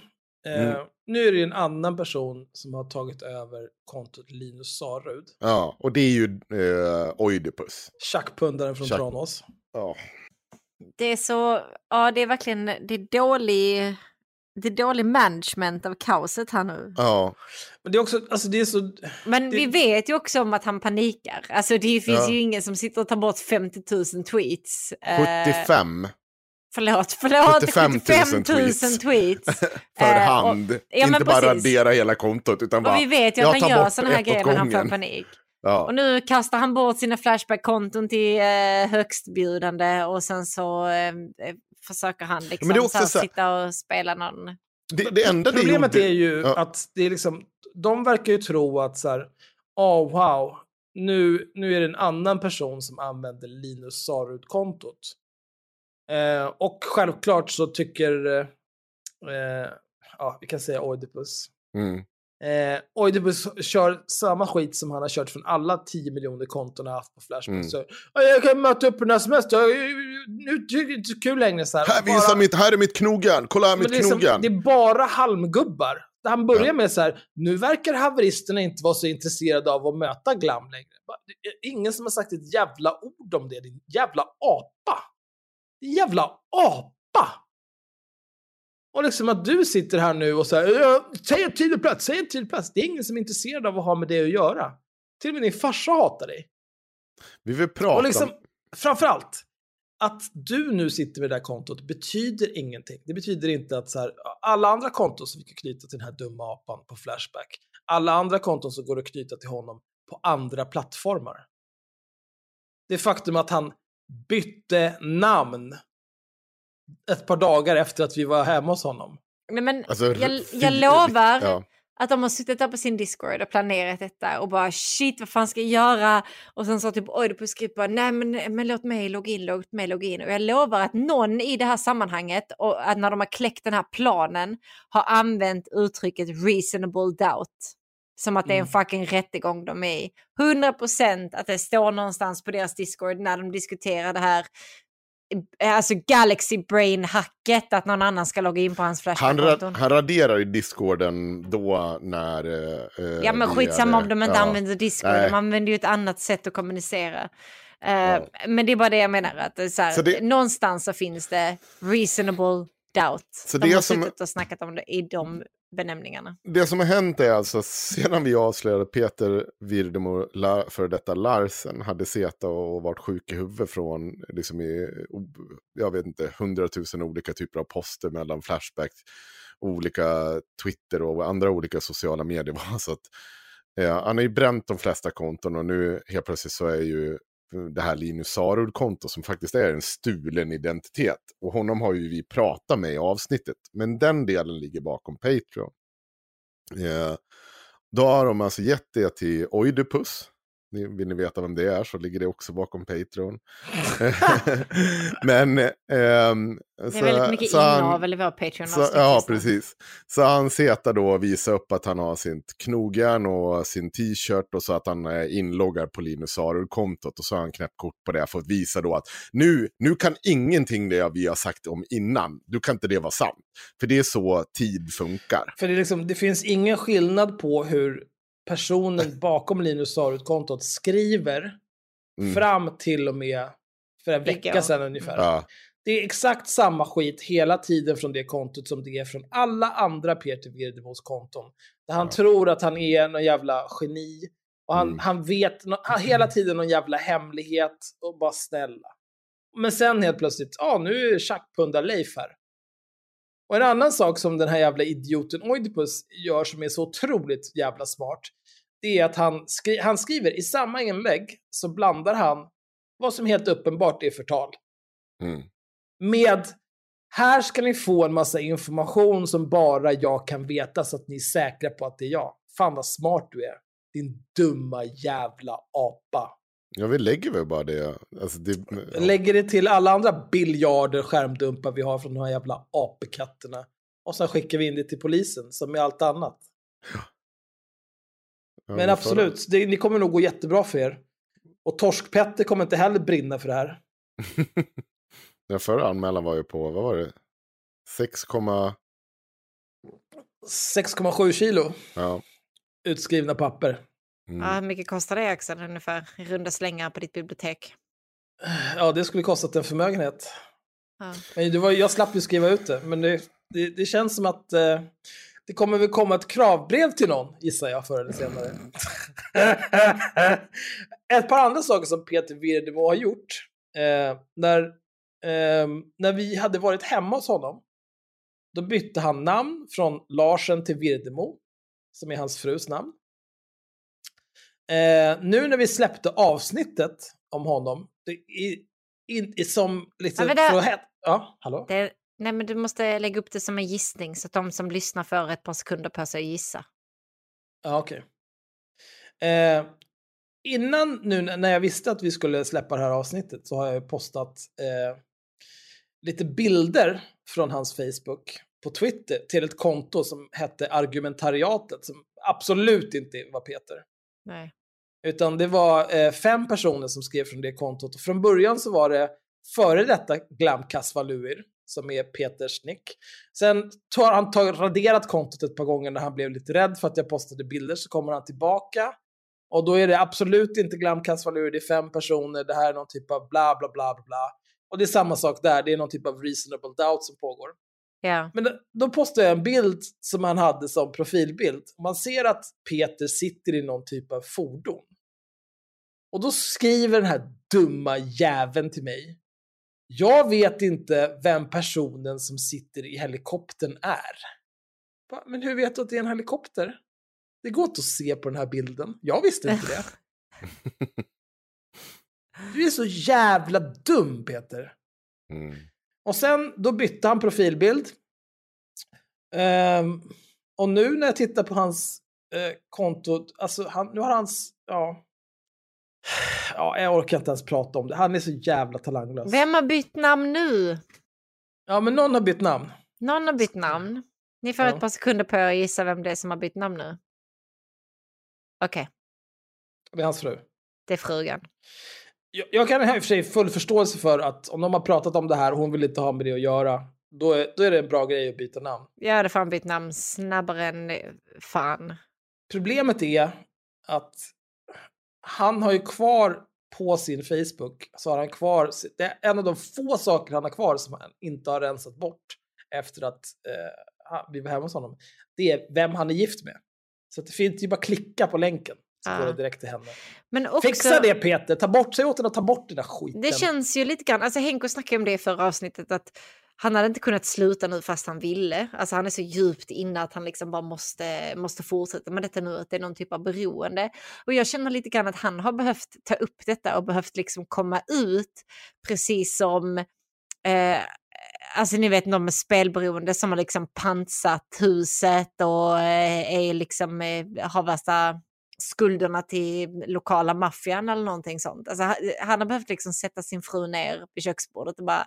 Eh, Mm. Nu är det en annan person som har tagit över kontot Linus Sarud. Ja, och det är ju eh, Oidipus. Tjackpundaren från Tjack- Tranås. Ja. Det är så, ja det är verkligen, det är dålig, det är dålig management av kaoset här nu. ja. Men det är också, alltså det är så... Men Det- vi vet ju också om att han panikar. Alltså det finns Ja. ju ingen som sitter och tar bort 50 000 tweets. Eh, 75 förlåt, förlåt. 75 000 000 tweets. tweets. [LAUGHS] för Eh, hand. och- ja, men inte bara precis. radera hela kontot utan bara... Och vi vet ju jag att han gör bort sådana här grejer när han får panik. Ja. Och nu kastar han bort sina Flashback-konton till eh, högstbjudande och sen så eh, eh, försöker han liksom Men det är också så här, så här- sitta och spela någon... det, det enda det Problemet gjorde... är ju Ja. att det är liksom, de verkar ju tro att så här, oh wow, nu, nu är det en annan person som använder Linus Sarud-kontot. Eh, och självklart så tycker, eh, ja vi kan säga Oidipus. Mm. Eh, Oidipus kör samma skit som han har kört från alla 10 miljoner konton han haft på Flashback. Mm. Så, "Ja, jag kan möta upp som helst, Jag- nu tycker jag inte så kul längre. Så här. Här, Bara- visar mitt, här är mitt knogjärn, kolla här mitt det, är som, knogjärn. det är bara halmgubbar. Han börjar Ja. med så här, nu verkar haveristerna inte vara så intresserade av att möta Glam längre. Bara, det ingen som har sagt ett jävla ord om det, din jävla apa. Jävla apa! Och liksom att du sitter här nu och säger, "Ja, säg en tydlig plats, säg en tydlig plats. Det är ingen som är intresserad av att ha med det att göra. Till och med din farsa hatar dig. Vi vill prata Och liksom, om... framförallt, att du nu sitter med det där kontot betyder ingenting. Det betyder inte att så här, alla andra konton som vi kan knyta till den här dumma apan på Flashback, alla andra konton som går att knyta till honom på andra plattformar. Det faktum att han bytte namn ett par dagar efter att vi var hemma hos honom. Nej, men Alltså, jag, jag lovar Ja. att de har suttit där på sin Discord och planerat detta och bara shit vad fan ska jag göra? Och sen så typ Oidipus skriver bara nej men, men låt mig logga in, låt mig logga in. Och jag lovar att någon i det här sammanhanget och att när de har kläckt den här planen har använt uttrycket reasonable doubt. Som att det är en fucking rättegång de är i. 100% att det står någonstans på deras Discord när de diskuterar det här eh, alltså Galaxy Brain-hacket att någon annan ska logga in på hans Han, Flashback-konton. ra- han raderar i discorden då när... eh, Ja men vi skitsamma om de inte ja. använder Discord, Nej. de använder ju ett annat sätt att kommunicera. Eh, Ja. Men det är bara det jag menar, att så här, Så det- någonstans så finns det reasonable doubt. Så de det har som- suttit och snackat om det i de benämningarna. Det som har hänt är alltså sedan vi avslöjade Peter Virdemo, för detta Larsen, hade seta och varit sjuk i huvudet från, liksom i, jag vet inte, hundratusen olika typer av poster mellan Flashback, olika Twitter och andra olika sociala medier. [LAUGHS] Så att, eh, han har ju bränt de flesta konton och nu helt plötsligt så är ju det här Linus Sarud-konto som faktiskt är en stulen identitet. Och honom har ju vi pratat med i avsnittet. Men den delen ligger bakom Patreon. Eh, då har de alltså gett det till Oidipus. Vill ni veta vem det är så ligger det också bakom Patreon. [LAUGHS] [LAUGHS] Men... ehm, Det är väldigt mycket inavel i vår patreon så, ja, precis. Så han Zeta då visar upp att han har sitt knogjärn och sin t-shirt och så att han är inloggad på Linus Sarud-kontot och så har han knäppt kort på det för att visa då att nu, nu kan ingenting det vi har sagt om innan, du kan inte det vara sant. För det är så tid funkar. För det, är liksom, det finns ingen skillnad på hur personen bakom Linus Sarut-kontot skriver Mm. fram till och med för en vecka sedan ungefär. Ja, Det är exakt samma skit hela tiden från det kontot som det är från alla andra Peter Virdemos konton. Där han Ja. tror att han är någon jävla geni. Och han, Mm. han vet han, hela tiden någon jävla hemlighet och bara snälla. Men sen helt plötsligt, ja nu är tjackpundar-Leif här. Och en annan sak som den här jävla idioten Oidipus gör som är så otroligt jävla smart, det är att han, skri han skriver i samma inlägg så blandar han vad som helt uppenbart är förtal mm. med här ska ni få en massa information som bara jag kan veta så att ni är säkra på att det är jag. Fan vad smart du är. Din dumma jävla apa. Ja, vi lägger väl bara det. Alltså, det ja. Lägger det till alla andra biljarder skärmdumpar vi har från de här jävla apekatterna. Och sen skickar vi in det till polisen, som med allt annat. Ja, Men absolut, det, ni kommer nog gå jättebra för er. Och Torsk-Petter kommer inte heller brinna för det här. [LAUGHS] Den förra anmälan var ju på, vad var det? 6, 6,7 kilo ja. utskrivna papper. Mm. Ja, hur mycket kostar det Axel ungefär? I runda slängar på ditt bibliotek. Ja, det skulle kostat en förmögenhet. Ja. Men det var, jag slapp ju skriva ut det, men det, det, det känns som att eh, det kommer väl komma ett kravbrev till någon, gissar jag, förr eller senare. [LAUGHS] ett par andra saker som Peter Virdemo har gjort. Eh, när, eh, när vi hade varit hemma hos honom, då bytte han namn från Larsen till Virdemo, som är hans frus namn. Eh, nu när vi släppte avsnittet om honom, det är, in, är som liksom... Ja, men det- ja, hallå? Det, nej, men du måste lägga upp det som en gissning så att de som lyssnar får ett par sekunder på sig att gissa. Ja, okej. Eh, innan nu när jag visste att vi skulle släppa det här avsnittet så har jag postat eh, lite bilder från hans Facebook på Twitter till ett konto som hette Argumentariatet som absolut inte var Peter. Nej. Utan det var eh, fem personer som skrev från det kontot. Och från början så var det före detta Glam Kasvaluir, som är Peters nick. Sen har han tagit, raderat kontot ett par gånger när han blev lite rädd för att jag postade bilder, så kommer han tillbaka. Och då är det absolut inte Glam Kasvaluir, det är fem personer, det här är någon typ av bla bla bla bla bla. Och det är samma sak där, det är någon typ av reasonable doubt som pågår. Ja. Men då- då postade jag en bild som han hade som profilbild. Man ser att Peter sitter i någon typ av fordon. Och då skriver den här dumma jäveln till mig. Jag vet inte vem personen som sitter i helikoptern är. Va, Men hur vet du att det är en helikopter? Det går inte att se på den här bilden. Jag visste inte det. [LAUGHS] Du är så jävla dum, Peter. Mm. Och sen, då bytte han profilbild. Ehm, och nu när jag tittar på hans eh, konto, alltså han, nu har hans, ja. Ja, jag orkar inte ens prata om det. Han är så jävla talanglös. Vem har bytt namn nu? Ja, men någon har bytt namn. Någon har bytt namn. Ni får Ja. ett par sekunder på er att gissa vem det är som har bytt namn nu. Okej, Det är hans fru. det är frugan. Jag, jag kan i och för sig full förståelse för att om de har pratat om det här och hon vill inte ha med det att göra, då är, då är det en bra grej att byta namn. Jag hade fan bytt namn snabbare än fan. Problemet är att han har ju kvar på sin Facebook, så har han kvar, det är en av de få saker han har kvar som han inte har rensat bort efter att eh, vi var hemma hos honom. Det är vem han är gift med. Så det finns ju bara klicka på länken så går det direkt till henne. Men också, Fixa det Peter, ta bort, säg åt henne att ta bort den där skiten. Det känns ju lite grann, alltså Henko snackade om det i förra avsnittet, att han hade inte kunnat sluta nu fast han ville. Alltså han är så djupt inne att han liksom bara måste, måste fortsätta med detta nu, att det är någon typ av beroende. Och jag känner lite grann att han har behövt ta upp detta och behövt liksom komma ut, precis som eh, Alltså ni vet de med spelberoende som har liksom pantsatt huset och eh, är liksom, eh, har värsta skulderna till lokala maffian eller någonting sånt. Alltså, han, har behövt liksom sätta sin fru ner vid köksbordet och bara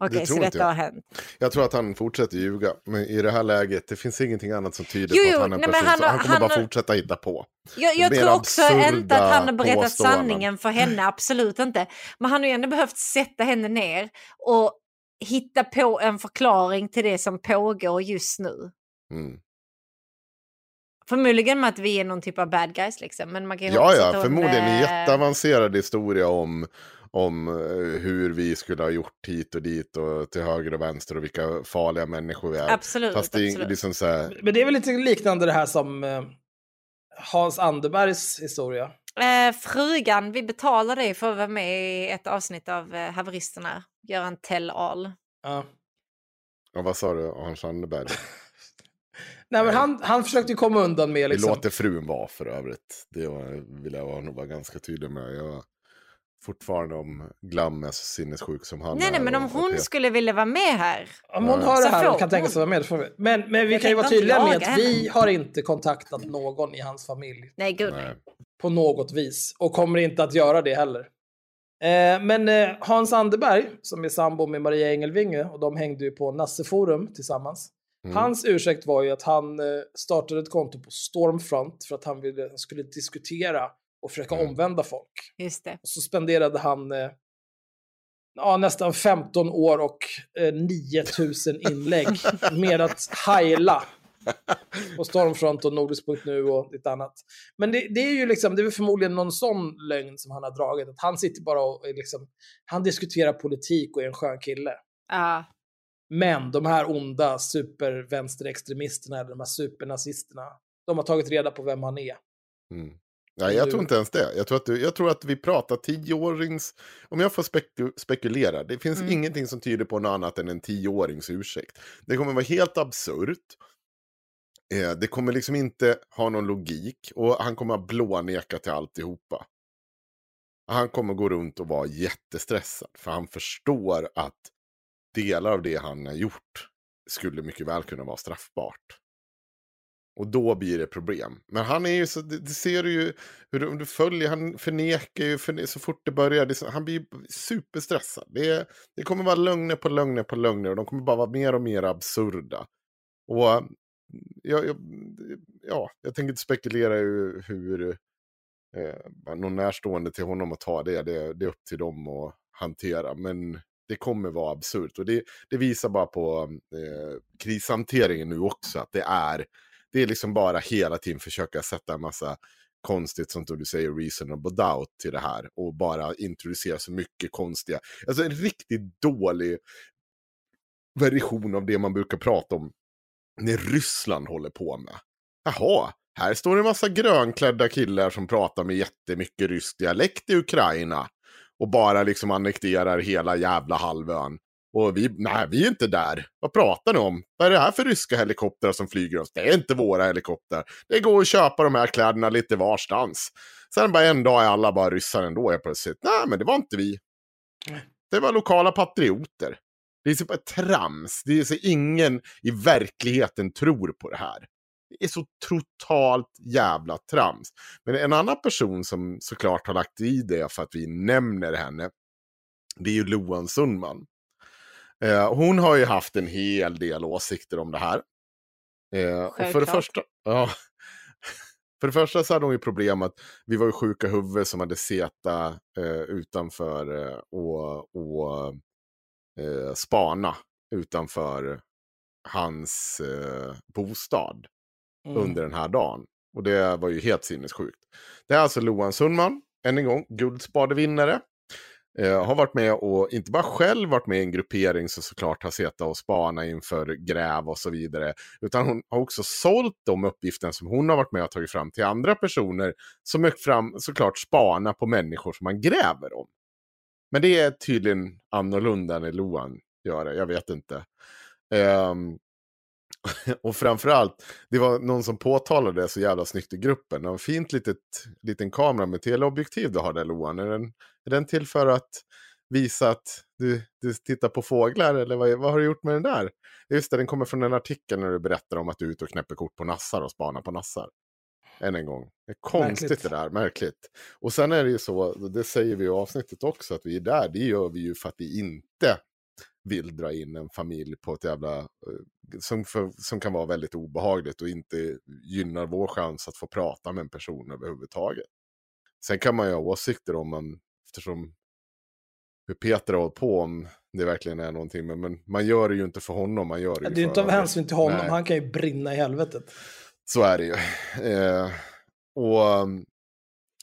okej, det så detta har jag. hänt. Jag tror att han fortsätter ljuga. Men i det här läget, det finns ingenting annat som tyder Jo, på att han är en nej, person. han har- han kommer han bara har- fortsätta hitta på. Jag, jag tror också inte att han har berättat sanningen för henne, absolut inte. Men han har ju ändå behövt sätta henne ner och hitta på en förklaring till det som pågår just nu. Mm. Förmodligen med att vi är någon typ av bad guys liksom. Men man kan ju Ja, ja, förmodligen en eh, jätteavancerad historia om, om eh, hur vi skulle ha gjort hit och dit och till höger och vänster och vilka farliga människor vi är. Absolut, Fast det är absolut. liksom så här, Men det är väl lite liknande det här som eh, Hans Anderbergs historia. Eh, frugan, vi betalar dig för att vara med i ett avsnitt av eh, Haveristerna. Göra en tell all. Ja. ja, vad sa du, Hans Anderberg? [LAUGHS] Nej, men han, han försökte ju komma undan med Det liksom. låter frun vara för övrigt. Det var, vill jag nog vara ganska tydlig med. Jag fortfarande om Glam är så sinnessjuk som han Nej, är. nej, men om hon Peter. skulle vilja vara med här. Om hon Ja. hör det här och kan tänka sig hon. vara med, får vi. Men, men vi Jag kan ju vara tydliga med att vi har inte kontaktat någon i hans familj Nej, gud Nej. nej. på något vis och kommer inte att göra det heller. Eh, men eh, Hans Anderberg, som är sambo med Maria Engelvinge, och de hängde ju på Nasseforum tillsammans. Mm. Hans ursäkt var ju att han eh, startade ett konto på Stormfront för att han, ville, han skulle diskutera och försöka Mm. omvända folk. Just det. Och så spenderade han eh, ja, nästan 15 år och eh, 9000 inlägg [LAUGHS] med att heila på Stormfront och Nordisk.nu och lite annat. Men det, det är ju liksom, det är förmodligen någon sån lögn som han har dragit. Att han sitter bara och liksom, han diskuterar politik och är en skön kille. Ja. Men de här onda supervänsterextremisterna, eller de här supernazisterna, de har tagit reda på vem han är. Mm. Nej, jag tror inte ens det. Jag tror att, du, jag tror att vi pratar tioårings... Om jag får speku, spekulera, det finns Mm. ingenting som tyder på något annat än en tioårings ursäkt. Det kommer vara helt absurt. Eh, det kommer liksom inte ha någon logik och han kommer att blåneka till alltihopa. Han kommer gå runt och vara jättestressad för han förstår att delar av det han har gjort skulle mycket väl kunna vara straffbart. Och då blir det problem. Men han är ju så, det, det ser du ju, hur du, om du följer, han förnekar ju förne, så fort det börjar, det, han blir ju superstressad. Det, det kommer vara lögner på lögner på lögner och de kommer bara vara mer och mer absurda. Och eh, jag, jag, ja, jag tänker inte spekulera i hur eh, någon närstående till honom att ta det, det, det är upp till dem att hantera. Men det kommer vara absurt och det, det visar bara på eh, krishanteringen nu också att det är det är liksom bara hela tiden försöka sätta en massa konstigt, som du säger, reasonable doubt till det här. Och bara introducera så mycket konstiga, alltså en riktigt dålig version av det man brukar prata om när Ryssland håller på med. Jaha, här står det en massa grönklädda killar som pratar med jättemycket rysk dialekt i Ukraina. Och bara liksom annekterar hela jävla halvön. Och vi, nej, vi är inte där. Vad pratar ni om? Vad är det här för ryska helikoptrar som flyger oss? Det är inte våra helikoptrar. Det går att köpa de här kläderna lite varstans. Sen bara en dag är alla bara ryssar ändå helt plötsligt. Nej, men det var inte vi. Det var lokala patrioter. Det är så bara trams. Det är så ingen i verkligheten tror på det här. Är så totalt jävla trams. Men en annan person som såklart har lagt i det för att vi nämner henne, det är ju Loan Sundman. Eh, hon har ju haft en hel del åsikter om det här. Eh, och för det första, ja, [LAUGHS] för det första så hade hon ju problem att vi var ju sjuka huvud som hade seta eh, utanför eh, och, och eh, spana utanför hans eh, bostad Mm. under den här dagen. Och det var ju helt sinnessjukt. Det är alltså Loan Sundman, än en gång, guldspadevinnare. Eh, har varit med och inte bara själv varit med i en gruppering som såklart har suttit och spana inför gräv och så vidare. Utan hon har också sålt de uppgifterna som hon har varit med och tagit fram till andra personer som är fram, såklart spana på människor som man gräver om. Men det är tydligen annorlunda när Loan gör det, jag vet inte. Ehm, [LAUGHS] och framförallt, det var någon som påtalade det så jävla snyggt i gruppen. En fint litet, liten kamera med teleobjektiv du har där Loan. Är den, är den till för att visa att du, du tittar på fåglar eller vad, vad har du gjort med den där? Just det, den kommer från en artikel när du berättar om att du är ute och knäpper kort på nassar och spanar på nassar. Än en gång. Det är konstigt Märkligt. det där, märkligt. Och sen är det ju så, det säger vi i avsnittet också, att vi är där, det gör vi ju för att vi inte vill dra in en familj på ett jävla... eh, Som, för, som kan vara väldigt obehagligt och inte gynnar vår chans att få prata med en person överhuvudtaget. Sen kan man ju ha åsikter om man, eftersom hur Peter har hållit på om det verkligen är någonting, men, men man gör det ju inte för honom, man gör det ju Det är ju inte av hänsyn till honom, Nej. han kan ju brinna i helvetet. Så är det ju. [LAUGHS] Eh, och um,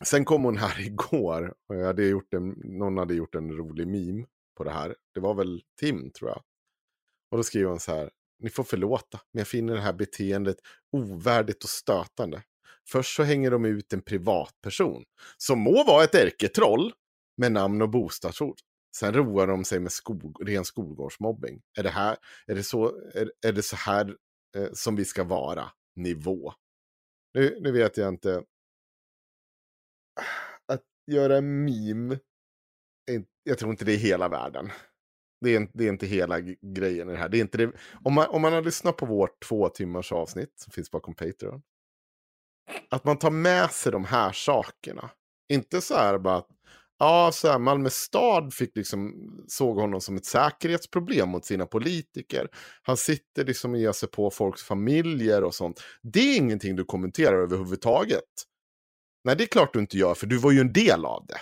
sen kom hon här [LAUGHS] igår och jag hade gjort en, någon hade gjort en rolig meme på det här. Det var väl Tim tror jag. Och då skriver hon så här. Ni får förlåta, men jag finner det här beteendet ovärdigt och stötande. Först så hänger de ut en privatperson som må vara ett ärketroll med namn och bostadsort. Sen roar de sig med skog, ren skolgårdsmobbing. Är det, här, är det, så, är, är det så här eh, som vi ska vara? Nivå. Nu, nu vet jag inte. Att göra en meme jag tror inte det är hela världen. Det är, inte- det är inte hela grejen i det här. Det är inte det. Om, man, om man har lyssnat på vårt två timmars avsnitt som finns bakom Patreon. Att man tar med sig de här sakerna. Inte så här bara att ja, så här, Malmö stad fick liksom, såg honom som ett säkerhetsproblem mot sina politiker. Han sitter liksom och ger sig på folks familjer och sånt. Det är ingenting du kommenterar överhuvudtaget. Nej, det är klart du inte gör, för du var ju en del av det.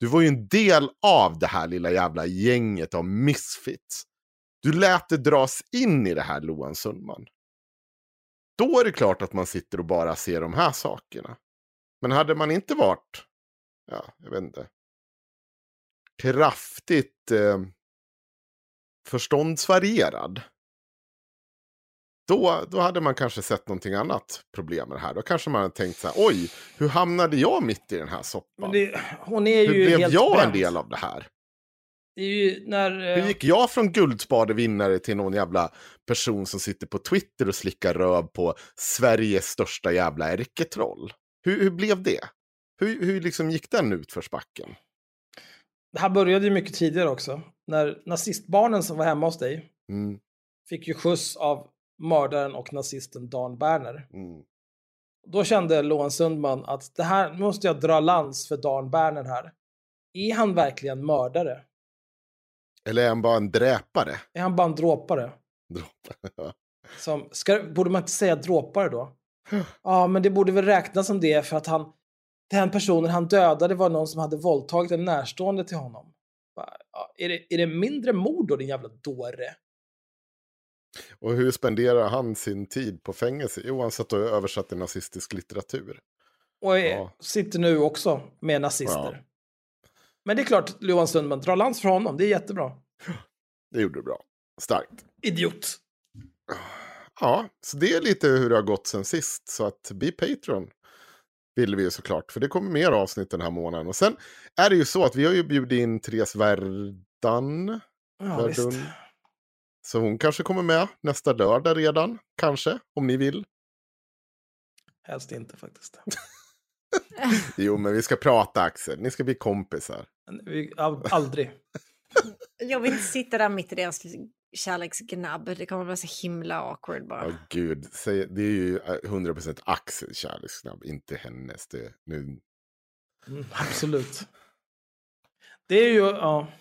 Du var ju en del av det här lilla jävla gänget av misfits. Du lät det dras in i det här, Loan Sundman. Då är det klart att man sitter och bara ser de här sakerna. Men hade man inte varit, ja, jag vet inte, kraftigt eh, förståndsvarierad. Då, då hade man kanske sett någonting annat problem med det här. Då kanske man hade tänkt så här, oj, hur hamnade jag mitt i den här soppan? Det, hon är ju Hur blev helt jag en bränd. del av det här? Det ju när... Hur eh, gick jag från guldspadevinnare till någon jävla person som sitter på Twitter och slickar röv på Sveriges största jävla ärketroll? Hur, hur blev det? Hur, hur liksom gick den utförsbacken? Det här började ju mycket tidigare också. När nazistbarnen som var hemma hos dig Mm, fick ju skjuts av mördaren och nazisten Dan Berner. mm, Då kände Loan Sundman att det här måste jag dra lans för Dan Berner här. Är han verkligen mördare? Eller är han bara en dräpare? Är han bara en dråpare? Dråpare. Som, ska, borde man inte säga dråpare då? Ja, men det borde väl räknas som det för att han, den personen han dödade var någon som hade våldtagit en närstående till honom. Va, Ja, är, det, är det mindre mord då, din jävla dåre? Och hur spenderar han sin tid på fängelse? Jo, han satt och översatte nazistisk litteratur. Och är, Ja. sitter nu också med nazister. Ja. Men det är klart, Johan Sundman, dra lans för honom. Det är jättebra. Det gjorde du bra. Starkt. Idiot. Ja, så det är lite hur det har gått sen sist. Så att bli Patreon vill vi ju såklart. För det kommer mer avsnitt den här månaden. Och sen är det ju så att vi har ju bjudit in Therese Verdan. Ja, visst. Så hon kanske kommer med nästa lördag redan. Kanske, om ni vill. Helst inte faktiskt. [LAUGHS] Jo, men vi ska prata Axel. Ni ska bli kompisar. Vi- al- Aldrig. [LAUGHS] Jag vill inte sitta där mitt i deras kärleksgnabb. Det kommer vara så himla awkward bara. Ja, gud. Säg, det är ju eh, 100% Axels kärleksknabb, inte hennes. Det, nu, Mm, absolut. Det är ju, ja.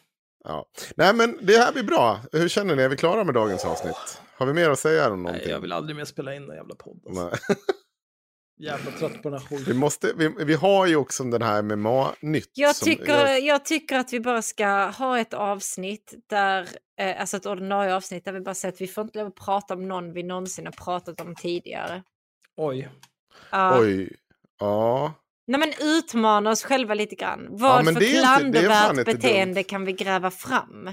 Ja. Nej, men det här blir bra. Hur känner ni? Är vi klara med dagens avsnitt? Har vi mer att säga om Nej, någonting? jag vill aldrig mer spela in en jävla podd. Alltså. Nej. [LAUGHS] Jävla trött på den här Vi, skiten. måste, vi, vi har ju också den här MMA-nytt. Jag tycker, jag- jag tycker att vi bara ska ha ett avsnitt där, eh, alltså ett ordinarie avsnitt där vi bara säger att vi får inte lov att prata om någon vi någonsin har pratat om tidigare. Oj. Ja. Oj. Ja. Nej men utmana oss själva lite grann. Vad men för klandervärt beteende dumt. kan vi gräva fram?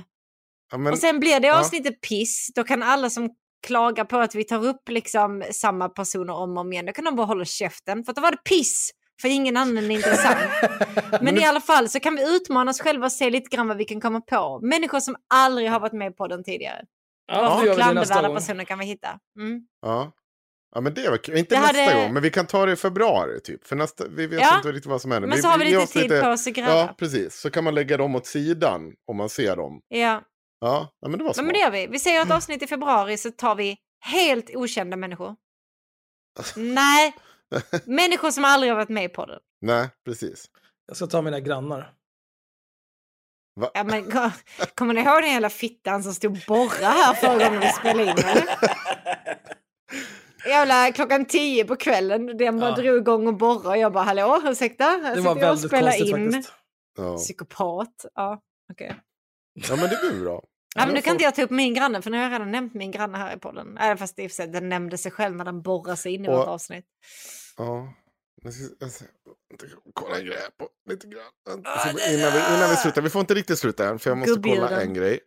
ja men, och sen blir det ja. avsnittet piss, då kan alla som klagar på att vi tar upp liksom samma personer om och om igen, då kan de bara hålla käften för att då var det piss. För ingen annan är intressant. [LAUGHS] Men i alla fall så kan vi utmana oss själva och se lite grann vad vi kan komma på. Människor som aldrig har varit med på den tidigare. Ja, Vad för klandervärda personer kan vi hitta? Mm. ja. Ja, men det var kul. Inte Det nästa hade- gång, men vi kan ta det i februari typ. För nästa, vi vet Ja. inte riktigt vad som händer. Men så har vi lite tid på oss att gräva. Ja, precis. Så kan man lägga dem åt sidan om man ser dem. Ja. Ja, ja men det var smart. men det gör vi. Vi säger ett avsnitt i februari så tar vi helt okända människor. [LAUGHS] Nej, människor som aldrig har varit med på den. Nej, precis. Jag ska ta mina grannar. Va? Ja, men, ko- kommer ni ihåg den jävla fittan som stod och borrade här förra gången vi spelade in? [LAUGHS] Jävla klockan tio på kvällen, den bara Ja. drog igång och borrade och jag bara hallå, ursäkta? Här Det var jag och väldigt spelar konstigt in. faktiskt. Ja. Psykopat. Ja, okej. ja, men det blir bra. Ja, men nu kan får- inte jag ta upp min granne för nu har jag redan nämnt min granne här i podden. Även fast i och för sig, den nämnde sig själv när den borrar sig in i Och- vårt avsnitt. Ja. Jag ska, jag ska, kolla en grej här på lite grann. Så Innan vi, innan vi slutar. Vi får inte riktigt sluta än, för jag måste kolla en grej.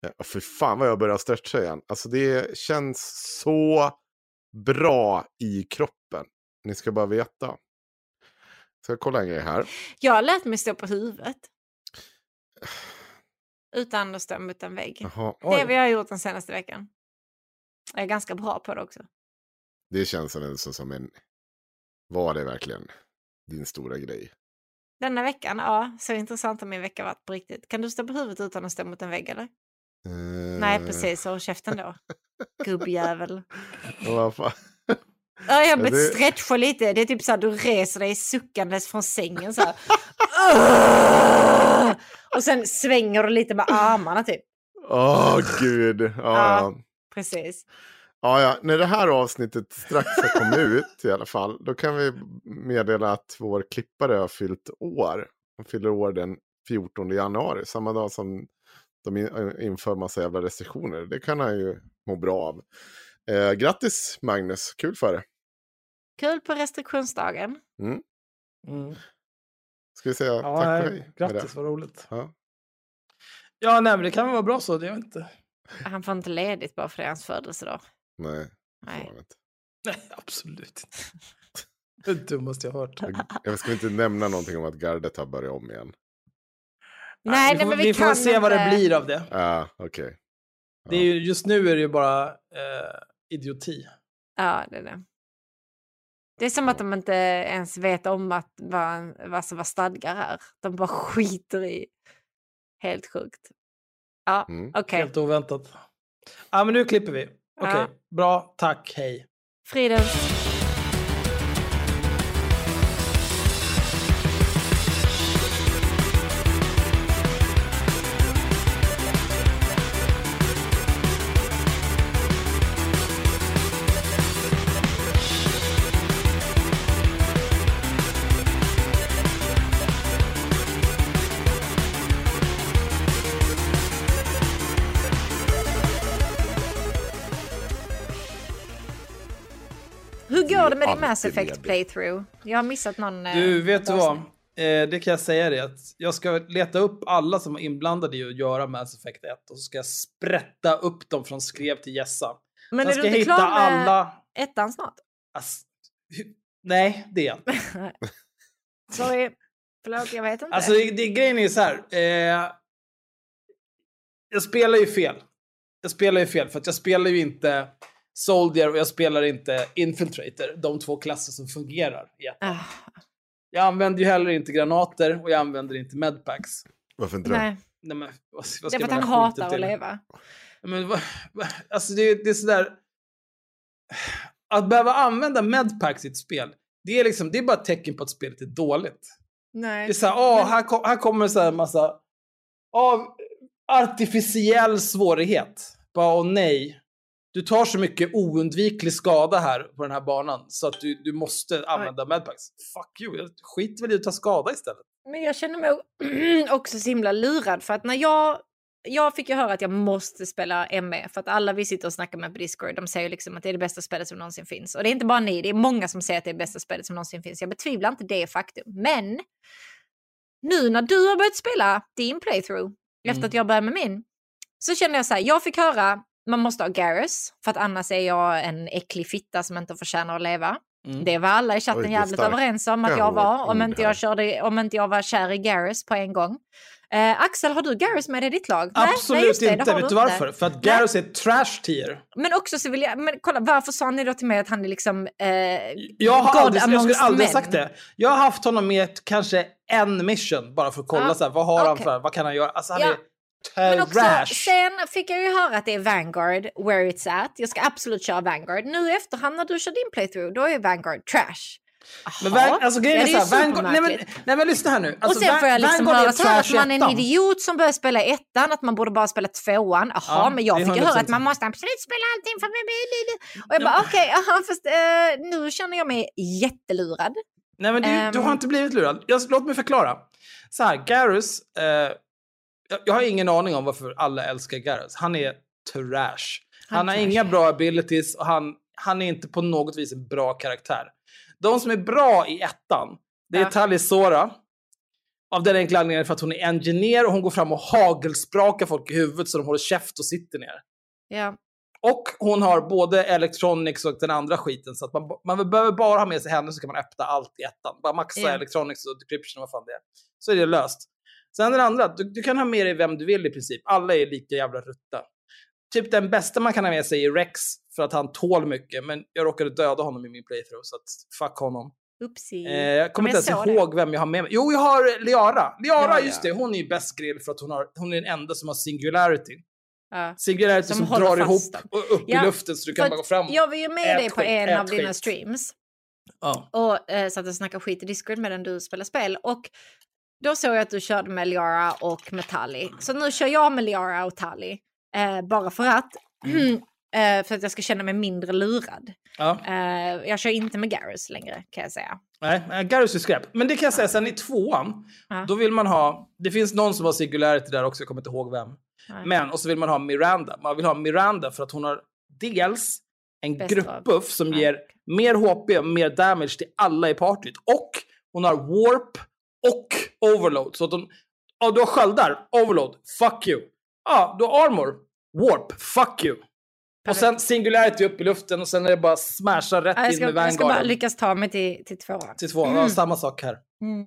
Ja, för fan vad jag börjar stretcha igen. Alltså det känns så bra i kroppen. Ni ska bara veta. Ska jag kolla en grej här. Jag lärt mig stå på huvudet. [SIGHS] Utan att stå mot en vägg. Jaha, Det har vi gjort den senaste veckan. Jag är ganska bra på det också. det känns en, som- en... Var det verkligen din stora grej? Denna veckan, ja, så intressant har min vecka varit på riktigt. Kan du stå på huvudet utan att stå mot en vägg eller? Eh, Nej, precis. Håll käften då. [LAUGHS] Gubbjävel. Vad fan? Ja, jag Ja, det- stretchar lite. Det är typ så här, du reser dig suckandes från sängen så här. [LAUGHS] Och sen svänger du lite med armarna typ. Åh gud. Ja, Ja. Precis. Ja, ja. När det här avsnittet strax har kommit [LAUGHS] ut i alla fall, då kan vi meddela att vår klippare har fyllt år. Han fyller år den 14 januari, samma dag som de in- inför massa jävla restriktioner. Det kan han ju må bra av. Eh, grattis Magnus, kul för det. Kul på restriktionsdagen. Mm. Ska vi säga Ja, tack nej, hej? med grattis, vad roligt. Ja. Ja, nej, men det kan väl vara bra så. Det är inte... Han får inte ledigt bara för det är hans födelsedag. Nej, Nej. inte. Nej, absolut inte. Det dummaste jag har hört. Jag, jag ska inte nämna någonting om att gardet har börjat om igen. Nej, vi nej, får, men vi vi får se vad det inte- blir av det. Ja, okej. Det är ju, just nu är det ju bara eh, idioti. Ja, det är det. Det är som att de inte ens vet om att vad, vad som var stadgar här. De bara skiter i. Helt sjukt. Ja, Mm. okej. Helt oväntat. Ja, men nu klipper vi. Okej, Ja. bra. Tack, hej. Fridens. Mass Effect playthrough? Jag har missat någon... eh, Du, vet du vad? Eh, det kan jag säga det att jag ska leta upp alla som var inblandade i att göra Mass Effect 1 och så ska jag sprätta upp dem från skrev till gässa. Men jag är ska du inte hitta klar med alla... ettan snart? Ass... Nej, det är jag inte. [LAUGHS] Sorry. Förlåt, jag vet inte. Alltså, det, det, grejen är så här. Eh, jag spelar ju fel. Jag spelar ju fel, för att jag spelar ju inte Soldier och jag spelar inte Infiltrator, de två klasser som fungerar i ettan. Ah, Jag använder ju heller inte granater och jag använder inte medpacks. Varför inte det? nej, Nej, men, vad, vad det är för att man han hatar att leva. Men, vad, alltså det, det är sådär... Att behöva använda medpacks i ett spel, det är, liksom, det är bara ett tecken på att spelet är dåligt. Nej. Det är såhär, åh, här, kom, här kommer så här massa av artificiell svårighet. Bara, åh nej. Du tar så mycket oundviklig skada här på den här banan så att du, du måste använda medpacks. Fuck you, jag skiter väl i att ta skada istället. Men jag känner mig [CLEARS THROAT] också så himla lurad för att när jag jag fick ju höra att jag måste spela ME för att alla vi sitter och snackar med på Discord, de säger liksom att det är det bästa spelet som någonsin finns. Och det är inte bara ni, det är många som säger att det är det bästa spelet som någonsin finns. Jag betvivlar inte det faktum. Men nu när du har börjat spela din playthrough, efter Mm. att jag började med min, så känner jag så här, jag fick höra man måste ha Garrus för att annars är jag en äcklig fitta som inte förtjänar att leva. Mm. Det var alla i chatten Oj, det jävligt överens om att jag var, om inte jag, körde, om inte jag var kär i Garrus på en gång. Eh, Axel, har du Garrus med i ditt lag? Nej, Absolut nej, det, det inte. har Vet du inte. varför? För att Garrus är trash tier. Men också så vill jag, men kolla, varför sa ni då till mig att han är liksom eh, Jag har God aldrig, jag skulle aldrig men? sagt det. Jag har haft honom med kanske en mission bara för att kolla Ja, så här, vad har han okej. för, vad kan han göra? Alltså han Ja. är Men också, sen fick jag ju höra att det är Vanguard, where it's at. Jag ska absolut köra Vanguard. Nu i efterhand när du kör din playthrough, då är Vanguard trash. Men. Van, alltså grejen är det är så här, Vanguard, nej, men, nej men lyssna här nu. Alltså, och sen får jag liksom höra så att man är en idiot som börjar spela ettan, att man borde bara spela tvåan. Jaha, Ja, men jag fick ju höra 100%. att man måste absolut spela allting för mig. Och jag bara okej, aha, fast eh, nu känner jag mig jättelurad. Nej men du, du har Ehm. inte blivit lurad. Jag, låt mig förklara. Så här, Garrus, eh, jag, har ingen aning om varför alla älskar Garrus. Han är trash. Han, Han har trash. inga bra abilities och han, han är inte på något vis en bra karaktär. De som är bra i ettan, det är Ja. Talisora. Av den enkla anledningen för att hon är engineer och hon går fram och hagelsprakar folk i huvudet så de håller käft och sitter ner. Ja. Och hon har både Electronics och den andra skiten. Så att man, man behöver bara ha med sig henne så kan man öppna allt i ettan. Bara maxa Ja. Electronics och Decryption och vad fan det är. Så är det löst. Sen den andra, du, du kan ha med dig vem du vill i princip. Alla är lika jävla rutta. Typ den bästa man kan ha med sig är Rex för att han tål mycket. Men jag råkade döda honom i min playthrough så att fuck honom. Oopsie. Eh, jag kommer inte ens ihåg vem jag har med mig. Jo, jag har Liara. Liara, Ja, just det. Hon är ju bäst grill för att hon, har, hon är den enda som har singularity. Ja. Singularity Som som, drar ihop och upp Ja, i luften så du kan bara gå framåt. Jag var ju med Ät dig på en av dina skit. streams. Ja. och eh, satt och snackade skit i Discord medan du spelar spel. Och då såg jag att du körde med Liara och med Tali. Så nu kör jag med Liara och Tali. Eh, bara för att. [CLEARS THROAT] eh, för att jag ska känna mig mindre lurad. Ja. Eh, jag kör inte med Garrus längre kan jag säga. Nej, Garrus är skräp. Men det kan jag säga, sen i tvåan, Ja. då vill man ha... Det finns någon som har singularity där också, jag kommer inte ihåg vem. Nej. Men, och så vill man ha Miranda. Man vill ha Miranda för att hon har dels en Bäst av. gruppbuff som Ja. ger mer HP, mer damage till alla i partyt. Och hon har warp och overload. Så att hon... Ja, du har sköldar, overload, fuck you. Ja, du har armor, warp, fuck you. Och sen singularity upp i luften och sen är det bara smasha rätt Ja, jag, in ska, med jag ska bara Vanguarden. lyckas ta mig till, till tvåan. Till två. Ja, samma sak här. Mm.